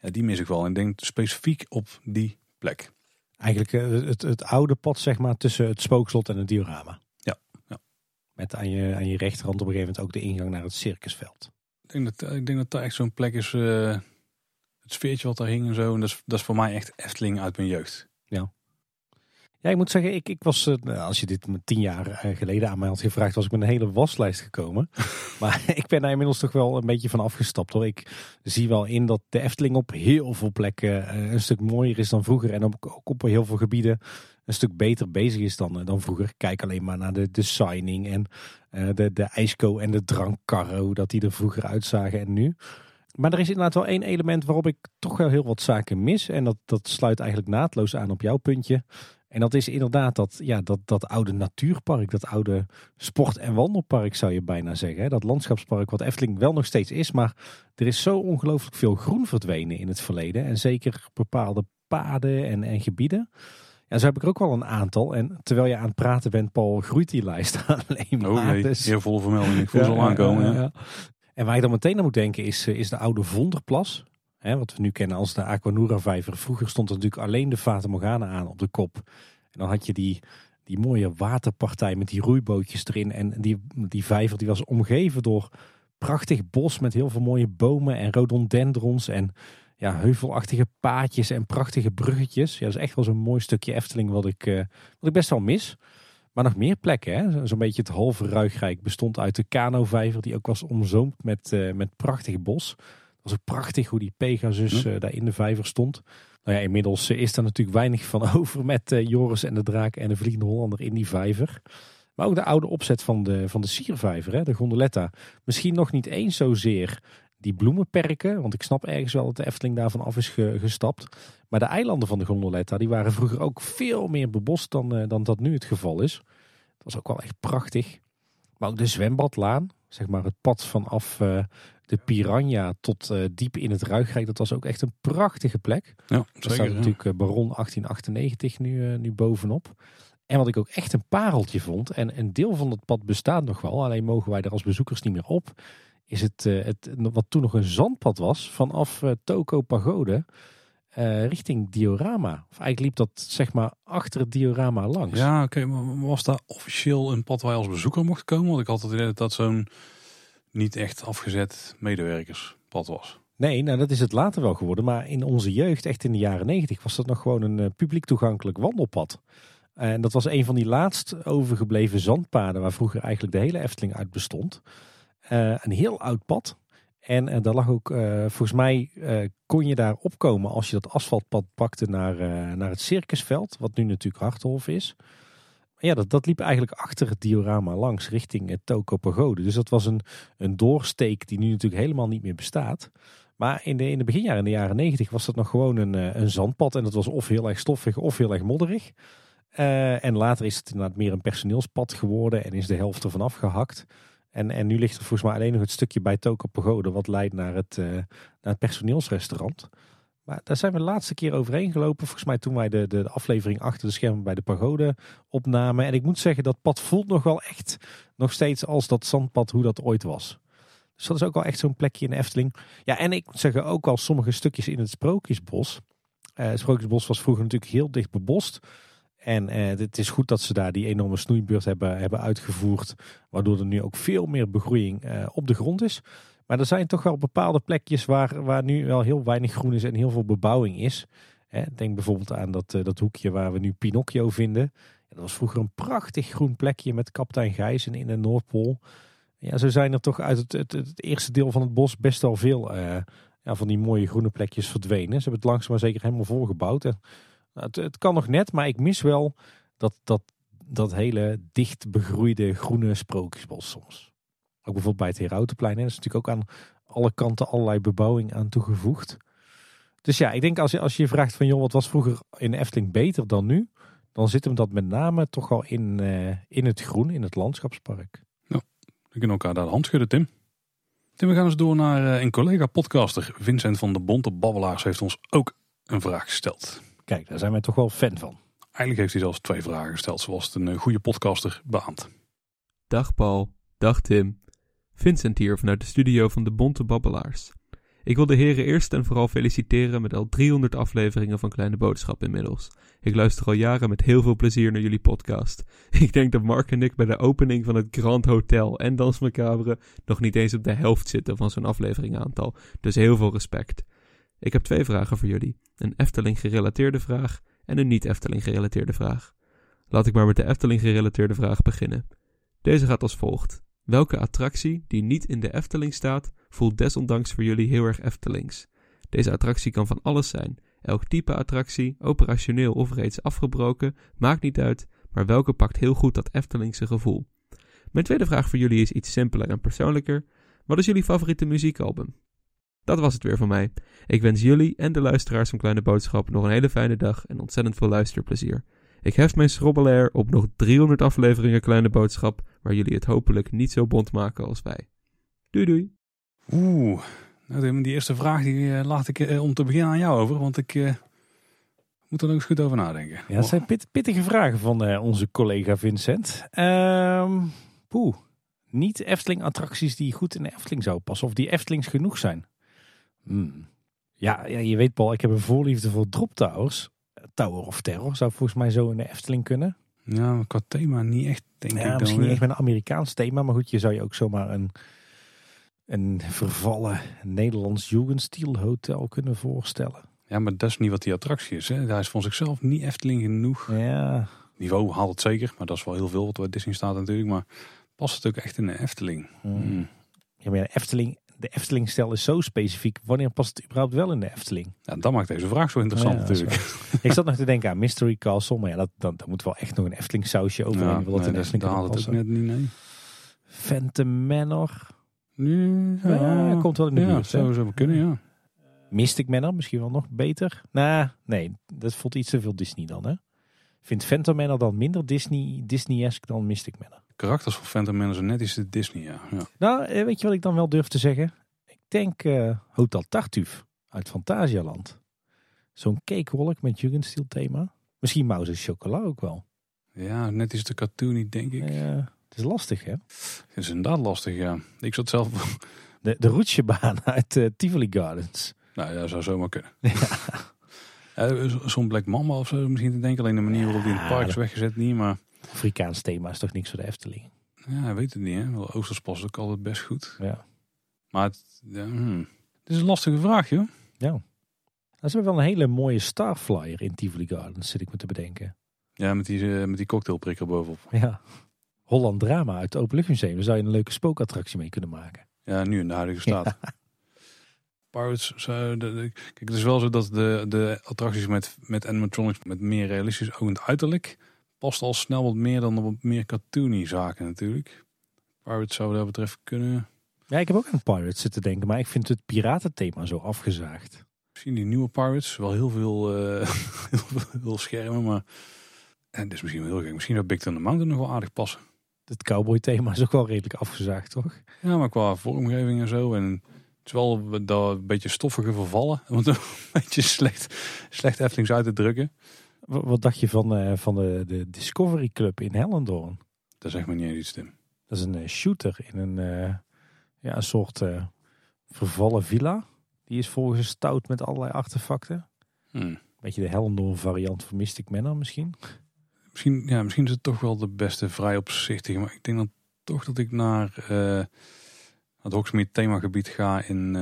ja, die mis ik wel. En ik denk specifiek op die plek. Eigenlijk het, het oude pad zeg maar tussen het spookslot en het diorama. Ja. ja. Met aan je, aan je rechterhand op een gegeven moment ook de ingang naar het circusveld. Ik denk dat, ik denk dat daar echt zo'n plek is, uh, het sfeertje wat daar hing en zo. En dat is, dat is voor mij echt Efteling uit mijn jeugd. Ja. Ik moet zeggen, ik, ik was, als je dit tien jaar geleden aan mij had gevraagd, was ik met een hele waslijst gekomen. maar ik ben daar inmiddels toch wel een beetje van afgestapt hoor. Ik zie wel in dat de Efteling op heel veel plekken een stuk mooier is dan vroeger. En ook op heel veel gebieden een stuk beter bezig is dan, dan vroeger. Kijk alleen maar naar de, de signing en uh, de, de ijsko en de drankkarren, hoe dat die er vroeger uitzagen en nu. Maar er is inderdaad wel één element waarop ik toch wel heel wat zaken mis. En dat, dat sluit eigenlijk naadloos aan op jouw puntje. En dat is inderdaad dat, ja, dat, dat oude natuurpark, dat oude sport- en wandelpark zou je bijna zeggen. Hè? Dat landschapspark wat Efteling wel nog steeds is, maar er is zo ongelooflijk veel groen verdwenen in het verleden. En zeker bepaalde paden en, en gebieden. Ja, zo heb ik er ook wel een aantal. En terwijl je aan het praten bent, Paul, groeit die lijst alleen maar. Oh nee, dus... heel volle vermelding. Ik voel ja, ze al aankomen. Ja, ja. En waar je dan meteen aan moet denken is, is de oude Vonderplas. Wat we nu kennen als de Aquanura vijver. Vroeger stond er natuurlijk alleen de Fata Morgana aan op de kop. En dan had je die, die mooie waterpartij met die roeibootjes erin. En die, die vijver die was omgeven door prachtig bos met heel veel mooie bomen en rhododendrons. En ja, heuvelachtige paadjes en prachtige bruggetjes. Ja, dat is echt wel zo'n mooi stukje Efteling wat ik, uh, wat ik best wel mis. Maar nog meer plekken. Zo'n beetje het halve Ruigrijk bestond uit de Kano-vijver. Die ook was omzoomd met, uh, met prachtig bos. Was ook prachtig hoe die Pegasus uh, daar in de vijver stond. Nou ja, inmiddels is er natuurlijk weinig van over met Joris en de Draak en de Vliegende Hollander in die vijver. Maar ook de oude opzet van de, van de siervijver, hè, de gondoletta. Misschien nog niet eens zozeer die bloemenperken. Want ik snap ergens wel dat de Efteling daarvan af is gestapt. Maar de eilanden van de gondoletta die waren vroeger ook veel meer bebost dan, uh, dan dat nu het geval is. Dat was ook wel echt prachtig. Maar ook de zwembadlaan, zeg maar het pad vanaf uh, de Piranha tot uh, diep in het Ruigrijk. Dat was ook echt een prachtige plek. Ja, Daar zeker, staat ja. natuurlijk Baron 1898 nu, nu bovenop. En wat ik ook echt een pareltje vond, en een deel van het pad bestaat nog wel, alleen mogen wij er als bezoekers niet meer op, is het, het wat toen nog een zandpad was, vanaf Toko Pagode uh, richting Diorama. Of eigenlijk liep dat zeg maar achter het diorama langs. Ja, oké, okay, maar was daar officieel een pad waar je als bezoeker mocht komen? Want ik had het idee dat dat zo'n niet echt afgezet medewerkerspad was. Nee, nou dat is het later wel geworden. Maar in onze jeugd, echt in de jaren negentig, was dat nog gewoon een uh, publiek toegankelijk wandelpad. En dat was een van die laatst overgebleven zandpaden waar vroeger eigenlijk de hele Efteling uit bestond. Uh, een heel oud pad. En uh, daar lag ook, volgens mij kon je daar opkomen als je dat asfaltpad pakte naar, naar het circusveld. Wat nu natuurlijk Hartenhof is. Ja, dat, dat liep eigenlijk achter het diorama langs richting het Toko Pagode. Dus dat was een, een doorsteek die nu natuurlijk helemaal niet meer bestaat. Maar in de, in de beginjaren, in de jaren negentig, was dat nog gewoon een, een zandpad. En dat was of heel erg stoffig of heel erg modderig. Uh, en later is het inderdaad meer een personeelspad geworden en is de helft ervan afgehakt. En, en nu ligt er volgens mij alleen nog het stukje bij Toko Pagode wat leidt naar het, uh, naar het personeelsrestaurant. Daar zijn we de laatste keer overheen gelopen. Volgens mij toen wij de, de, aflevering achter de schermen bij de pagode opnamen. En ik moet zeggen, dat pad voelt nog wel echt nog steeds als dat zandpad hoe dat ooit was. Dus dat is ook wel echt zo'n plekje in Efteling. Ja, en ik moet zeggen ook al sommige stukjes in het Sprookjesbos. Uh, het Sprookjesbos was vroeger natuurlijk heel dicht bebost. En eh, het is goed dat ze daar die enorme snoeibeurt hebben, hebben uitgevoerd. Waardoor er nu ook veel meer begroeiing eh, op de grond is. Maar er zijn toch wel bepaalde plekjes waar, waar nu wel heel weinig groen is en heel veel bebouwing is. Denk bijvoorbeeld aan dat, uh, dat hoekje waar we nu Pinocchio vinden. Dat was vroeger een prachtig groen plekje met kapitein Gijs in de Noordpool. Ja, zo zijn er toch uit het, het, eerste deel van het bos best wel veel ja, van die mooie groene plekjes verdwenen. Ze hebben het langzaam maar zeker helemaal volgebouwd. En, het, het, kan nog net, maar ik mis wel dat, dat, dat hele dicht begroeide groene sprookjesbos soms. Ook bijvoorbeeld bij het Herautenplein. Er is natuurlijk ook aan alle kanten allerlei bebouwing aan toegevoegd. Dus ja, ik denk als je, als je vraagt van joh, wat was vroeger in Efteling beter dan nu? Dan zit hem dat met name toch al in, uh, in het groen, in het landschapspark. Ja, we kunnen elkaar daar de hand schudden, Tim. Tim, we gaan eens door naar uh, een collega-podcaster. Vincent van de Bonte Babbelaars heeft ons ook een vraag gesteld. Kijk, daar zijn wij toch wel fan van. Eigenlijk heeft hij zelfs twee vragen gesteld, zoals het een uh, goede podcaster beaamt. Dag Paul, dag Tim. Vincent hier vanuit de studio van de Bonte Babbelaars. Ik wil de heren eerst en vooral feliciteren met al 300 afleveringen van Kleine Boodschap inmiddels. Ik luister al jaren met heel veel plezier naar jullie podcast. Ik denk dat Mark en ik bij de opening van het Grand Hotel en Dans Macabre nog niet eens op de helft zitten van zo'n afleveringaantal. Dus heel veel respect. Ik heb twee vragen voor jullie. Een Efteling gerelateerde vraag en een niet Efteling gerelateerde vraag. Laat ik maar met de Efteling gerelateerde vraag beginnen. Deze gaat als volgt. Welke attractie die niet in de Efteling staat, voelt desondanks voor jullie heel erg Eftelings? Deze attractie kan van alles zijn. Elk type attractie, operationeel of reeds afgebroken, maakt niet uit, maar welke pakt heel goed dat Eftelingse gevoel? Mijn tweede vraag voor jullie is iets simpeler en persoonlijker. Wat is jullie favoriete muziekalbum? Dat was het weer van mij. Ik wens jullie en de luisteraars van Kleine Boodschap nog een hele fijne dag en ontzettend veel luisterplezier. Ik hef mijn schrobbelair op nog 300 afleveringen Kleine Boodschap, waar jullie het hopelijk niet zo bond maken als wij. Doei doei. Oeh, nou, die eerste vraag die uh, laat ik uh, om te beginnen aan jou over, want ik uh, moet er nog eens goed over nadenken. Ja, dat zijn pit, pittige vragen van onze collega Vincent. Um, poeh, niet Efteling attracties die goed in de Efteling zouden passen of die Eftelings genoeg zijn. Hmm. Ja, ja, je weet Paul, ik heb een voorliefde voor drop towers. Tower of Terror zou volgens mij zo in de Efteling kunnen. Ja, qua thema niet echt, denk ja, ik. Misschien dan niet echt met een Amerikaans thema, maar goed, je zou je ook zomaar een, een vervallen Nederlands Jugendstil hotel kunnen voorstellen. Ja, maar dat is niet wat die attractie is. Hè. Hij is van zichzelf niet Efteling genoeg. Ja. Niveau haalt het zeker, maar dat is wel heel veel wat bij Disney staat natuurlijk. Maar past het ook echt in de Efteling? Hmm. Ja, maar de Efteling, de Efteling-stijl is zo specifiek. Wanneer past het überhaupt wel in de Efteling? Ja, dat maakt deze vraag zo interessant Ja, dat is natuurlijk. Ik zat nog te denken aan Mystery Castle. Maar ja, dat, dan, dan moet wel echt nog een Efteling sausje over. Ja, wil dat nee, in de dat- Efteling had het ook net niet, nee. Phantom Manor. Ja, Ja, komt wel in de ja, buurt. hè? zou zo kunnen, ja. Mystic Manor misschien wel nog beter. Nou, nee, dat voelt iets te veel Disney dan, hè? Vindt Phantom Manor dan minder Disney, Disney-esque dan Mystic Manor? Karakters van Phantom zijn net iets te Disney, ja. ja. Nou, eh, weet je wat ik dan wel durf te zeggen? Ik denk eh, Hotel Tartuffe uit Fantasialand. Zo'n cakewolk met Jugendstil thema. Misschien Mouse en Chocola ook wel. Ja, net iets te cartoony, denk ik. Ja, het is lastig, hè? Het is inderdaad lastig, ja. Ik zat zelf... De, de roetsjebaan uit eh, Tivoli Gardens. nou ja, zou zomaar kunnen. Ja, Zo'n Black Mamba of zo misschien te denken. Alleen de manier waarop die in het park is weggezet niet, maar... Afrikaans thema is toch niks voor de Efteling? Ja, weet het niet, hè. Wel, Oosters past ook altijd best goed. Ja. Maar het, ja, hmm. het is een lastige vraag, joh. Ja. Nou, ze hebben wel een hele mooie Starflyer in Tivoli Gardens, zit ik me te bedenken. Ja, met die, eh, met die cocktailprikker bovenop. Ja. Holland Drama uit het Openluchtmuseum. Daar zou je een leuke spookattractie mee kunnen maken. Ja, nu in de huidige staat. Pirates, zou de, de- kijk, het is wel zo dat de, de attracties met, met animatronics met meer realistisch ogend uiterlijk past al snel wat meer dan wat meer cartoony zaken natuurlijk. Pirates zou dat betreft kunnen. Ja, ik heb ook aan Pirates zitten denken, maar ik vind het piratenthema zo afgezaagd. Misschien die nieuwe Pirates, wel heel veel, eh, heel, veel- schermen, maar en dit is misschien wel heel gek. Misschien zou Big Thunder Mountain nog wel aardig passen. Het cowboy thema is ook wel redelijk afgezaagd, toch? Ja, maar qua vormgeving en zo. En het is wel dat een beetje stoffige vervallen. Om het een beetje slecht, slecht Eftelings uit te drukken. Wat, dacht je van, eh, van de, de Discovery Club in Hellendoorn? Dat zegt me niet eens iets, Tim. Dat is een eh, shooter in een, eh, ja, een soort vervallen villa. Die is volgestouwd met allerlei artefacten. Hmm. Beetje de Hellendoorn variant van Mystic Manor misschien. Misschien, ja, misschien is het toch wel de beste vrij opzichtige. Maar ik denk dan toch dat ik naar het Hogsmeade themagebied ga in,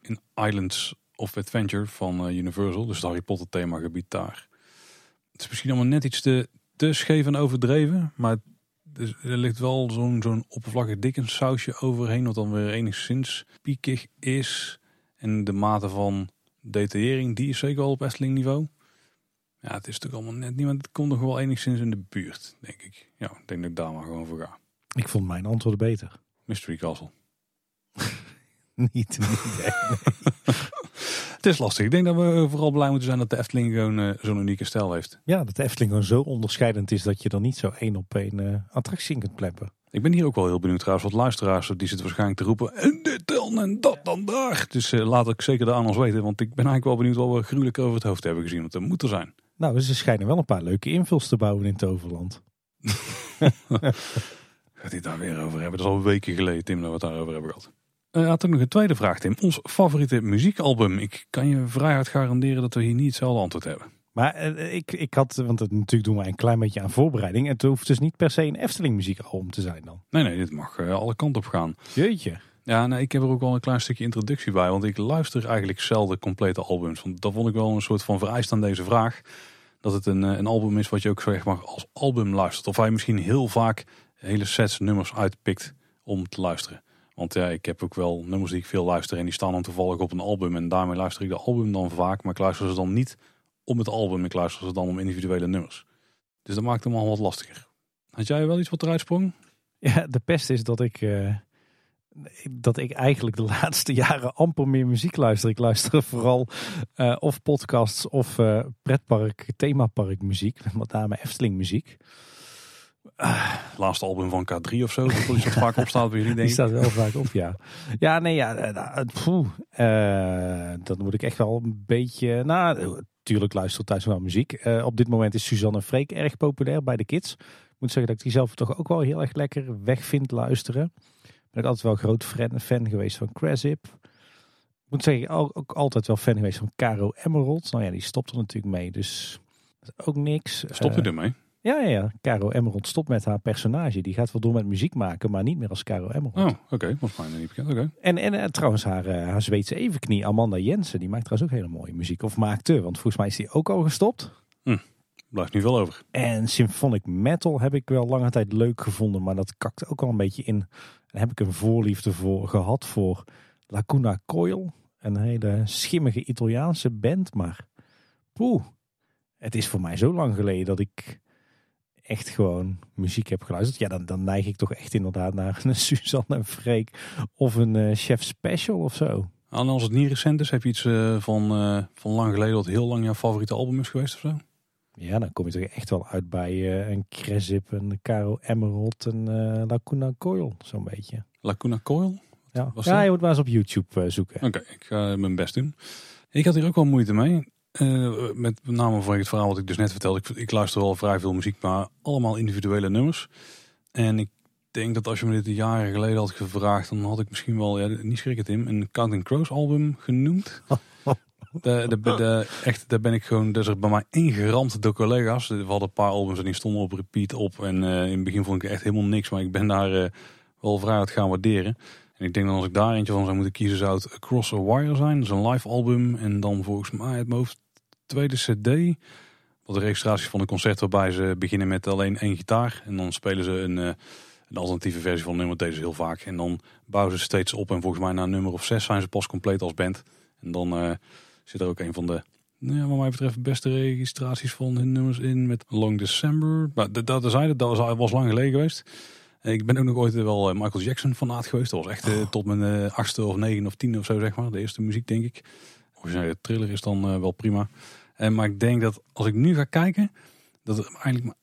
in Islands of Adventure van Universal. Dus het Harry Potter themagebied daar. Het is misschien allemaal net iets te, te scheef en overdreven. Maar er ligt wel zo'n zo'n oppervlakkig dikke sausje overheen. Wat dan weer enigszins piekig is. En de mate van detaillering, die is zeker wel op Efteling niveau. Ja, het is toch allemaal net niet, maar het komt nog wel enigszins in de buurt, denk ik. Ja, ik denk dat ik daar maar gewoon voor ga. Ik vond mijn antwoord beter. Mystery Castle. niet, niet echt, Het is lastig. Ik denk dat we vooral blij moeten zijn dat de Efteling gewoon eh, zo'n unieke stijl heeft. Ja, dat de Efteling gewoon zo onderscheidend is dat je er niet zo één op één eh, attractie in kunt pleppen. Ik ben hier ook wel heel benieuwd trouwens, wat luisteraars, die zitten waarschijnlijk te roepen. En dit dan en dat dan daar. Dus eh, laat ik zeker de aan ons weten, want ik ben eigenlijk wel benieuwd wat we gruwelijk over het hoofd hebben gezien. Want dat moet er zijn. Nou, ze schijnen wel een paar leuke invuls te bouwen in Toverland. Gaat hij daar weer over hebben? Dat is al weken geleden, Tim, dat we het daarover hebben gehad. Eh had ook nog een tweede vraag, Tim. Ons favoriete muziekalbum. Ik kan je vrij hard garanderen dat we hier niet hetzelfde antwoord hebben. Maar eh, ik, ik had, want het, natuurlijk doen wij een klein beetje aan voorbereiding. Het hoeft dus niet per se een Efteling muziekalbum te zijn dan. Nee, nee, dit mag eh, alle kanten op gaan. Jeetje. Ja, nee, ik heb er ook wel een klein stukje introductie bij. Want ik luister eigenlijk zelden complete albums. Want dat vond ik wel een soort van vereist aan deze vraag. Dat het een, een album is wat je ook zeg maar als album luistert. Of hij misschien heel vaak hele sets nummers uitpikt om te luisteren. Want ja, ik heb ook wel nummers die ik veel luister. En die staan dan toevallig op een album. En daarmee luister ik de album dan vaak. Maar ik luister ze dan niet om het album. Ik luister ze dan om individuele nummers. Dus dat maakt hem al wat lastiger. Had jij wel iets wat eruit sprong? Ja, de pest is dat ik, eh, dat ik eigenlijk de laatste jaren amper meer muziek luister. Ik luister vooral eh, of podcasts of eh, pretpark, themapark muziek. Met name Efteling muziek. Laatste album van K3 of zo. Dat is vaak op staat bij jullie, denk Die ik. staat wel vaak op, ja. Ja, nee, ja. eh, nou, poeh, eh, dan moet ik echt wel een beetje... Nou, tuurlijk luister thuis wel muziek. Eh, op dit moment is Suzanne Freek erg populair bij de kids. Ik moet zeggen dat ik die zelf toch ook wel heel erg lekker weg vind luisteren. Ben ik altijd wel groot fan, fan geweest van Crasip. Ik moet zeggen, ook, ook altijd wel fan geweest van Caro Emerald. Nou ja, die stopt er natuurlijk mee, dus dat ook niks. Stop je Eh, ermee? Ja, ja, ja. Caro Emerald stopt met haar personage. Die gaat wel door met muziek maken, maar niet meer als Caro Emerald. Oh, oké. Was mij niet bekend. Oké. En, en eh, trouwens, haar, eh, haar Zweedse evenknie, Amanda Jensen, die maakt trouwens ook hele mooie muziek. Of maakte, want volgens mij is die ook al gestopt. Blijft niet veel over. En symphonic metal heb ik wel lange tijd leuk gevonden, maar dat kakt ook al een beetje in. En heb ik een voorliefde voor gehad voor Lacuna Coil. Een hele schimmige Italiaanse band. Maar poeh, het is voor mij zo lang geleden dat ik echt gewoon muziek heb geluisterd. Ja, dan, dan neig ik toch echt inderdaad naar een Suzanne en Freek of een eh, Chef Special of zo. En als het niet recent is, heb je iets eh, van, eh, van lang geleden dat heel lang jouw favoriete album is geweest of zo? Ja, dan kom je toch echt wel uit bij een Cresip, een Caro Emerald en Lacuna Coil, zo'n beetje. Lacuna Coil? Ja, ja je moet maar eens op YouTube zoeken. Oké, ik ga mijn best doen. Ik had hier ook wel moeite mee. Eh, met name vanwege het verhaal wat ik dus net vertelde. Ik, ik luister wel vrij veel muziek, maar allemaal individuele nummers. En ik denk dat als je me dit jaren geleden had gevraagd, dan had ik misschien wel, ja, niet schrikken Tim, een Counting Crows album genoemd. De, de, de, echt, daar ben ik gewoon, is er bij mij ingeramd door collega's. We hadden een paar albums en die stonden op repeat op. En eh, in het begin vond ik echt helemaal niks, maar ik ben daar eh, wel vrij uit gaan waarderen. En ik denk dat als ik daar eentje van zou moeten kiezen, zou het Across a Wire zijn. Dat is een live album. En dan volgens mij mijn hoofd tweede cd. Wat de registratie van een concert waarbij ze beginnen met alleen één gitaar. En dan spelen ze een, eh, een alternatieve versie van een nummer. Dat deden ze heel vaak. En dan bouwen ze steeds op. En volgens mij na een nummer of zes zijn ze pas compleet als band. En dan eh, zit er ook een van de, nou ja, wat mij betreft, beste registraties van hun nummers in. Met Long December. Maar dat, dat, zeiden, dat was, lang geleden geweest. Ik ben ook nog ooit wel eh, Michael Jackson fanaat geweest. Dat was echt eh, tot mijn achtste of negen of tien of zo, zeg maar. De eerste muziek, denk ik. Originele thriller is dan eh, wel prima. En maar ik denk dat als ik nu ga kijken, dat er eigenlijk maar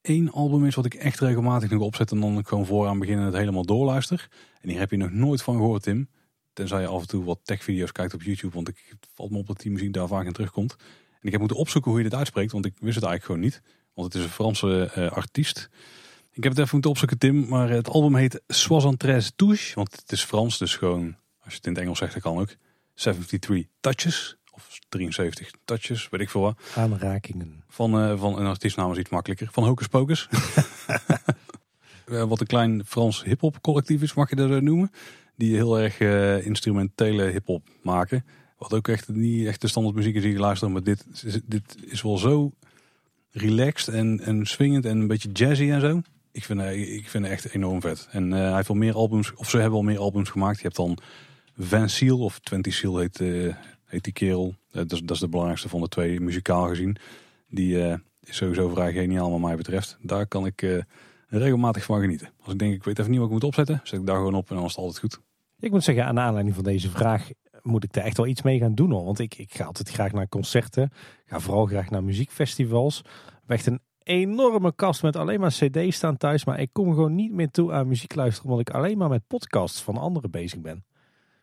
één album is wat ik echt regelmatig nog opzet. En dan gewoon vooraan beginnen het helemaal doorluister. En hier heb je nog nooit van gehoord, Tim. Tenzij je af en toe wat techvideo's kijkt op YouTube. Want ik valt me op dat die muziek daar vaak in terugkomt. En ik heb moeten opzoeken hoe je dit uitspreekt. Want ik wist het eigenlijk gewoon niet. Want het is een Franse eh, artiest. Ik heb het even moeten opzoeken, Tim. Maar het album heet Soixante-treize Touches. Want het is Frans, dus gewoon, als je het in het Engels zegt, dan kan ook. 73 Touches. Of 73 Touches, weet ik veel wat. Aanrakingen. Van, eh, van een artiestnaam is iets makkelijker. Van Hocus Pocus. Eh, wat een klein Frans hip-hop collectief is, mag je dat zo noemen. Die heel erg eh, instrumentele hip-hop maken. Wat ook echt niet echt de standaard muziek is die je luistert. Maar dit, is- dit is wel zo relaxed en, en swingend en een beetje jazzy en zo. Ik vind, eh, ik vind het echt enorm vet. En eh, hij heeft wel meer albums, of ze hebben wel meer albums gemaakt. Je hebt dan Van Seal, of 20 Seal heet, eh, die kerel. Eh, dat, is, dat is de belangrijkste van de twee, muzikaal gezien. Die eh, is sowieso vrij geniaal wat mij betreft. Daar kan ik regelmatig van genieten. Als ik denk, ik weet even niet wat ik moet opzetten, zet ik daar gewoon op en dan is het altijd goed. Ik moet zeggen, aan aanleiding van deze vraag moet ik er echt wel iets mee gaan doen hoor. Want ik, ik ga altijd graag naar concerten. Ga vooral graag naar muziekfestivals. We hebben echt een enorme kast met alleen maar cd's staan thuis. Maar ik kom gewoon niet meer toe aan muziek luisteren. Omdat ik alleen maar met podcasts van anderen bezig ben.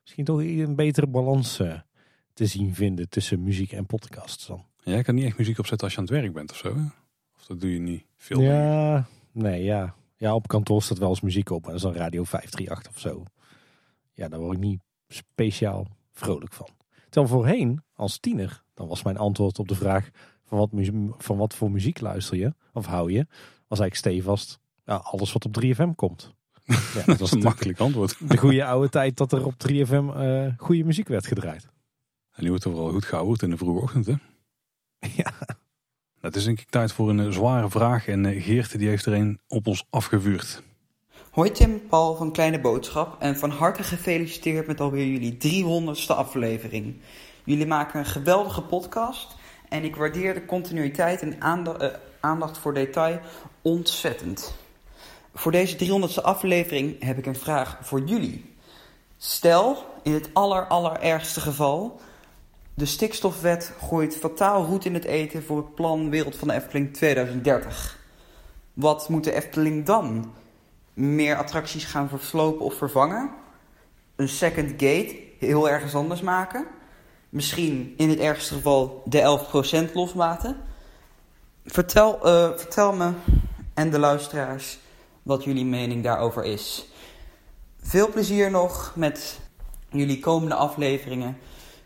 Misschien toch een betere balans eh, te zien vinden tussen muziek en podcasts dan. Jij kan niet echt muziek opzetten als je aan het werk bent of zo. Hè? Of dat doe je niet veel. ik. Ja, nee, ja. Ja, op kantoor staat wel eens muziek op. Maar dat is dan Radio 538 of zo. Ja, daar word ik niet speciaal vrolijk van. Terwijl voorheen, als tiener, dan was mijn antwoord op de vraag van wat, van wat voor muziek luister je of hou je, was eigenlijk stevast ja, alles wat op 3FM komt. Ja, Dat is een makkelijk antwoord. De goede oude tijd dat er op 3FM eh goede muziek werd gedraaid. En nu wordt er vooral goed gehouden in de vroege ochtend, hè? Ja. Het is denk ik tijd voor een eh, zware vraag. En eh, Geert die heeft er een op ons afgevuurd. Hoi Tim, Paul van Kleine Boodschap en van harte gefeliciteerd met alweer jullie 300ste aflevering. Jullie maken een geweldige podcast en ik waardeer de continuïteit en aanda- aandacht voor detail ontzettend. Voor deze 300ste aflevering heb ik een vraag voor jullie. Stel, in het aller allerergste geval, de stikstofwet gooit fataal roet in het eten voor het plan Wereld van de Efteling 2030. Wat moet de Efteling dan? meer attracties gaan verslopen of vervangen. Een second gate heel ergens anders maken. Misschien in het ergste geval de 11% loslaten. Vertel, eh, vertel me en de luisteraars wat jullie mening daarover is. Veel plezier nog met jullie komende afleveringen.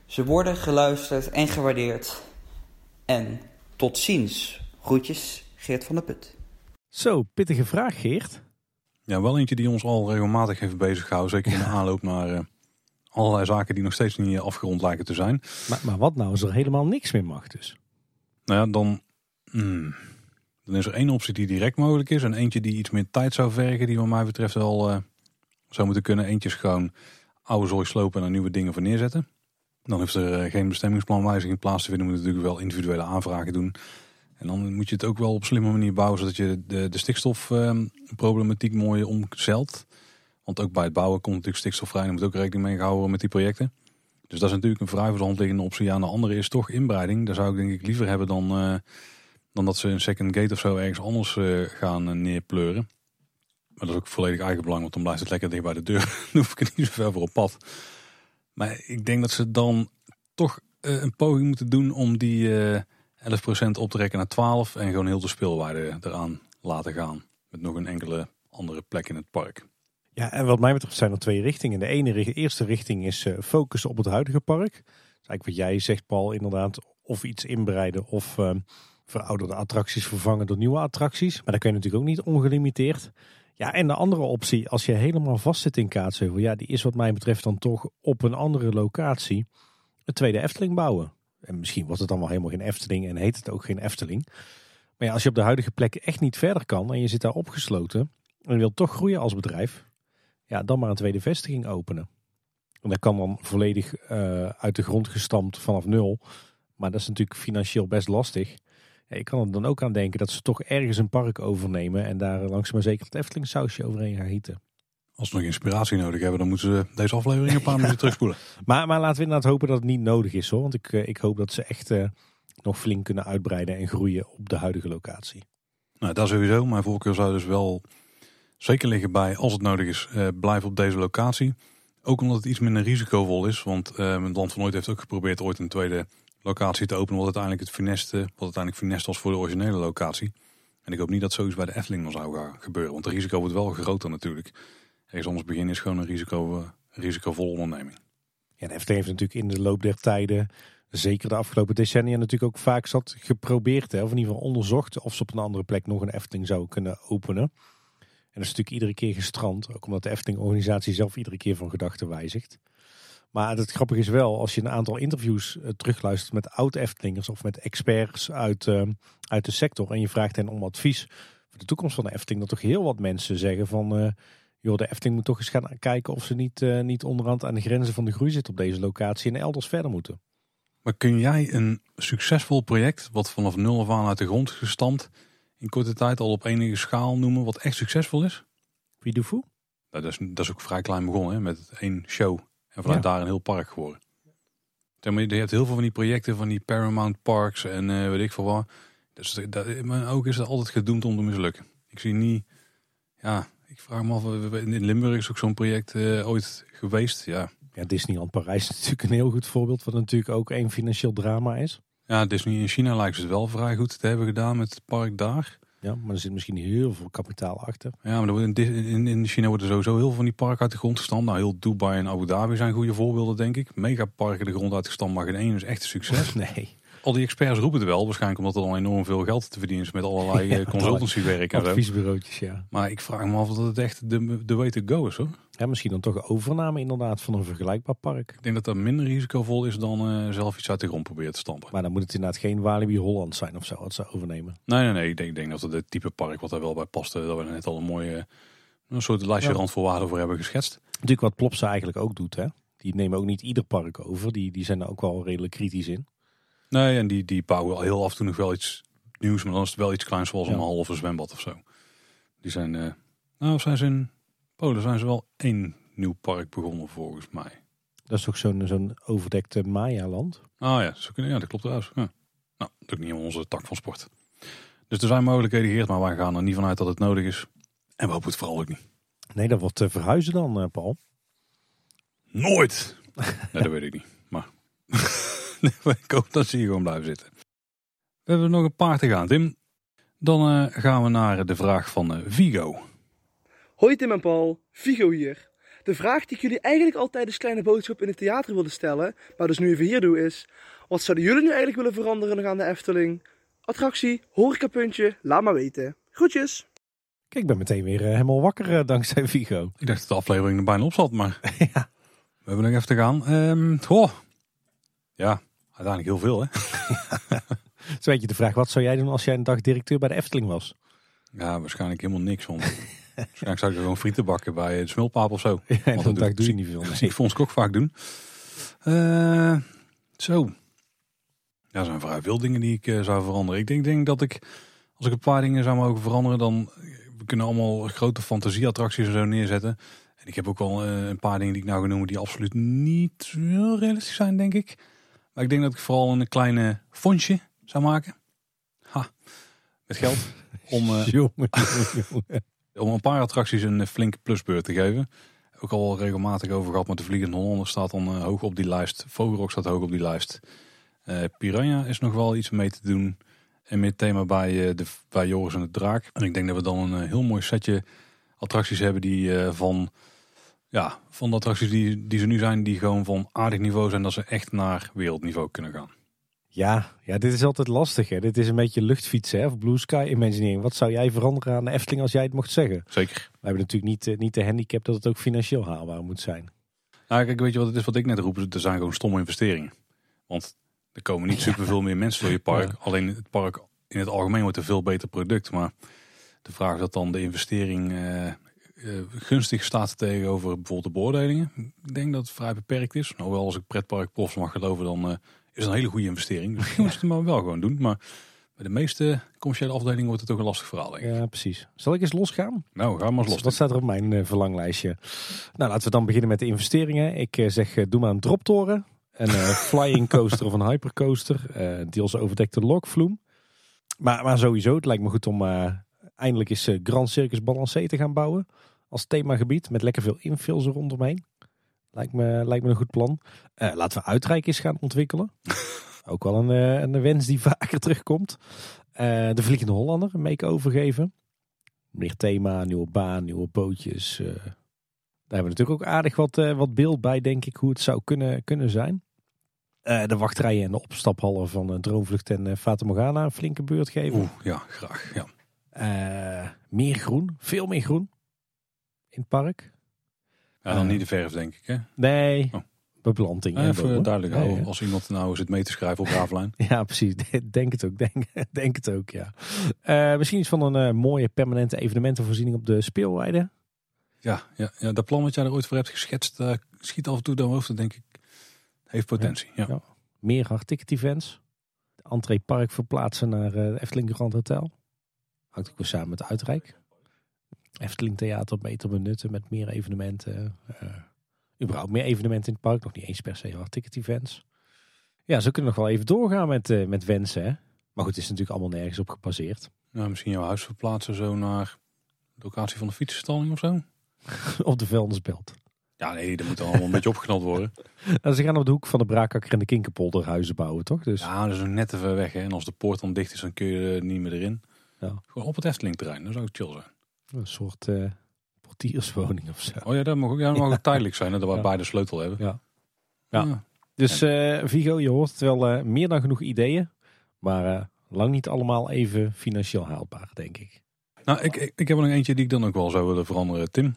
Ze worden geluisterd en gewaardeerd. En tot ziens. Groetjes, Geert van der Put. Zo, pittige vraag Geert. Ja, wel eentje die ons al regelmatig heeft bezig gehouden. Zeker in de aanloop naar eh, allerlei zaken die nog steeds niet eh, afgerond lijken te zijn. Maar, maar wat nou als er helemaal niks meer mag dus? Nou ja, dan, hmm, dan is er één optie die direct mogelijk is. En eentje die iets meer tijd zou vergen. Die wat mij betreft wel eh, zou moeten kunnen. Eentje is gewoon oude zooi slopen en er nieuwe dingen voor neerzetten. Dan heeft er eh, geen bestemmingsplanwijziging plaats te vinden. Moet natuurlijk wel individuele aanvragen doen. En dan moet je het ook wel op slimme manier bouwen, zodat je de, de stikstofproblematiek mooi omzeilt. Want ook bij het bouwen komt natuurlijk stikstof vrij. En moet ook rekening mee gehouden met die projecten. Dus dat is natuurlijk een vrij voor de hand liggende optie. Ja, de andere is toch inbreiding. Daar zou ik denk ik liever hebben dan, eh, dan dat ze een second gate of zo ergens anders eh, gaan uh, neerpleuren. Maar dat is ook volledig eigen belang, want dan blijft het lekker dicht bij de deur. dan hoef ik er niet zo ver voor op pad. Maar ik denk dat ze dan toch een poging moeten doen om die 11% op te rekken naar 12 en gewoon heel de speelwaarde eraan laten gaan. Met nog een enkele andere plek in het park. Ja, en wat mij betreft zijn er twee richtingen. De ene eerste richting is focussen op het huidige park. Dat is eigenlijk wat jij zegt, Paul, inderdaad. Of iets inbreiden of verouderde attracties vervangen door nieuwe attracties. Maar dat kun je natuurlijk ook niet ongelimiteerd. Ja, en de andere optie, als je helemaal vast zit in Kaatsheuvel, ja, die is wat mij betreft dan toch op een andere locatie een tweede Efteling bouwen. En misschien wordt het dan wel helemaal geen Efteling en heet het ook geen Efteling. Maar ja, als je op de huidige plek echt niet verder kan en je zit daar opgesloten en wilt toch groeien als bedrijf, ja, dan maar een tweede vestiging openen. En dat kan dan volledig uh, uit de grond gestampt vanaf nul. Maar dat is natuurlijk financieel best lastig. Je kan er dan ook aan denken dat ze toch ergens een park overnemen en daar langzaam maar zeker het Efteling sausje overheen gaan gieten. Als ze nog inspiratie nodig hebben, dan moeten ze deze aflevering een paar minuten terugspoelen. Maar, maar laten we inderdaad hopen dat het niet nodig is hoor. Want ik, ik hoop dat ze echt uh, nog flink kunnen uitbreiden en groeien op de huidige locatie. Nou, dat sowieso. Mijn voorkeur zou dus wel zeker liggen bij, als het nodig is, uh, blijf op deze locatie. Ook omdat het iets minder risicovol is. Want uh, het Land van Nooit heeft ook geprobeerd ooit een tweede locatie te openen. Wat uiteindelijk het fineste, wat uiteindelijk finest was voor de originele locatie. En ik hoop niet dat zoiets bij de Efteling zou gaan gebeuren. Want het risico wordt wel groter natuurlijk. Ergens anders beginnen is gewoon een risico, uh, risicovolle onderneming. Ja, de Efteling heeft natuurlijk in de loop der tijden, zeker de afgelopen decennia, natuurlijk ook vaak zat geprobeerd. Hè, of in ieder geval onderzocht of ze op een andere plek nog een Efteling zouden kunnen openen. En dat is natuurlijk iedere keer gestrand. Ook omdat de Efteling-organisatie zelf iedere keer van gedachten wijzigt. Maar het grappige is wel, als je een aantal interviews uh, terugluistert met oud-Eftelingers of met experts uit, uh, uit de sector. En je vraagt hen om advies voor de toekomst van de Efteling. Dat toch heel wat mensen zeggen van, uh, joh, de Efteling moet toch eens gaan kijken of ze niet, niet onderhand aan de grenzen van de groei zit op deze locatie en elders verder moeten. Maar kun jij een succesvol project, wat vanaf nul af aan uit de grond gestampt, in korte tijd al op enige schaal noemen wat echt succesvol is? Wie doet Nou, dat, is, dat is ook vrij klein begonnen, hè, met één show. En vanuit ja. daar een heel park geworden. Je hebt heel veel van die projecten, van die Paramount Parks en uh, weet ik veel wat. Dus dat, in mijn ogen is het altijd gedoemd om te mislukken. Ik zie niet, ja, ik vraag me af, in Limburg is ook zo'n project uh, ooit geweest, ja. Ja, Disneyland Parijs is natuurlijk een heel goed voorbeeld, wat natuurlijk ook een financieel drama is. Ja, Disney in China lijkt ze het wel vrij goed te hebben gedaan met het park daar. Ja, maar er zit misschien heel veel kapitaal achter. Ja, maar in, in, in China worden sowieso heel veel van die parken uit de grond gestampt. Nou, heel Dubai en Abu Dhabi zijn goede voorbeelden, denk ik. Megaparken de grond uitgestampt, maar geen één is echt een succes. nee. Al die experts roepen het wel, waarschijnlijk omdat er dan enorm veel geld te verdienen is met allerlei ja, consultancywerk en Adviesbureautjes, ja. Maar ik vraag me af of het echt de, de way to go is, hoor. Ja, misschien dan toch overname inderdaad van een vergelijkbaar park. Ik denk dat dat minder risicovol is dan uh, zelf iets uit de grond proberen te stampen. Maar dan moet het inderdaad geen Walibi Holland zijn of zo, wat ze overnemen. Nee, nee, nee. Ik denk, ik denk dat het het type park wat er wel bij past, dat we net al een mooie een soort lijstje ja. randvoorwaarden voor hebben geschetst. Natuurlijk wat Plopsa eigenlijk ook doet, hè. Die nemen ook niet ieder park over. Die, die zijn er ook wel redelijk kritisch in. Nee, en die, die bouwen al heel af en toe nog wel iets nieuws, maar dan is het wel iets kleins zoals ja. een halve zwembad of zo. Die zijn, uh, nou zijn ze in Polen zijn ze wel één nieuw park begonnen volgens mij. Dat is ook zo'n zo'n overdekte Maya-land? Ah ja, zo kunnen, ja, dat klopt trouwens. Ja. Nou, dat is niet onze tak van sport. Dus er zijn mogelijkheden hier, maar wij gaan er niet vanuit dat het nodig is. En we hopen het vooral ook niet. Nee, dat wordt uh, verhuizen dan, uh, Paul. Nooit! nee, dat weet ik niet. Maar ik hoop dat ze hier gewoon blijven zitten. We hebben nog een paar te gaan, Tim. Dan uh, gaan we naar de vraag van uh, Vigo. Hoi Tim en Paul, Vigo hier. De vraag die ik jullie eigenlijk al tijdens Kleine Boodschap in het theater wilde stellen, maar dus nu even hier doe is... Wat zouden jullie nu eigenlijk willen veranderen nog aan de Efteling? Attractie, horecapuntje, laat maar weten. Groetjes! Kijk, ik ben meteen weer uh, helemaal wakker uh, dankzij Vigo. Ik dacht dat de aflevering er bijna op zat, maar ja. we hebben nog even te gaan. Um, goh. Ja, uiteindelijk heel veel hè. Je de vraag, wat zou jij doen als jij een dag directeur bij de Efteling was? Ja, waarschijnlijk helemaal niks. Want Waarschijnlijk zou ik er gewoon frieten bakken bij de smulpaap of zo. en Want dat dag doe je niet veel. zie ik Fons ook vaak doen. Eh, zo. Ja, er zijn vrij veel dingen die ik eh, zou veranderen. Ik denk, denk dat ik, als ik een paar dingen zou mogen veranderen, dan we kunnen allemaal grote fantasieattracties en zo neerzetten. En ik heb ook wel eh, een paar dingen die ik nou ga noemen die absoluut niet heel realistisch zijn, denk ik. Maar ik denk dat ik vooral een kleine fondsje zou maken. Ha, met geld. Om, eh, Jongen, jongen, jongen. om een paar attracties een flinke plusbeurt te geven. Ook al regelmatig over gehad met de Vliegende Hollander staat dan eh, hoog op die lijst. Vogelrok staat hoog op die lijst. Eh, Piranha is nog wel iets mee te doen. En meer thema bij, de, bij Joris en de Draak. En ik denk dat we dan een heel mooi setje attracties hebben die van... Ja, van de attracties die, die ze nu zijn, die gewoon van aardig niveau zijn, dat ze echt naar wereldniveau kunnen gaan. Ja, ja, dit is altijd lastig. Hè? Dit is een beetje luchtfietsen hè? of blue sky imagineering. Wat zou jij veranderen aan de Efteling als jij het mocht zeggen? Zeker. We hebben natuurlijk niet, eh, niet de handicap dat het ook financieel haalbaar moet zijn. Nou, kijk, weet je wat het is wat ik net roep? Er zijn gewoon stomme investeringen. Want er komen niet superveel meer mensen door je park. Ja. Alleen het park in het algemeen wordt een veel beter product. Maar de vraag is dat dan de investering eh, eh, gunstig staat tegenover bijvoorbeeld de beoordelingen. Ik denk dat het vrij beperkt is. Nou, wel als ik pretparkprofs mag geloven, dan eh, is het een hele goede investering. Dus je moet het maar wel gewoon doen. Maar bij de meeste commerciële afdelingen wordt het toch een lastig verhaal. Denk ik. Ja, precies. Zal ik eens losgaan? Nou, ga maar eens los. Wat staat er op mijn eh, verlanglijstje? Nou, laten we dan beginnen met de investeringen. Ik zeg, doe maar een droptoren. Een flying coaster of een hypercoaster. deels overdekte lokvloem. Maar, maar sowieso, het lijkt me goed om eindelijk eens eh, Grand Circus Balancé te gaan bouwen. Als themagebied met lekker veel infills rondomheen. Lijkt me, lijkt me een goed plan. Eh, laten we Uitrijk eens gaan ontwikkelen. Ook wel een, eh, een wens die vaker terugkomt. De Vliegende Hollander een make-over geven. Meer thema, nieuwe baan, nieuwe bootjes. daar hebben we natuurlijk ook aardig wat, wat beeld bij, denk ik, hoe het zou kunnen, kunnen zijn. De wachtrijen en de opstaphallen van Droomvlucht en Fata Morgana een flinke beurt geven. Oeh, ja, graag. Ja. Eh, meer groen, veel meer groen in het park. Ja, dan Eh. niet de verf, denk ik. Hè? Nee, Oh. beplanting. en Even duidelijk. Als iemand nou zit mee te schrijven op Ravelijn. Ja, precies. Denk het ook. Denk, denk het ook, ja. Eh, misschien iets van een mooie permanente evenementenvoorziening op de speelweide. Ja, ja, ja, dat plan wat jij er ooit voor hebt geschetst, schiet af en toe door mijn hoofd. Denk ik, heeft potentie. Ja. Ja. Meer hardticket events. De entree park verplaatsen naar Efteling Grand Hotel. Hangt ook weer samen met Uitrijk. Efteling Theater beter benutten met meer evenementen. eh überhaupt meer evenementen in het park. Nog niet eens per se hardticket events. Ja, zo kunnen we nog wel even doorgaan met, eh, met wensen. Hè? Maar goed, het is natuurlijk allemaal nergens op gebaseerd. Nou, misschien jouw huis verplaatsen zo naar de locatie van de fietsenstalling of zo. op de vuilnisbelt. Ja, nee, dat moet allemaal een beetje opgeknapt worden. Nou, ze gaan op de hoek van de Braakakker en de Kinkerpolder huizen bouwen, toch? Dus Ja, dat is net te ver weg. Hè. En als de poort dan dicht is, dan kun je er niet meer erin. Ja. Gewoon op het Efteling-terrein, dat zou ook chill zijn. een soort eh, portierswoning of zo. Oh ja, dat mag ook, ja, dat mag ook tijdelijk zijn, hè, dat we Ja. beide sleutel hebben. Ja. Ja. Dus eh, Vigo, je hoort het wel eh, meer dan genoeg ideeën. Maar lang niet allemaal even financieel haalbaar, denk ik. Nou, ik, ik, ik heb er nog eentje die ik dan ook wel zou willen veranderen, Tim.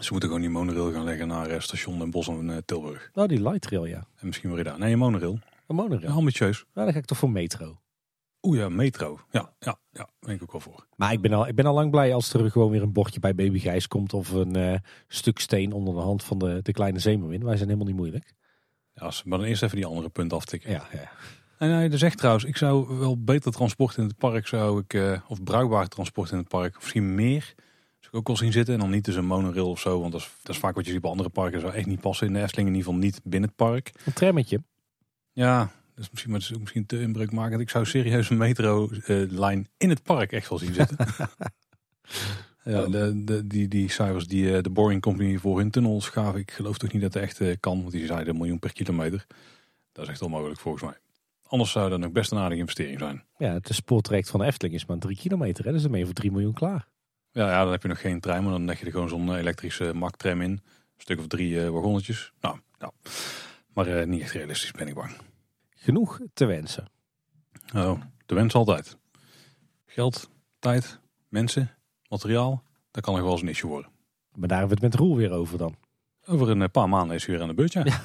Ze moeten gewoon die monorail gaan leggen naar station Den Bosch en Tilburg. Nou, die light rail, ja. En misschien weer daar. Nee, een monorail. Een monorail. Ja, ambitieus. Nou, dan ga ik toch voor metro. Oeh ja, metro. Ja, ja, ja, ben ik ook wel voor. Maar ik ben, al, ik ben al lang blij als er gewoon weer een bordje bij Baby Gijs komt. Of een eh, stuk steen onder de hand van de, de kleine zeemermin. Wij zijn helemaal niet moeilijk. Ja, als- maar dan eerst even die andere punt aftikken. Ja, ja. En hij dus zegt trouwens, ik zou wel beter transport in het park zou ik, eh, of bruikbaar transport in het park, of misschien meer, zou ik ook wel zien zitten. En dan niet dus een monorail of zo, want dat is, dat is vaak wat je ziet bij andere parken. zou echt niet passen in de Efteling, in ieder geval niet binnen het park. Een trammetje. Ja, dus misschien, maar het is ook misschien te inbreukmakend. Ik zou serieus een metro-lijn in het park echt wel zien zitten. ja, de, de, die, die cijfers die eh, de Boring Company voor hun tunnels gaven, ik geloof toch niet dat het echt eh, kan, want die zeiden een miljoen per kilometer. Dat is echt onmogelijk volgens mij. Anders zou dat nog best een aardige investering zijn. Ja, het spoortraject van de Efteling is maar drie kilometer. Hè? Dus dan ben je voor 3 miljoen klaar. Ja, ja, dan heb je nog geen trein, maar dan leg je er gewoon zo'n eh, elektrische maktram in. Een stuk of drie eh, wagonnetjes. Nou, nou. maar eh, niet echt realistisch, ben ik bang. Genoeg te wensen. Oh, de wens altijd. Geld, tijd, mensen, materiaal, dat kan nog wel eens een issue worden. Maar daar hebben we het met Roel weer over dan. Over een eh, paar maanden is hij weer aan de beurt, ja.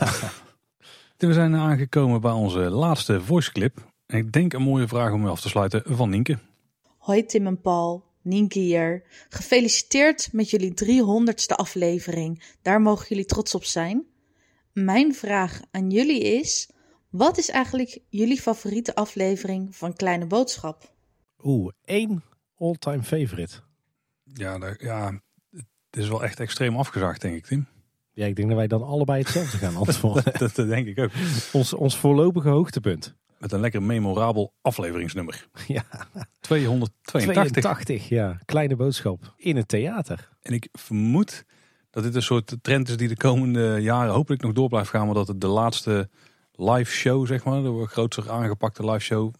We zijn aangekomen bij onze laatste voice clip. En ik denk een mooie vraag om mee af te sluiten van Nienke. Hoi Tim en Paul. Nienke hier. Gefeliciteerd met jullie 300ste aflevering. Daar mogen jullie trots op zijn. Mijn vraag aan jullie is: wat is eigenlijk jullie favoriete aflevering van Kleine Boodschap? Oeh, één all-time favorite. Ja, daar- ja, het is wel echt extreem afgezaagd, denk ik, Tim. Ja, ik denk dat wij dan allebei hetzelfde gaan antwoorden. dat, dat denk ik ook. ons, ons voorlopige hoogtepunt. Met een lekker memorabel afleveringsnummer. Ja. 282. 82, ja. Kleine boodschap. In het theater. En ik vermoed dat dit een soort trend is die de komende jaren hopelijk nog door blijft gaan. Maar dat het de laatste live show, zeg maar, de grootste aangepakte live show,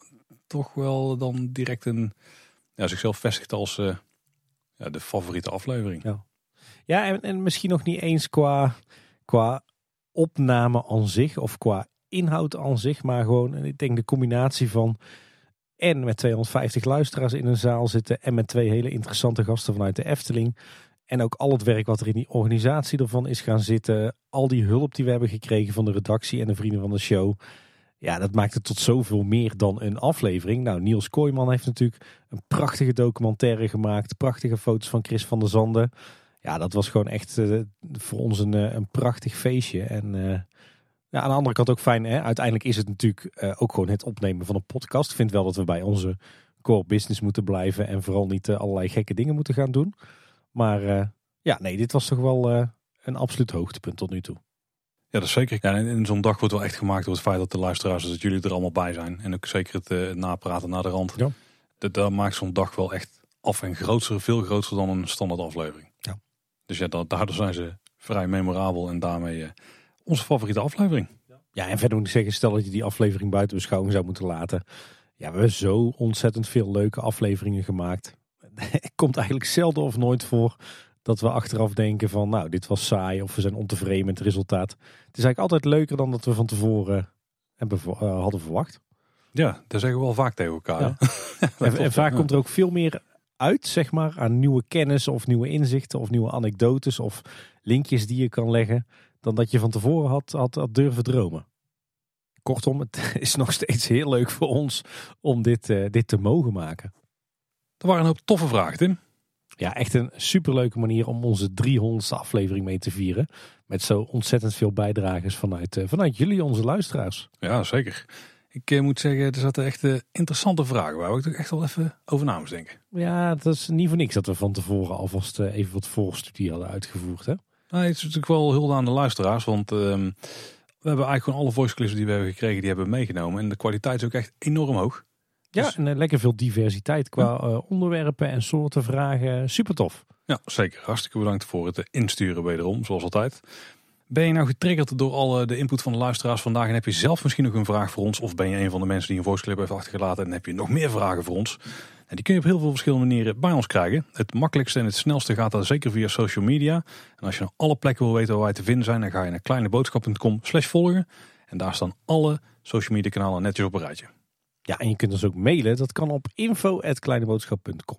toch wel dan direct een, ja, zichzelf vestigt als eh, ja, de favoriete aflevering. Ja, ja en, en misschien nog niet eens qua, qua opname aan zich of qua inhoud aan zich. Maar gewoon, ik denk de combinatie van en met 250 luisteraars in een zaal zitten en met twee hele interessante gasten vanuit de Efteling. En ook al het werk wat er in die organisatie ervan is gaan zitten. Al die hulp die we hebben gekregen van de redactie en de vrienden van de show. Ja, dat maakt het tot zoveel meer dan een aflevering. Nou, Niels Kooijman heeft natuurlijk een prachtige documentaire gemaakt. Prachtige foto's van Chris van der Zanden. Ja, dat was gewoon echt eh, voor ons een, eh, een prachtig feestje. En eh, ja, aan de andere kant ook fijn. Hè? Uiteindelijk is het natuurlijk ook gewoon het opnemen van een podcast. Ik vind wel dat we bij onze core business moeten blijven. En vooral niet allerlei gekke dingen moeten gaan doen. Maar eh, ja, nee, dit was toch wel eh, een absoluut hoogtepunt tot nu toe. Ja, dat is zeker. Ja, en zo'n dag wordt wel echt gemaakt door het feit dat de luisteraars, dat jullie er allemaal bij zijn. En ook zeker het eh, napraten naar de rand. Ja. Dat, dat maakt zo'n dag wel echt af en groter, veel groter dan een standaard aflevering. Ja. Dus ja, da- daardoor zijn ze vrij memorabel en daarmee onze favoriete aflevering. Ja, en verder moet ik zeggen, stel dat je die aflevering buiten beschouwing zou moeten laten. Ja, we hebben zo ontzettend veel leuke afleveringen gemaakt. Het komt eigenlijk zelden of nooit voor dat we achteraf denken van, nou, dit was saai of we zijn ontevreden met het resultaat. Het is eigenlijk altijd leuker dan dat we van tevoren hebben, eh, hadden verwacht. Ja, daar zeggen we wel vaak tegen elkaar. Ja. En, vaak ja. komt er ook veel meer uit, zeg maar, aan nieuwe kennis of nieuwe inzichten of nieuwe anekdotes of linkjes die je kan leggen, dan dat je van tevoren had, had, had durven dromen. Kortom, het is nog steeds heel leuk voor ons om dit, eh, dit te mogen maken. Er waren een hoop toffe vragen, Tim. Ja, echt een superleuke manier om onze 300ste aflevering mee te vieren. Met zo ontzettend veel bijdragers vanuit, eh, vanuit jullie, onze luisteraars. Ja, zeker. Ik eh, moet zeggen, er zaten echt eh, interessante vragen waar ik toch echt wel even over na moest denken. Ja, dat is niet voor niks dat we van tevoren alvast even wat voorstudie hadden uitgevoerd. Hè? Nou, het is natuurlijk wel hulde aan de luisteraars, want ehm, we hebben eigenlijk gewoon alle voice clips die we hebben gekregen, die hebben we meegenomen. En de kwaliteit is ook echt enorm hoog. Ja, en eh, lekker veel diversiteit qua eh, onderwerpen en soorten vragen. Super tof. Ja, zeker. Hartstikke bedankt voor het eh, insturen wederom, zoals altijd. Ben je nou getriggerd door alle de input van de luisteraars vandaag en heb je zelf misschien nog een vraag voor ons? Of ben je een van de mensen die een voice clip heeft achtergelaten en heb je nog meer vragen voor ons? En die kun je op heel veel verschillende manieren bij ons krijgen. Het makkelijkste en het snelste gaat dan zeker via social media. En als je naar alle plekken wil weten waar wij te vinden zijn, dan ga je naar kleineboodschap.com slash volgen. En daar staan alle social media kanalen netjes op een rijtje. Ja, en je kunt ons ook mailen. Dat kan op info.kleineboodschap.com.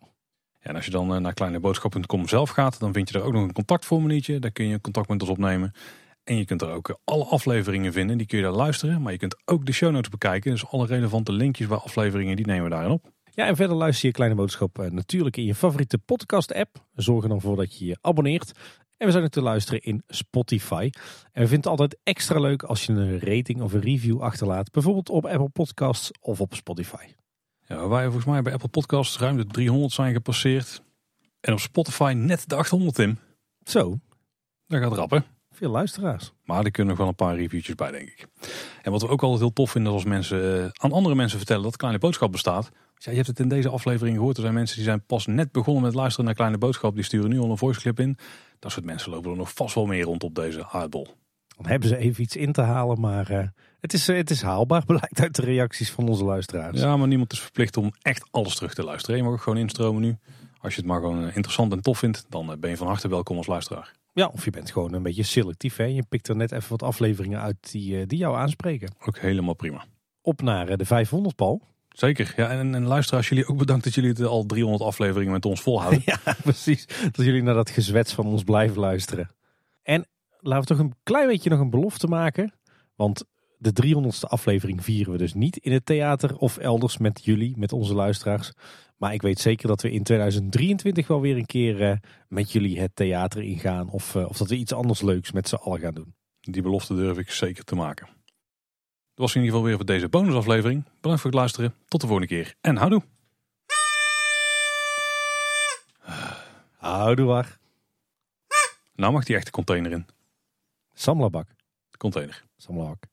Ja, en als je dan eh, naar kleineboodschap.com zelf gaat, dan vind je er ook nog een contactformuliertje. Daar kun je contact met ons opnemen. En je kunt er ook eh, alle afleveringen vinden. Die kun je daar luisteren. Maar je kunt ook de show notes bekijken. Dus alle relevante linkjes bij afleveringen, die nemen we daarin op. Ja, en verder luister je Kleine Boodschap eh, natuurlijk in je favoriete podcast-app. Zorg er dan voor dat je je abonneert. En we zijn ook te luisteren in Spotify. En we vinden het altijd extra leuk als je een rating of een review achterlaat. Bijvoorbeeld op Apple Podcasts of op Spotify. Ja, wij volgens mij bij Apple Podcasts ruim de 300 zijn gepasseerd. En op Spotify net de 800, Tim. Zo. Dat gaat rappen. Veel luisteraars. Maar er kunnen nog wel een paar reviewtjes bij, denk ik. En wat we ook altijd heel tof vinden is als mensen eh, aan andere mensen vertellen dat Kleine Boodschap bestaat. Ja, je hebt het in deze aflevering gehoord. Er zijn mensen die zijn pas net begonnen met luisteren naar Kleine Boodschap. Die sturen nu al een voice clip in. Dat soort mensen lopen er nog vast wel meer rond op deze aardbol. Dan hebben ze even iets in te halen, maar eh, het, is, eh, het is haalbaar, blijkt uit de reacties van onze luisteraars. Ja, maar niemand is verplicht om echt alles terug te luisteren. Je mag ook gewoon instromen nu. Als je het maar gewoon eh, interessant en tof vindt, dan ben je van harte welkom als luisteraar. Ja, of je bent gewoon een beetje selectief. Hè? Je pikt er net even wat afleveringen uit die, die jou aanspreken. Ook helemaal prima. Op naar de 500, Paul. Zeker. Ja, en, en luisteraars, jullie ook bedankt dat jullie het al 300 afleveringen met ons volhouden. ja, precies. Dat jullie naar dat gezwets van ons blijven luisteren. En laten we toch een klein beetje nog een belofte maken. Want de 300ste aflevering vieren we dus niet in het theater of elders met jullie, met onze luisteraars. Maar ik weet zeker dat we in 2023 wel weer een keer eh, met jullie het theater ingaan. Of, eh, of dat we iets anders leuks met z'n allen gaan doen. Die belofte durf ik zeker te maken. Dat was in ieder geval weer voor deze bonusaflevering. Bedankt voor het luisteren. Tot de volgende keer. En houdoe. Houdoe waar. Nou mag die echte container in. Samlabak. De container. Samlabak.